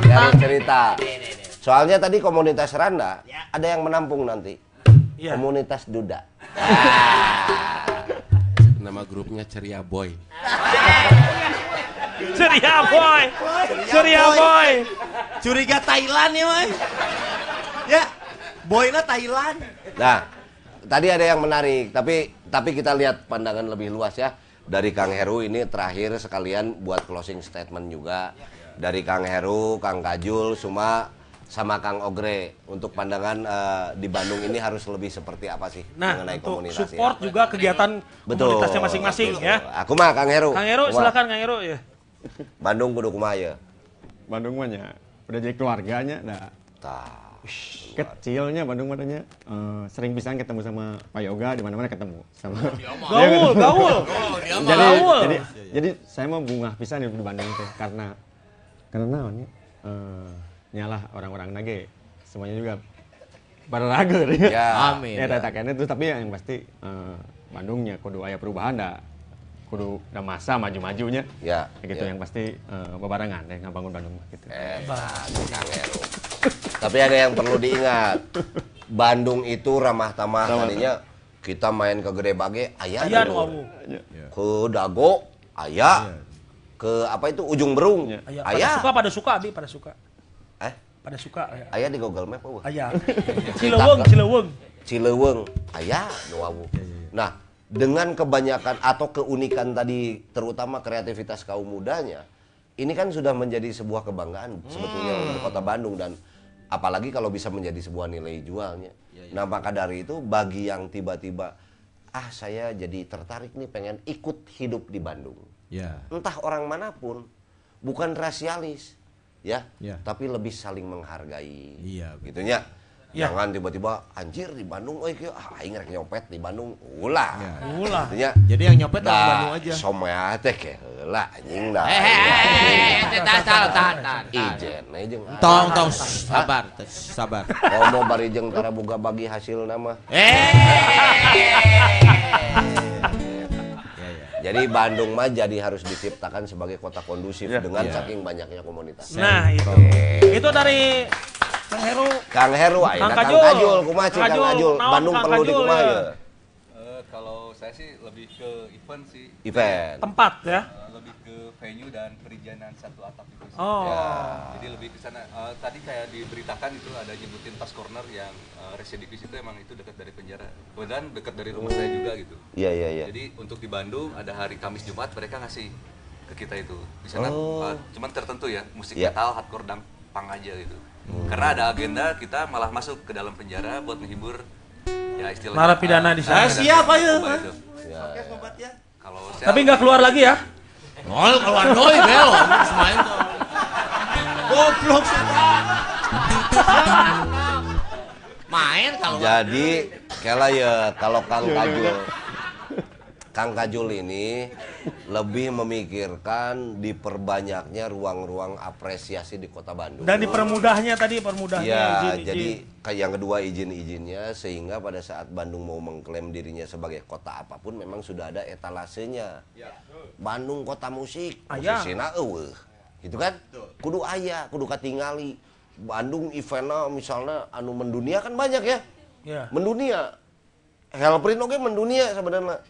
dari cerita. Soalnya tadi komunitas Randa ada yang menampung nanti. Iya. Komunitas Duda. Nama grupnya Ceria Boy. Ceria boy. Ceria boy. Curiga Thailand ya, Mas. Ya. Boyna Thailand. Nah, tadi ada yang menarik, tapi tapi kita lihat pandangan lebih luas ya. Dari Kang Heru ini terakhir sekalian buat closing statement juga. Dari Kang Heru, Kang Kajul, Suma, sama Kang Ogre untuk pandangan eh, di Bandung ini harus lebih seperti apa sih Nah, mengenai untuk komunitas support juga kegiatan Betul. komunitasnya masing-masing betul. ya. Aku mah Kang Heru. Kang Heru, Kumaha? silakan Kang Heru ya. Bandung kudu kumaha ya? Bandung mah nya udah jadi keluarganya dah Tah. kecilnya Bandung madanya eh, sering pisan ketemu sama Pak Yoga di mana-mana ketemu sama Gaul, gaul. jadi, Gaul. jadi jadi saya mau bunga pisan di Bandung teh karena karena naon ya, eh, nyalah orang-orang nage semuanya juga pada ragu Ya. Amin. ya tak kayaknya terus tapi yang pasti eh, Bandungnya kudu aya perubahan dah kudu udah masa maju-majunya Ya. Kayak gitu ya. yang pasti eh, bebarengan deh ngabangun Bandung mah, gitu Hebat, Kang Heru. Tapi ada yang perlu diingat. Bandung itu ramah tamah tadinya kita main ke Gede Bage aya Aya di nu Lur. awu. ke Dago aya ke apa itu ujung berung Aya. Pada aya suka pada suka Abi, pada suka. eh Pada suka ya. aya di Google Map eueuh. Aya. Cileweng, Cileweng. Cileweng aya nu awu. nah dengan kebanyakan atau keunikan tadi terutama kreativitas kaum mudanya ini kan sudah menjadi sebuah kebanggaan sebetulnya untuk kota Bandung dan apalagi kalau bisa menjadi sebuah nilai jualnya nah maka dari itu bagi yang tiba-tiba ah saya jadi tertarik nih pengen ikut hidup di Bandung Ya. entah orang mana pun bukan rasialis ya Ya. tapi lebih saling menghargai betul. gitunya Ya. jangan tiba-tiba anjir di Bandung euy kieu ah aing rek nyopet di Bandung ulah Ya. Ulah. Gitunya, Jadi yang nyopet orang dah, Bandung aja. somea teh ke heula anjing dah Eh, tahan, tahan, tahan, tahan. ijen we jeung Tong, tong, sabar, tes, sabar. komo bari jeung tara boga bagi hasil nama jadi Bandung mah jadi harus diciptakan sebagai kota kondusif dengan Ya. saking banyaknya komunitas Nah, itu. Itu dari Kang Heru. Kang Heru ayeuna Kang Kang Kajul. Kajul kumaha Kang Kang Kajul. Bandung Kang perlu Kajul, dikumaha ya? ya Eh, kalau saya sih lebih ke event sih. event Tempat ya. Eh, lebih ke venue dan perizinan satu atap itu sih. Oh. Ya. Jadi lebih ke sana. Eh, tadi kayak diberitakan itu ada nyebutin tas corner yang uh, residivis itu emang itu dekat dari penjara. Kemudian dekat dari rumah saya juga gitu. iya iya iya Jadi untuk di Bandung ada hari Kamis Jumat mereka ngasih ke kita itu. Di sana Oh. uh, cuman tertentu ya, musik Iya. metal, hardcore dan punk aja gitu. Karena ada agenda kita malah masuk ke dalam penjara buat menghibur ya istilahnya Narapidana di sana. ah, Siap, ayo. itu. Ya. Kalau Tapi nggak keluar lagi ya. Ngol keluar doi bel. Semain tuh. Goblok. Main kalau Jadi kela ya kalau Kang Kajul Kang Kajul ini lebih memikirkan diperbanyaknya ruang-ruang apresiasi di Kota Bandung. Dan dipermudahnya tadi, permudahnya Ya, izin-izin. jadi kayak yang kedua izin-izinnya sehingga pada saat Bandung mau mengklaim dirinya sebagai kota apa pun memang sudah ada etalasenya. Bandung kota musik, musisina eueuh. Gitu kan? Kudu aya, kudu katingali. Bandung eventnya misalnya anu mendunia kan banyak ya. Ya. Mendunia. Hellprint oke mendunia sebenarnya.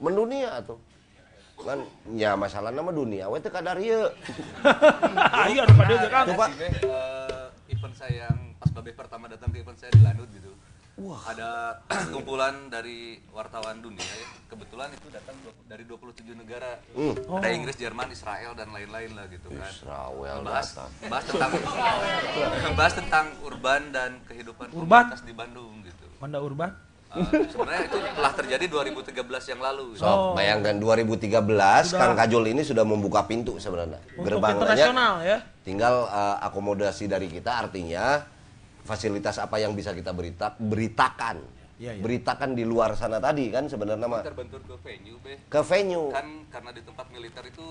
Mendunia tuh. kan ya masalah nama dunia we teu kadar ieu Ayo ada pada kan. Coba. Eh, event saya yang pas Babe pertama datang ke event saya di Lanut gitu. Ada kumpulan dari wartawan dunia ya. Kebetulan itu datang dua- dari 27 negara. Hmm. Ada Oh. Inggris, Jerman, Israel dan lain-lain lah gitu kan. Israel bahas, datang. bahas tentang bahas tentang urban dan kehidupan Urban? komunitas di Bandung gitu. Manda Urban. Eh, sebenarnya itu telah terjadi 2013 yang lalu. So, bayangkan 2013 Kang Kajol ini sudah membuka pintu sebenarnya. Untuk Gerbang internasional ya. Tinggal eh, akomodasi dari kita artinya fasilitas apa yang bisa kita berita beritakan. Iya, iya. Beritakan di luar sana tadi kan sebenarnya mah. terbentur ke venue be Ke venue. kan karena di tempat militer itu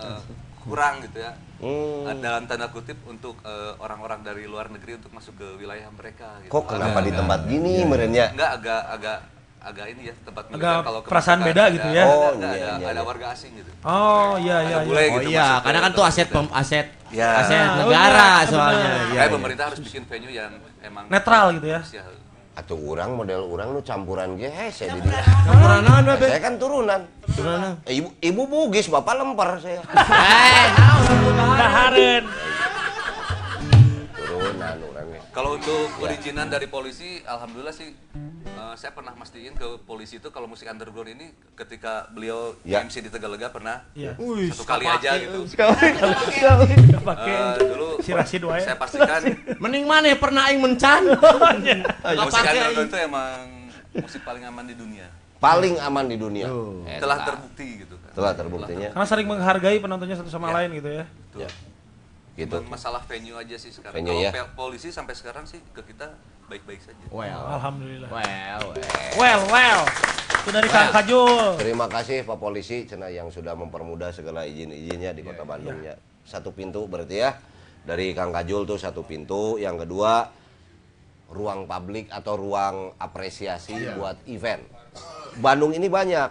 eh, kurang gitu ya Hmm. Ada dalam tanda kutip untuk eh, orang-orang dari luar negeri untuk masuk ke wilayah mereka gitu. Kok kenapa di Agak- tempat gini Iya, merenya? enggak agak agak agak ini ya tempat Agak kalau perasaan beda ada- gitu ya. ada, Oh, ada, iya, iya, ada iya. warga asing gitu Oh iya Ada iya bule iya. gitu Oh iya, masuk ke karena kan tuh aset pem aset Ya. aset Ah, negara benar, soalnya. benar. Iya, Kayak iya. pemerintah harus bikin venue yang emang Netral gitu ya. Atau orang model orang nu campuran ge hese di dia. Campuran naon, Babe? Saya kan turunan. Turunan. Eh, ibu ibu bugis, bapak lempar saya. Daharen. turunan orangnya. Kalau untuk Ya. perizinan dari polisi, alhamdulillah sih eh, saya pernah mastiin ke polisi itu kalau musik underground ini ketika beliau Ya. MC di Tegalega pernah Iya. satu kali aja gitu. Pakai Eh, dulu si Rasid wae. saya pastikan Mending mana pernah aing mencan? musik underground itu emang musik paling aman di dunia. Paling aman di dunia. Telah Eta. terbukti gitu kan. Telah terbuktinya. Karena saling menghargai penontonnya satu sama lain gitu ya. Ya. Gitu. Masalah venue aja sih sekarang. Venue Kalau ya. polisi sampai sekarang sih ke kita baik-baik saja. Well. Alhamdulillah. Well, well. Well, well. Itu dari Kang Kajul. Terima kasih Pak Polisi cina yang sudah mempermudah segala izin-izinnya di Kota Bandung ya. Satu pintu berarti ya. Dari Kang Kajul tuh satu pintu, yang kedua ruang publik atau ruang apresiasi buat event. Bandung ini banyak.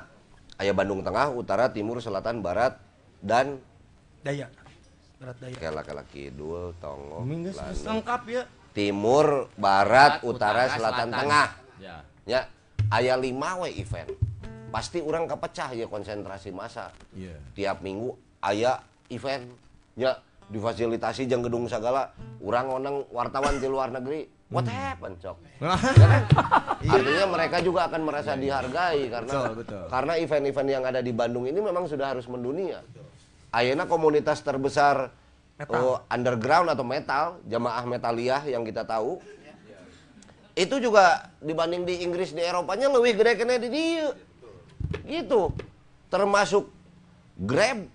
Ayah Bandung Tengah, Utara, Timur, Selatan, Barat dan Daya. Berat daya. Kela-kela Kidul, Tongo, Lanu. lengkap ya. Timur, Barat, Utara, Utara, Selatan, Selatan. Tengah. Ya. Ya, aya lima we event. Pasti orang kepecah ya konsentrasi massa. Iya. Tiap minggu aya event. Ya, difasilitasi jeung gedung segala. Urang oneng wartawan di luar negeri. What happened, Cok? Ya kan? Artinya mereka juga akan merasa dihargai karena Betul, betul. karena event-event yang ada di Bandung ini memang sudah harus mendunia. Ayeuna komunitas terbesar oh, underground atau metal, jamaah metaliah yang kita tahu, itu juga dibanding di Inggris di Eropanya lebih gede kena di dia. Gitu. Termasuk Grab,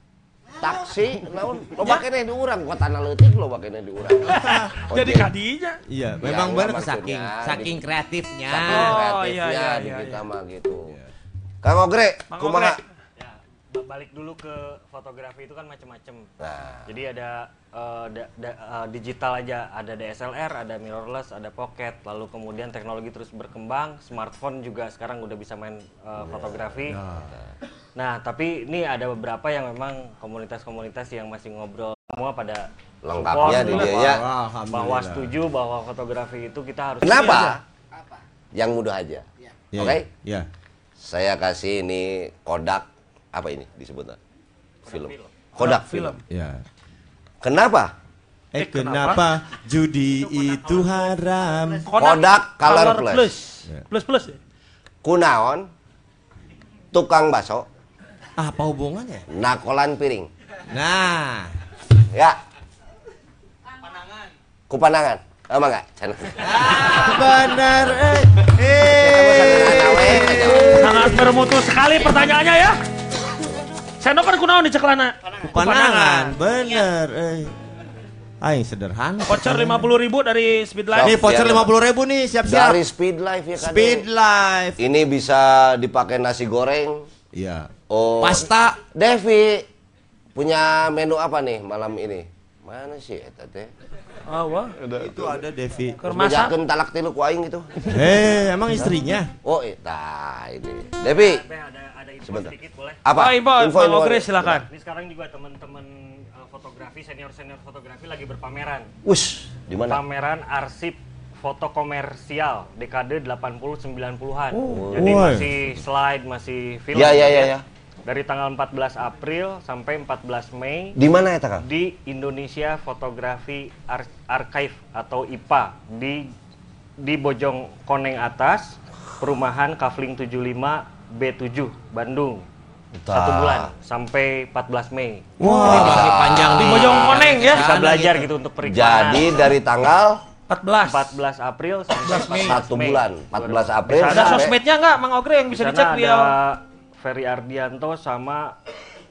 taksi, naon, loba kene di urang, kota analeutik loba kene di urang. Jadi kadinya. Iya, Ya, memang benar maksudnya saking saking kreatifnya. Saking Oh, kreatifnya iya, iya, di iya, kita iya. mah gitu. Kang Ogre, kumaha? Ya, ba- balik dulu ke fotografi itu kan macam-macam. Nah. Jadi ada eh, da- da- eh, digital aja, ada DSLR, ada mirrorless, ada pocket. Lalu kemudian teknologi terus berkembang, smartphone juga sekarang udah bisa main eh, fotografi. Nah, tapi ini ada beberapa yang memang komunitas-komunitas yang masih ngobrol semua pada Lengkapnya di bahwa- dia ya. Bahwa setuju bahwa fotografi itu kita harus Kenapa? Yang mudah aja. Iya, Oke? Iya. Saya kasih ini Kodak apa ini disebutnya? Film. Kodak film. Iya. Kenapa? Eh kenapa judi itu haram? Kodak Color Plus. Plus plus ya. Kunaon? Tukang baso, Apa hubungannya? nakolan piring. Nah, Ya. Kupanangan. Sama enggak? Sana. benar eh. Eh. Sangat bermutu sekali pertanyaannya ya. Seno kan kunaon di ceklana? Panangan, bener eh. Aing sederhana. Voucher 50 ribu dari Speedlight. Ini voucher lima puluh ribu nih, siap-siap. Dari Speed Life ya kan. Speed Life. Ini bisa dipakai nasi goreng. Iya. Oh, Pasta. Devi punya menu apa nih malam ini? Mana sih eta teh? Ah, wah. Itu ada Devi. Keur masak. Bejakeun talak tilu ku aing gitu. Eh, emang istrinya? Oh, eta ini. Devi, ada ada info Sebentar. sedikit boleh? apa? Oh, info, info, Ogre, silakan. Ini sekarang juga teman-teman uh, fotografi senior-senior fotografi lagi berpameran. Wush, di mana? Pameran arsip foto komersial dekade 80 90-an. Oh. Jadi Woi. masih slide, masih film. Ya, ya, gitu ya, ya. dari tanggal 14 April sampai 14 Mei Di mana ya, Kang? di Indonesia Fotografi Ar- Archive atau IPA di di Bojong Koneng atas perumahan Kavling 75 B7 Bandung satu Tah. bulan sampai 14 Mei Wah, masih panjang Di nih. Bojong Koneng ya. bisa belajar gitu untuk periklanan Jadi dari tanggal 14. 14 April sampai 14 Mei satu bulan, 14 April Ada sampai sosmednya nggak, Mang Ogre yang bisa Di dicek dia? ada Ferry Ardianto sama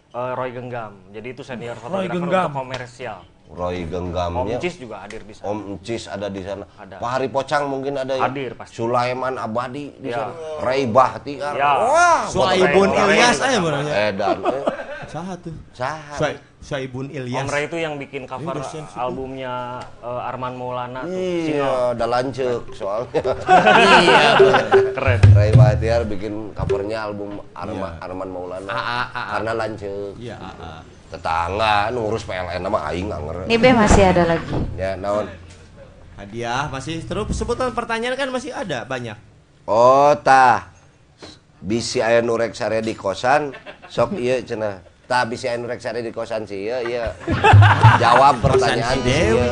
eh, Roy Genggam. Jadi itu senior fotografer Genggam. untuk komersial. Roy Om Genggamnya. Cis juga hadir di sana. Om Cis ada di sana. Ada. Pak Hari Pocang mungkin ada ya. Hadir pasti. Sulaiman Abadi di Ya. sana. Ray Bahtiar. Ya. Wah, Suaibun Ray- Ilyas aja menurutnya. Edan. eh. Saha tuh? Saha. Suai- Suaibun Om Ilyas. Ray itu yang bikin cover albumnya eh, Arman Maulana tuh. Iya, udah lancek soalnya. Iya, keren. Ray Bahtiar bikin covernya album Arma, Iya. Arman Maulana. A, A, A. Karena lancek. Iya, ah, ah. Tetangga ngurus PLN nama aing anger. Nih Be masih ada lagi. Ya, naon? Hadiah masih terus sebutan pertanyaan kan masih ada banyak. Oh, tah. Bisi aya nu rek sare di kosan, sok ieu cenah. Tah bisi aya nu rek sare di kosan sih ieu ieu. Jawab pertanyaan si ieu.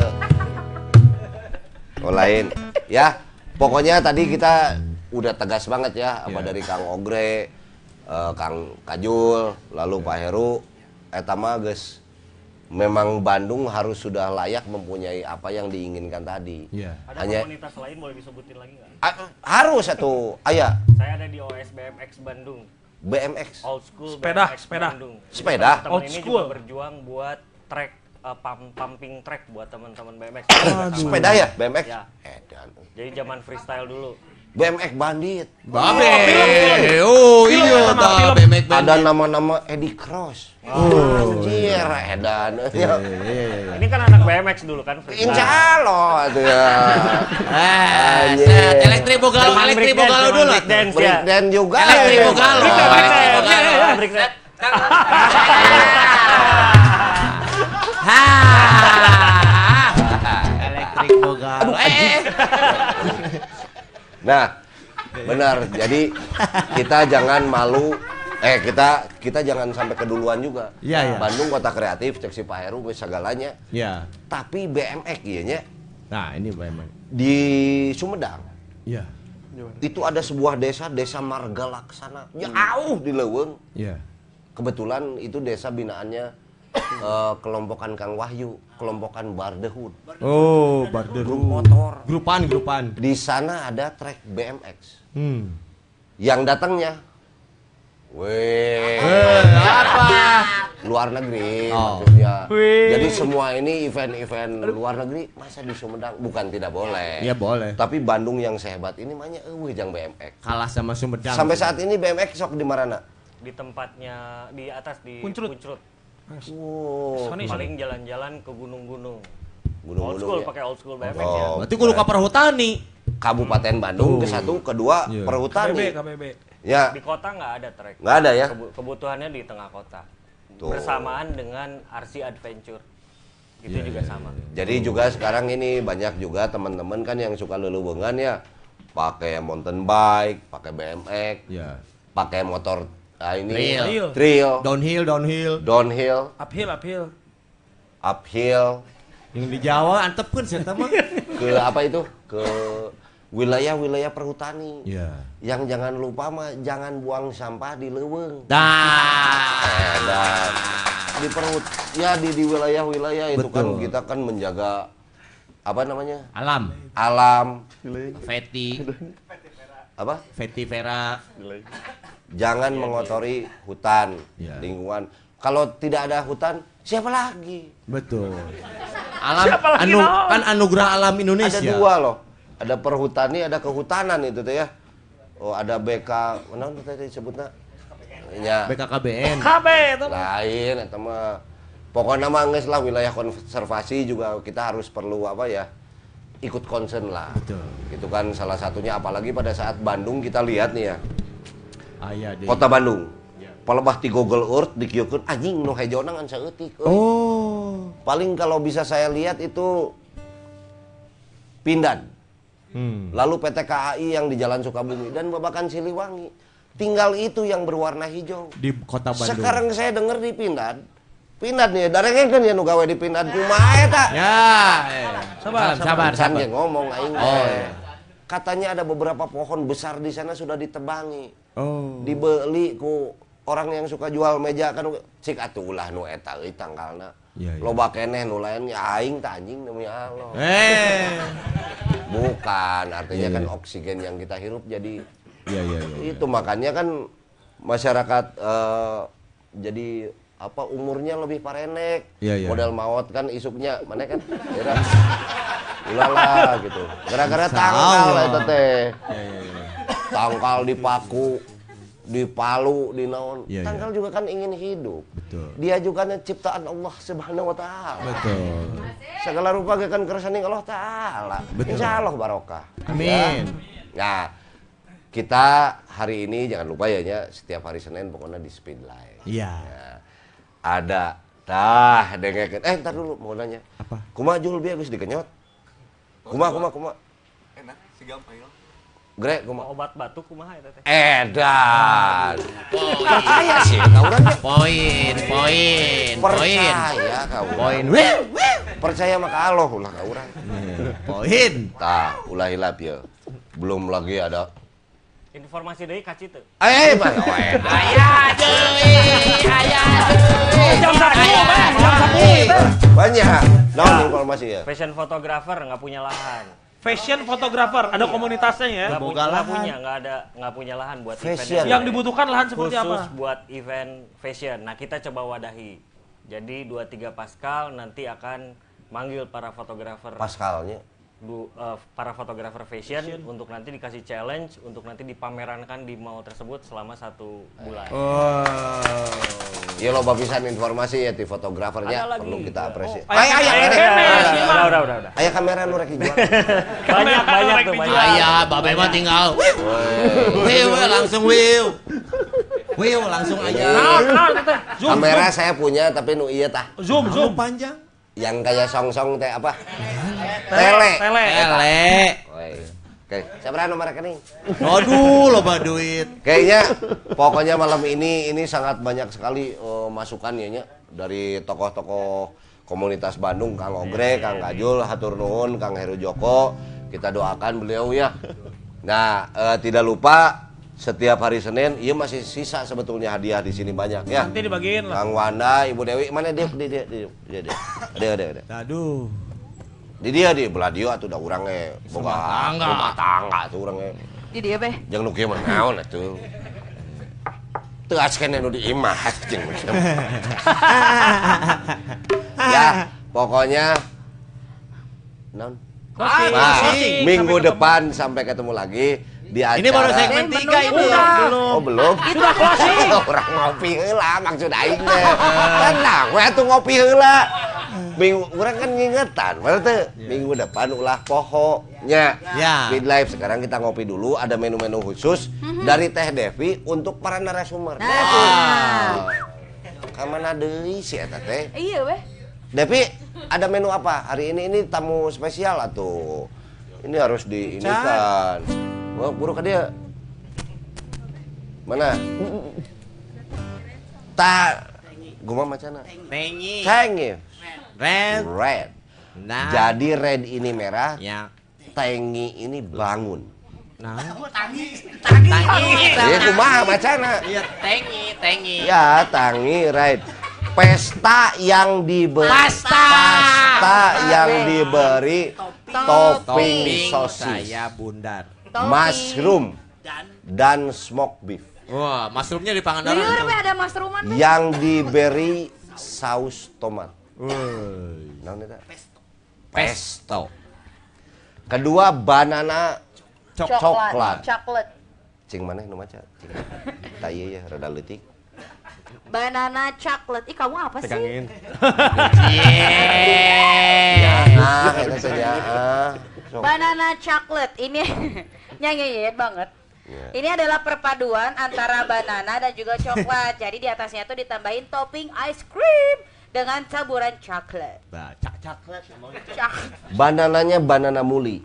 Oh lain. Ya, pokoknya tadi kita udah tegas banget ya apa Iya. dari Kang Ogre, eh, Kang Kajul, lalu Pak Heru eta mah geus memang Bandung harus sudah layak mempunyai apa yang diinginkan tadi. Iya. Ada Hanya komunitas lain boleh disebutin lagi nggak? Harus satu aya Saya ada di OS BMX Bandung. BMX. Old School Sepeda, BMX sepeda. Bandung. Jadi Sepeda? teman-teman Old ini school. juga berjuang buat track eh, pump- pumping track buat teman-teman BMX. Sepeda ya, BMX. Ya. Edan. Jadi zaman freestyle dulu. BMX bandit. Babe. Oh, iya ta BMX band. Ada nama-nama Eddie Cross. Oh, anjir, edan. Ya. Ini kan anak BMX dulu kan freestyle. Insya Allah tuh ya. Eh, Anjir. set elektrik bogalo, elektrik bogalo dulu. breakdance, ya. Breakdance juga. Elektrik bogalo. Break dance, break dance. Break dance. Elektrik Bogalo. Eh, Nah, benar. Jadi kita jangan malu. Eh kita kita jangan sampai keduluan juga. Iya, iya. Bandung kota kreatif, cek si Pak Heru segalanya. ya. Tapi BMX ieu nya Nah, ini memang. di Sumedang Iya. itu ada sebuah desa desa Marga Laksana jauh di Leuweung Iya. kebetulan itu desa binaannya eh, kelompokan Kang Wahyu kelompokan Bardehud Oh, barder. grup motor Grupan, grupan. di sana ada trek BMX Hmm. yang datangnya weh apa? luar negeri Oh. maksudnya Wih. jadi semua ini event-event luar negeri masa di Sumedang bukan tidak boleh Iya, boleh. tapi Bandung yang sehebat ini makanya eueuh jang BMX Kalah sama Sumedang. sampai saat ini BMX sok di mana Di tempatnya di atas di Puncrut. Oh, Sony, Paling jalan-jalan ke gunung-gunung. Old gunung-gunung school ya. pakai old school BMX ya. Oh, Berarti kudu ka perhutani. Kabupaten Bandung ke satu, kedua Iya. KBB, perhutani. KBB. Ya, Di kota nggak ada trek. nggak ada ya. Kebu- kebutuhannya di tengah kota. Tuh. Bersamaan dengan RC Adventure. Itu Iya, juga sama. Jadi juga sekarang ini banyak juga teman-teman kan yang suka lelubungan ya, pakai mountain bike, pakai BMX, Ya. pakai motor ah, ini Trail. trail, Downhill, downhill. downhill, Uphill, uphill. uphill, Yang di Jawa antepkeun sih eta mah. ke apa itu? Ke wilayah-wilayah perhutani. Iya. Yang jangan lupa mah jangan buang sampah di leuweung. Dah. Eh, dan di perut ya di di wilayah-wilayah itu kan kita kan menjaga apa namanya Alam. alam Feti. apa Feti Vera. jangan mengotori hutan Iya. lingkungan kalau tidak ada hutan siapa lagi Betul. Alam Siapa lagi, anu kan anugerah alam Indonesia. ada dua loh ada perhutani ada kehutanan itu tuh ya oh ada BK mana tadi disebutnya ya BKKBN. KB itu. lain itu mah pokoknya mah lah wilayah konservasi juga kita harus perlu apa ya ikut concern lah Betul. itu kan salah satunya apalagi pada saat Bandung kita lihat nih ya Aya deh. kota Bandung palebah di Google Earth dikieukeun anjing nu hejona ngan saeutik. Oh. paling kalau bisa saya lihat itu Pindan Hmm. lalu PT KAI yang di Jalan Sukabumi dan Babakan Siliwangi tinggal itu yang berwarna hijau. Di kota Bandung. Sekarang saya dengar di Pindad, Pindad nih, darengnya kan ya nu gawe di Pindad kumaha eta? Ya. eh. Sabar, sabar, sabar. ngomong aing. Oh, iya. Katanya ada beberapa pohon besar di sana sudah ditebangi. Oh. Dibeli ku orang yang suka jual meja kan cik atuh ulah nu eta euy tanggalna. Iya, iya. Loba keneh nu lain ya aing tah anjing demi Allah. Eh. Bukan, artinya Iya, kan iya. oksigen yang kita hirup jadi Iya, iya, iya. itu makanya kan masyarakat eh, jadi apa umurnya lebih parenek Iya, iya. model maut kan isuknya mana kan kira ulala gitu gara-gara tangkal Allah. eta teh Iya, iya, iya. tangkal dipaku dipalu di naon iya. tangkal juga kan ingin hidup Betul. dia juga kan ciptaan Allah subhanahu wa ta'ala Betul. segala rupa kan kersani Allah ta'ala Betul. insya Allah barokah Amin. Ya. Nah, kita hari ini jangan lupa ya, Nya, setiap hari Senin pokoknya di Speed Live. Iya. Ya. Ada, dah, dengekeun. Eh, ntar dulu mau nanya. Apa? Kumaha jul bieu geus dikenyot? Kumaha, kumaha, kumaha? Enak, si gampang ya. Grek, kumaha? Obat batuk kumaha eta teh? Edan. Percaya sih, kau orangnya. Poin, poin, poin. Percaya kau. Poin. Percaya mah ka Allah ulah ka urang. Poin. Tah, ulah hilap ya. Belum lagi ada Informasi deui ka Citu. Eh, Bang. Oh, edan. Ayah deui, ayah deui. Jam satu, Bang. Jam satu. Banyak. Naon informasi ya? Fashion photographer nggak punya lahan. Fashion photographer, ada komunitasnya ya. Nggak punya, nggak punya, nggak ada, nggak punya lahan buat Fashion. event. Yang dibutuhkan lahan seperti khusus apa? buat event fashion. Nah kita coba wadahi. Jadi 2-3 Pascal nanti akan manggil para fotografer Pascalnya. Bu, eh, para fotografer fashion, untuk nanti dikasih challenge untuk nanti dipamerankan di mall tersebut selama satu bulan. Ya lo pisan informasi ya di fotografernya perlu kita apresiasi. Oh, Ayah, ayah, ayah, ayah, ayah, ayah, ayah, Udah, udah, udah, ayah kamera nu rek dijual. Banyak, banyak tuh, banyak. Ayah, babe mah tinggal. Wiu, langsung wiu. Wiu, langsung aja. Nah, nah, Kamera saya punya tapi nu iya tah. zoom, zoom. Panjang. Yang kayak song-song teh apa? Tele. Tele. Ele. Woi. Oke, seberapa nomor rekening? Aduh, loba duit. Kayaknya pokoknya malam ini ini sangat banyak sekali eh, masukan ya Nya, dari tokoh-tokoh komunitas Bandung Kang Ogre, Kang Kajul, Hatur Nuhun, Kang Heru Joko. Kita doakan beliau ya. Nah, eh, tidak lupa setiap hari Senin, iya masih sisa sebetulnya hadiah di sini banyak ya. Nanti dibagiin lah. Kang Wanda, Ibu Dewi, mana dia? Dia, dia, dia, dia, dia, dia, dia, dia. Aduh. Di dia di belah dia atuh da urang ge boga tangga. rumah tangga tuh urang ge. Di dia beh. Jeung nu kieu mah naon atuh. Teu askeun nu di imah jeung. Ya, pokoknya naon? Closing, Nah, closing. minggu Sampai depan sampai ketemu lagi di acara. Ini baru segmen tiga ini. Oh, belum. Sudah closing. Orang ngopi heula maksud aing teh. Tenang we atuh ngopi heula. Minggu urang kan ngingetan, berarti minggu depan ulah pohonya. Ya. Speed Live sekarang kita ngopi dulu ada menu-menu khusus dari Teh Devi untuk para narasumber. Devi. Kamana deui si eta teh? Iya beh. Devi, ada menu apa? Hari ini ini tamu spesial atau ini harus di ini kan. Oh, buruk dia. Mana? Ta guma macana? Tengi. Tengi. Red. Red. Nah. Jadi red ini merah, Ya. tengi ini bangun. Nah. Ya kumaha macana? Iya, tengi, tengi. Ya, tangi red. Pesta yang diberi Pasta. Pasta yang diberi topping sosis. saya bundar. mushroom dan smoke beef Wah, mushroomnya di Liur Pangandaran. beh ada mushroom yang diberi saus tomat. Naon eta? Pesto. Kedua banana coklat. Coklat. Cing mana nu maca? Cing. Tak ieu ya rada leutik. Banana coklat. Ih kamu apa sih? Tegangin. Ah, eta teh ya. ah. Sok. Banana coklat. Ini nyanyi banget. Ya. Ini adalah perpaduan antara banana dan juga coklat. Jadi di atasnya tuh ditambahin topping ice cream dengan taburan coklat. Nah, cak caklet. Cok- Banananya banana muli.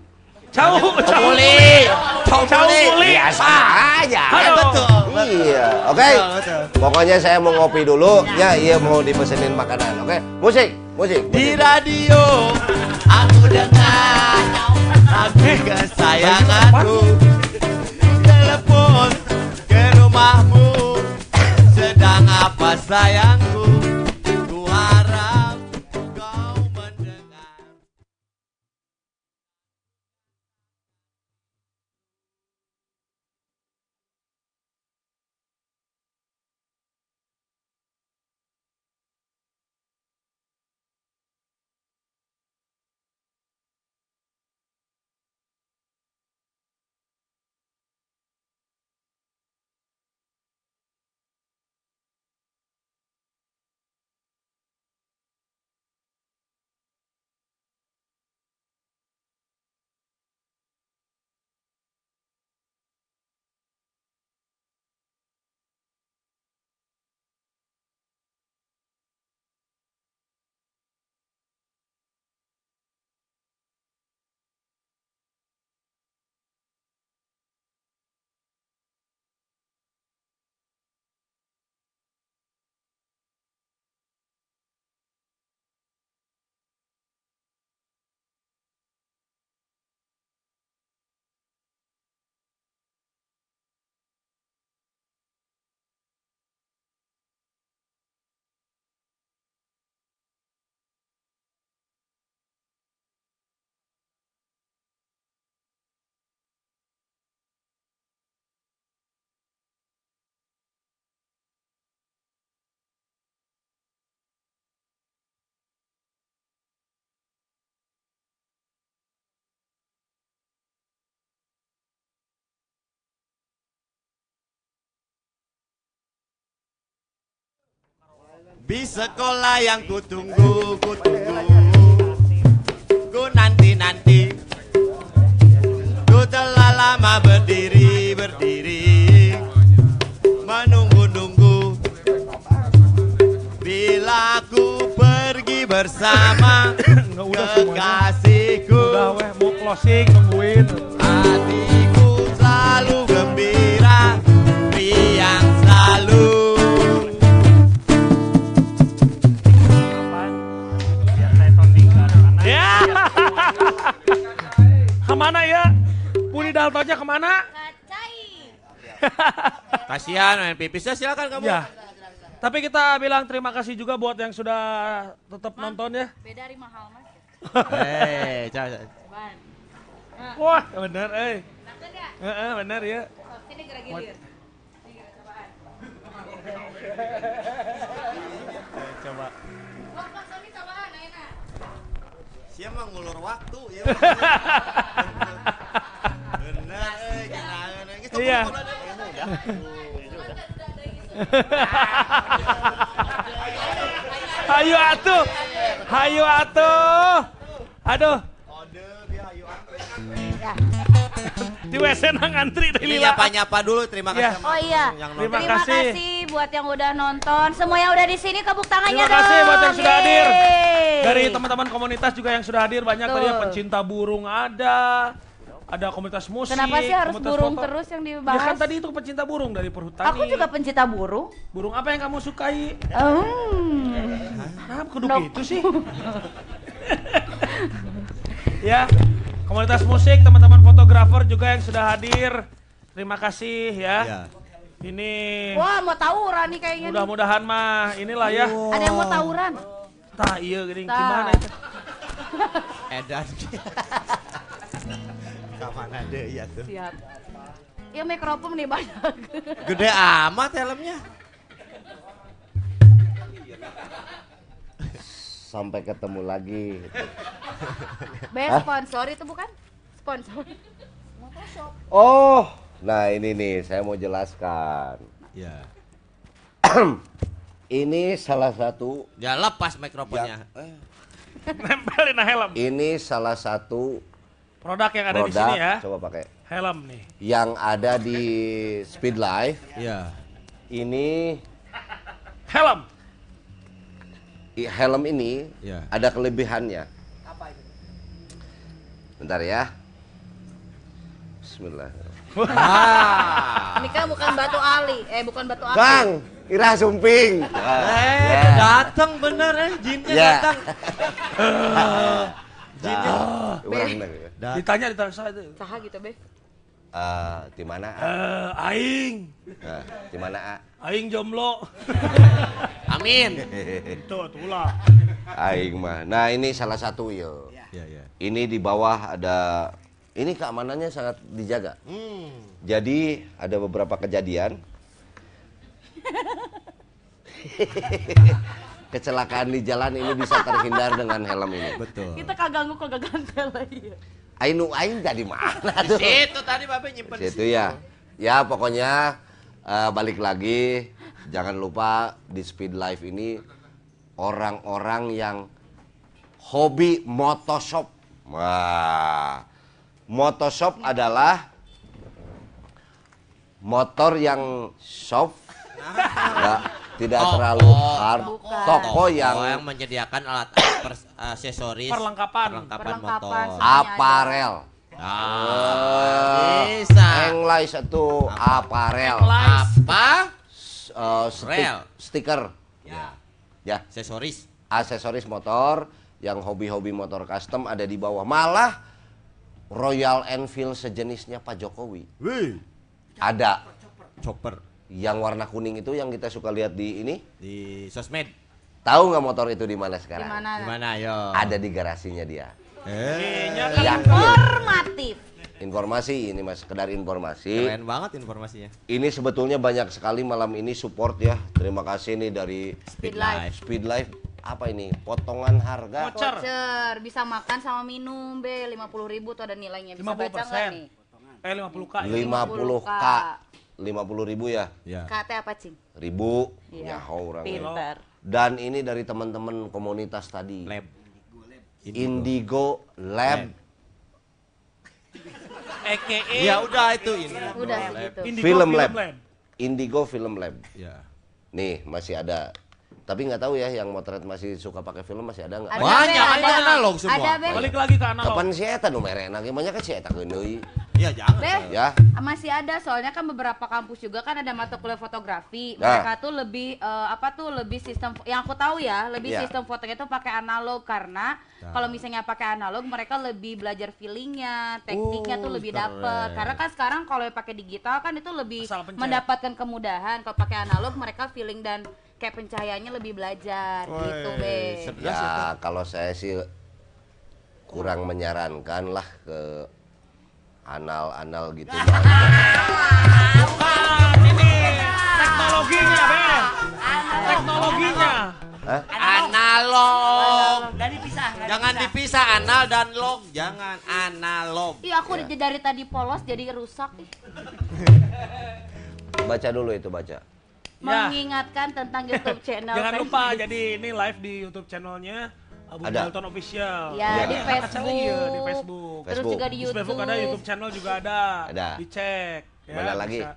Cau, cau muli. Cau muli. Biasa aja. Halo. Iya, oke. Pokoknya saya mau ngopi dulu. Ya, iya mau dipesenin makanan. Oke, musik, musik. Di radio aku dengar lagu kesayanganku Telepon ke rumahmu Sedang apa sayangku Di sekolah yang ku tunggu, ku tunggu. Ku nanti-nanti. Ku telah lama berdiri, berdiri. Menunggu-nunggu. Bila ku pergi bersama Kekasihku. Udah weh, mau closing nungguin. Hatiku Budi Daltonnya ke mana? Kasihan main pipisnya silakan kamu Ya. Tapi kita bilang terima kasih juga buat yang sudah tetap nonton ya. Beda dari mahal mas. Eh, coba. Wah, bener, eh. Heeh, bener ya. Sini gerak gilir. Coba. Siapa mah ngulur waktu ya. Iya. Hayu atuh. Hayu atuh. Aduh. Di WC nang antri Ini lila. nyapa-nyapa dulu, terima kasih Ya. sama Oh iya. yang Terima Terima kasih. kasih buat yang udah nonton. Semua yang udah di sini tepuk tangannya Terima kasih dong. buat yang sudah hadir. Yeay. Dari teman-teman komunitas juga yang sudah hadir banyak tadi ya pencinta burung ada. Ada komunitas musik. Kenapa sih harus komunitas burung foto. terus yang Ya dibahas? kan tadi itu pecinta burung dari perhutani. Aku juga pencinta burung. Burung apa yang kamu sukai? Hmm. Nah, kudu Nope. gitu sih. ya, komunitas musik, teman-teman fotografer juga yang sudah hadir. Terima kasih ya. Ya. Ini Wah, mau tawuran nih kayaknya. nih. mudah-mudahan mah inilah ya. Ada yang mau tawuran? Tah iya gini gimana itu? Edan. Kamana deh ya tuh. Siap. Ya mikrofon nih banyak. Gede amat helmnya. Sampai ketemu lagi. Best sponsor itu bukan? Sponsor. Oh, nah ini nih saya mau jelaskan. Ya. ini salah satu Ya lepas mikrofonnya. Nempelin nah helm. ini salah satu Produk yang ada di produk sini ya. coba pakai Helm nih. yang ada di Speed Life. Ya. Ini Helm. helm ini Ya. ada kelebihannya. Bentar ya. Bismillah. Ini kan bukan batu ali, eh bukan batu ali. Kang, Ira Sumping. Eh, Ya. datang bener eh, jinnya Ya. datang. jinnya. Urang nang ya. Ditanya ditanya saya itu. Saha gitu, Be. Eh, di mana? Eh, aing. Nah, di mana A? Aing jomblo. Amin. Itu itulah. Aing mah. Nah, ini salah satu yo. Ya, ya. Ini di bawah ada ini keamanannya sangat dijaga. Hmm. Jadi ada beberapa kejadian kecelakaan di jalan ini bisa terhindar dengan helm ini. Betul. Kita kaganggu kagak gantel lagi. Ainu aing dari mana tuh? situ tadi Babe nyimpen di Situ ya. Ya pokoknya eh, balik lagi jangan lupa di Speed Life ini orang-orang yang hobi motoshop. Wah. Motoshop adalah motor yang soft ya, tidak terlalu hard. Toko yang yang menyediakan alat-alat pers- aksesoris Perlengkapan. perlengkapan Perlengkapan motor. aparel. Ah, bisa. Englai satu aparel. Apa? Eh, Rel. stiker. Ya, Ya, aksesoris. aksesoris motor yang hobi-hobi motor custom ada di bawah. Malah Royal Enfield sejenisnya Pak Jokowi. Wih. Ada Chopper yang warna kuning itu yang kita suka lihat di ini. di sosmed. Tahu nggak motor itu di mana Di sekarang? mana? Gimana yo? Ada di garasinya dia. Eh, Yakin. Informatif. Informasi ini mas, sekedar informasi. keren banget informasinya. Ini sebetulnya banyak sekali malam ini support ya. Terima kasih nih dari Speed Life. Speed Life. Apa ini? Potongan harga. Voucher. Voucher bisa makan sama minum, Be. 50 ribu tuh ada nilainya. Bisa baca nggak nih? Eh 50k. 50k. 50 ribu ya? Ya. KT apa, Cing? Ribu. Iya. Nyaho orang. Pinter. Dan ini dari teman-teman komunitas tadi. Lab. Indigo Lab. EKE. Ya udah itu ini. Udah segitu. Indigo Film Lab. Lab. Indigo Film Lab. Ya. Nih, masih ada. Tapi nggak tahu ya yang motret masih suka pakai film masih ada nggak? Banyak, ada. analog semua. Ada. Balik lagi ke analog. Kapan si eta nu merena ge banyak kan si eta geuneuy. Ya jangan. Be, Ya. masih ada soalnya kan beberapa kampus juga kan ada mata kuliah fotografi. Ya. Mereka tuh lebih eh, apa tuh lebih sistem yang aku tahu ya, lebih Ya. sistem fotonya tuh pakai analog karena kalau misalnya pakai analog mereka lebih belajar feelingnya, tekniknya tuh Oh, lebih keren. dapet. Karena kan sekarang kalau pakai digital kan itu lebih mendapatkan kemudahan. Kalau pakai analog mereka feeling dan kayak pencahayaannya lebih belajar gitu, Be. Ya. Ya kalau saya sih kurang menyarankan lah ke anal-anal gitu. Bukan, ini teknologinya, Be. Teknologinya. Hah? Analog. Dan dipisah. Jangan dipisah. dipisah anal dan log. Jangan analog. Iya, aku dari tadi polos jadi rusak. Baca dulu itu baca. Mengingatkan tentang YouTube channel. Jangan Teh. lupa jadi ini live di YouTube channelnya Abu Ada. Dalton Official. Ya, Ya. di Facebook. iya, di Facebook. Terus Facebook. juga di Di YouTube. Facebook ada, YouTube channel juga ada. Ada. Dicek. ya, Mana lagi? bisa.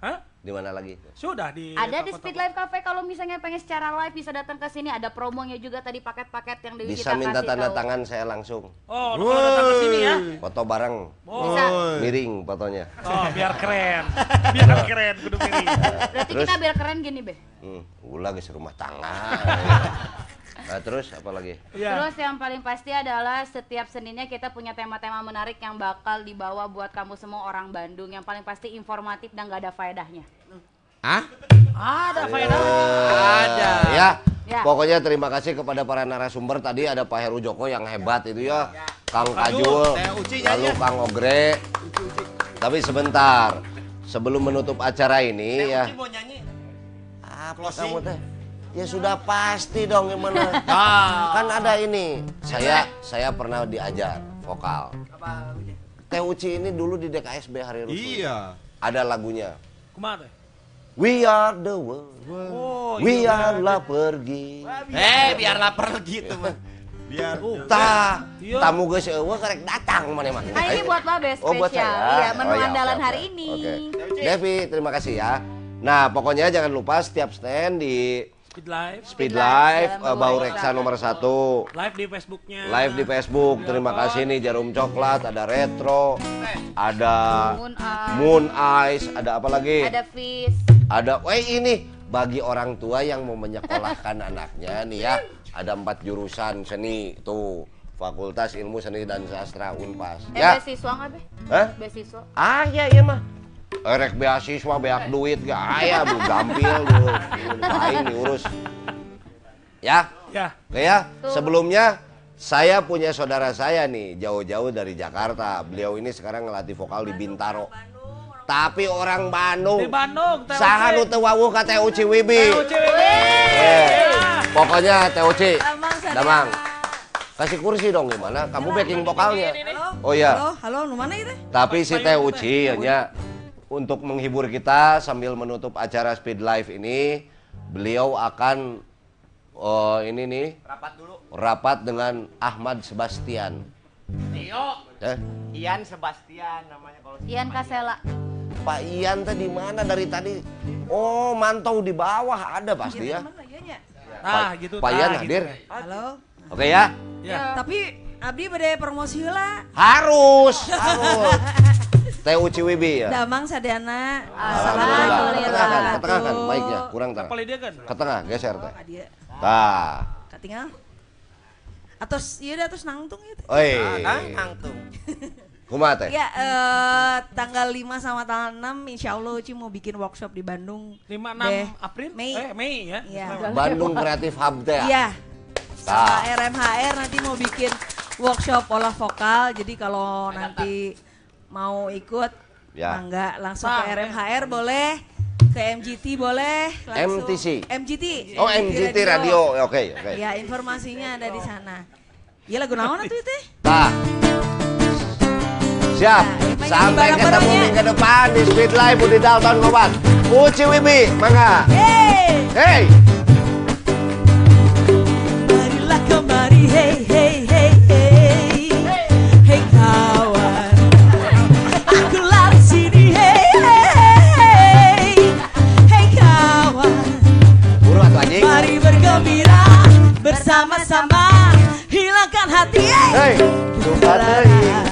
Hah? Di mana lagi? Sudah di Ada di. Speed Live Cafe kalau misalnya pengen secara live bisa datang ke sini ada promonya juga tadi paket-paket yang Dewi Bisa kita minta tanda tahu. tangan saya langsung. Oh, lu kalau datang ke sini ya. Foto bareng. Oh, Bisa. Miring fotonya. oh, biar keren. Biar keren kudu miring. Berarti Terus? kita biar keren gini, Be. Hmm, ulah geus rumah tangga. Nah, terus apa lagi? Iya. Terus yang paling pasti adalah setiap Seninnya kita punya tema-tema menarik yang bakal dibawa buat kamu semua orang Bandung yang paling pasti informatif dan gak ada faedahnya. Hah? Ada faedah. Ada. Ya. Ya. Pokoknya terima kasih kepada para narasumber tadi ada Pak Heru Joko yang hebat itu ya. Kang Kajul, lalu. Kang Ogre. Tapi sebentar, sebelum menutup acara ini Teh ya. Uci mau nyanyi. Apa Closing. kamu teh? Ya sudah pasti dong gimana. Ah. kan ada ini. Saya saya pernah diajar vokal. Teh Uci ini dulu di DKSB Hari Rusuh. Iya. Ada lagunya. Teh? We are the world. Oh, We iya. are lah pergi. Eh, biarlah pergi tuh mah. Biar Tah, Iya. tamu geus eueuh karek datang mana mah. Nah ini buat Babe spesial. Oh, buat saya. Iya, menu Oh, ya, andalan oke, hari oke. ini. Oke. Devi, terima kasih ya. Nah, pokoknya jangan lupa setiap stand di Speed Live. Speed Live, eh, Bau Reksa nomor satu. Live di Facebooknya. Live di Facebook. Terima kasih nih Jarum Coklat, ada Retro, ada Moon Eye. Moon Eyes, ada apa lagi? Ada Fish. Ada, weh ini bagi orang tua yang mau menyekolahkan anaknya nih ya, ada empat jurusan seni tuh, Fakultas Ilmu Seni dan Sastra Unpas. Eh, Ya, beasiswa nggak, Be? Hah? Beasiswa. ah ya iya mah. Erek beasiswa, beak duit, gak ayah, bu gampil dulu, lain diurus. Ya, Ya. Oke ya, sebelumnya saya punya saudara saya nih jauh-jauh dari Jakarta. Beliau ini sekarang ngelatih vokal di Bintaro. Tapi orang Bandung. Di Bandung. Saha nu teu wawuh ka TUC Wibi. Wibi. Eh, pokoknya TUC. Damang. Kasih kursi dong gimana? Kamu backing vokalnya. Halo? Oh ya. Halo, halo, nu mana itu? Tapi si Teh Uci hanya untuk menghibur kita sambil menutup acara Speed Live ini, beliau akan oh, ini nih Rapat dulu. rapat dengan Ahmad Sebastian. Tio. Eh, Ian Sebastian namanya kalau Ian Kasela. Pak Ian tadi mana dari tadi? Oh, mantau di bawah ada pasti ya. Nah, Pak- gitu. Pak Ian nah, hadir. gitu. Halo. Oke ya. Ya. Tapi abdi bade promosi heula. Harus, harus. Teh Uci Wibi ya. Damang sadana. Alhamdulillah. Ketengahkan, ketengahkan mic-nya, kurang tengah. Apa dia kan? Ke tengah, geser teh. Dia Nah. katingal. Atos ieu da atos nangtung itu. Oi. Ah, nangtung. Kumaha teh? Ya, eh, tanggal 5 sama tanggal 6 insya Allah Uci mau bikin workshop di Bandung. 5 Deh. 6 April? Mei. Eh, Mei ya. Iya. Bandung Kreatif Hub teh. ya? Iya. Sama RMHR nanti mau bikin workshop olah vokal. Jadi kalau nanti mau ikut, Ya. mangga langsung ke RMHR boleh, ke MGT boleh, langsung. MTC. MGT. Oh, MGT radio. Oke, oke. Ya, informasinya ada di sana. Iya lagu naon atuh teh? Nah. Siap. Nah, Sampai ketemu minggu depan di Speed Live Budi Dalton Ngobat. Uci Wibi, mangga. Hey, Hey. Bersama-sama, hilangkan hati, hey. Hey.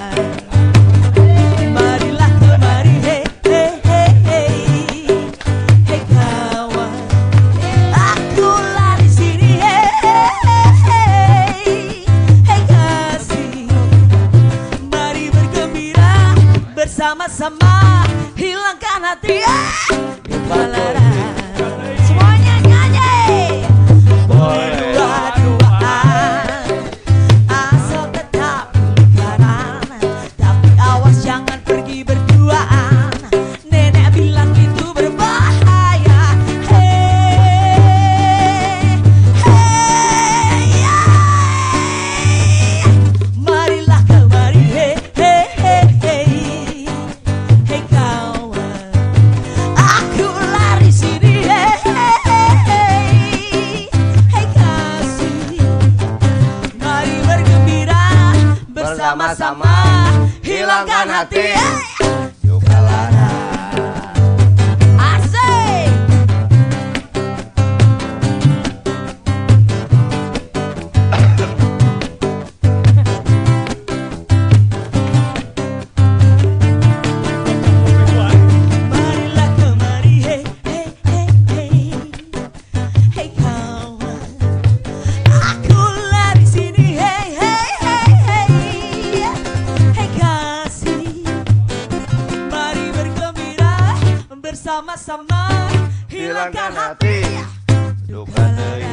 Bersama-sama, hilangkan hati, hey. Balara. Semuanya nyanyi. Dua-duaan, bersama-sama, hilangkan hati. Duka bersama-sama, hilangkan hati. Duka.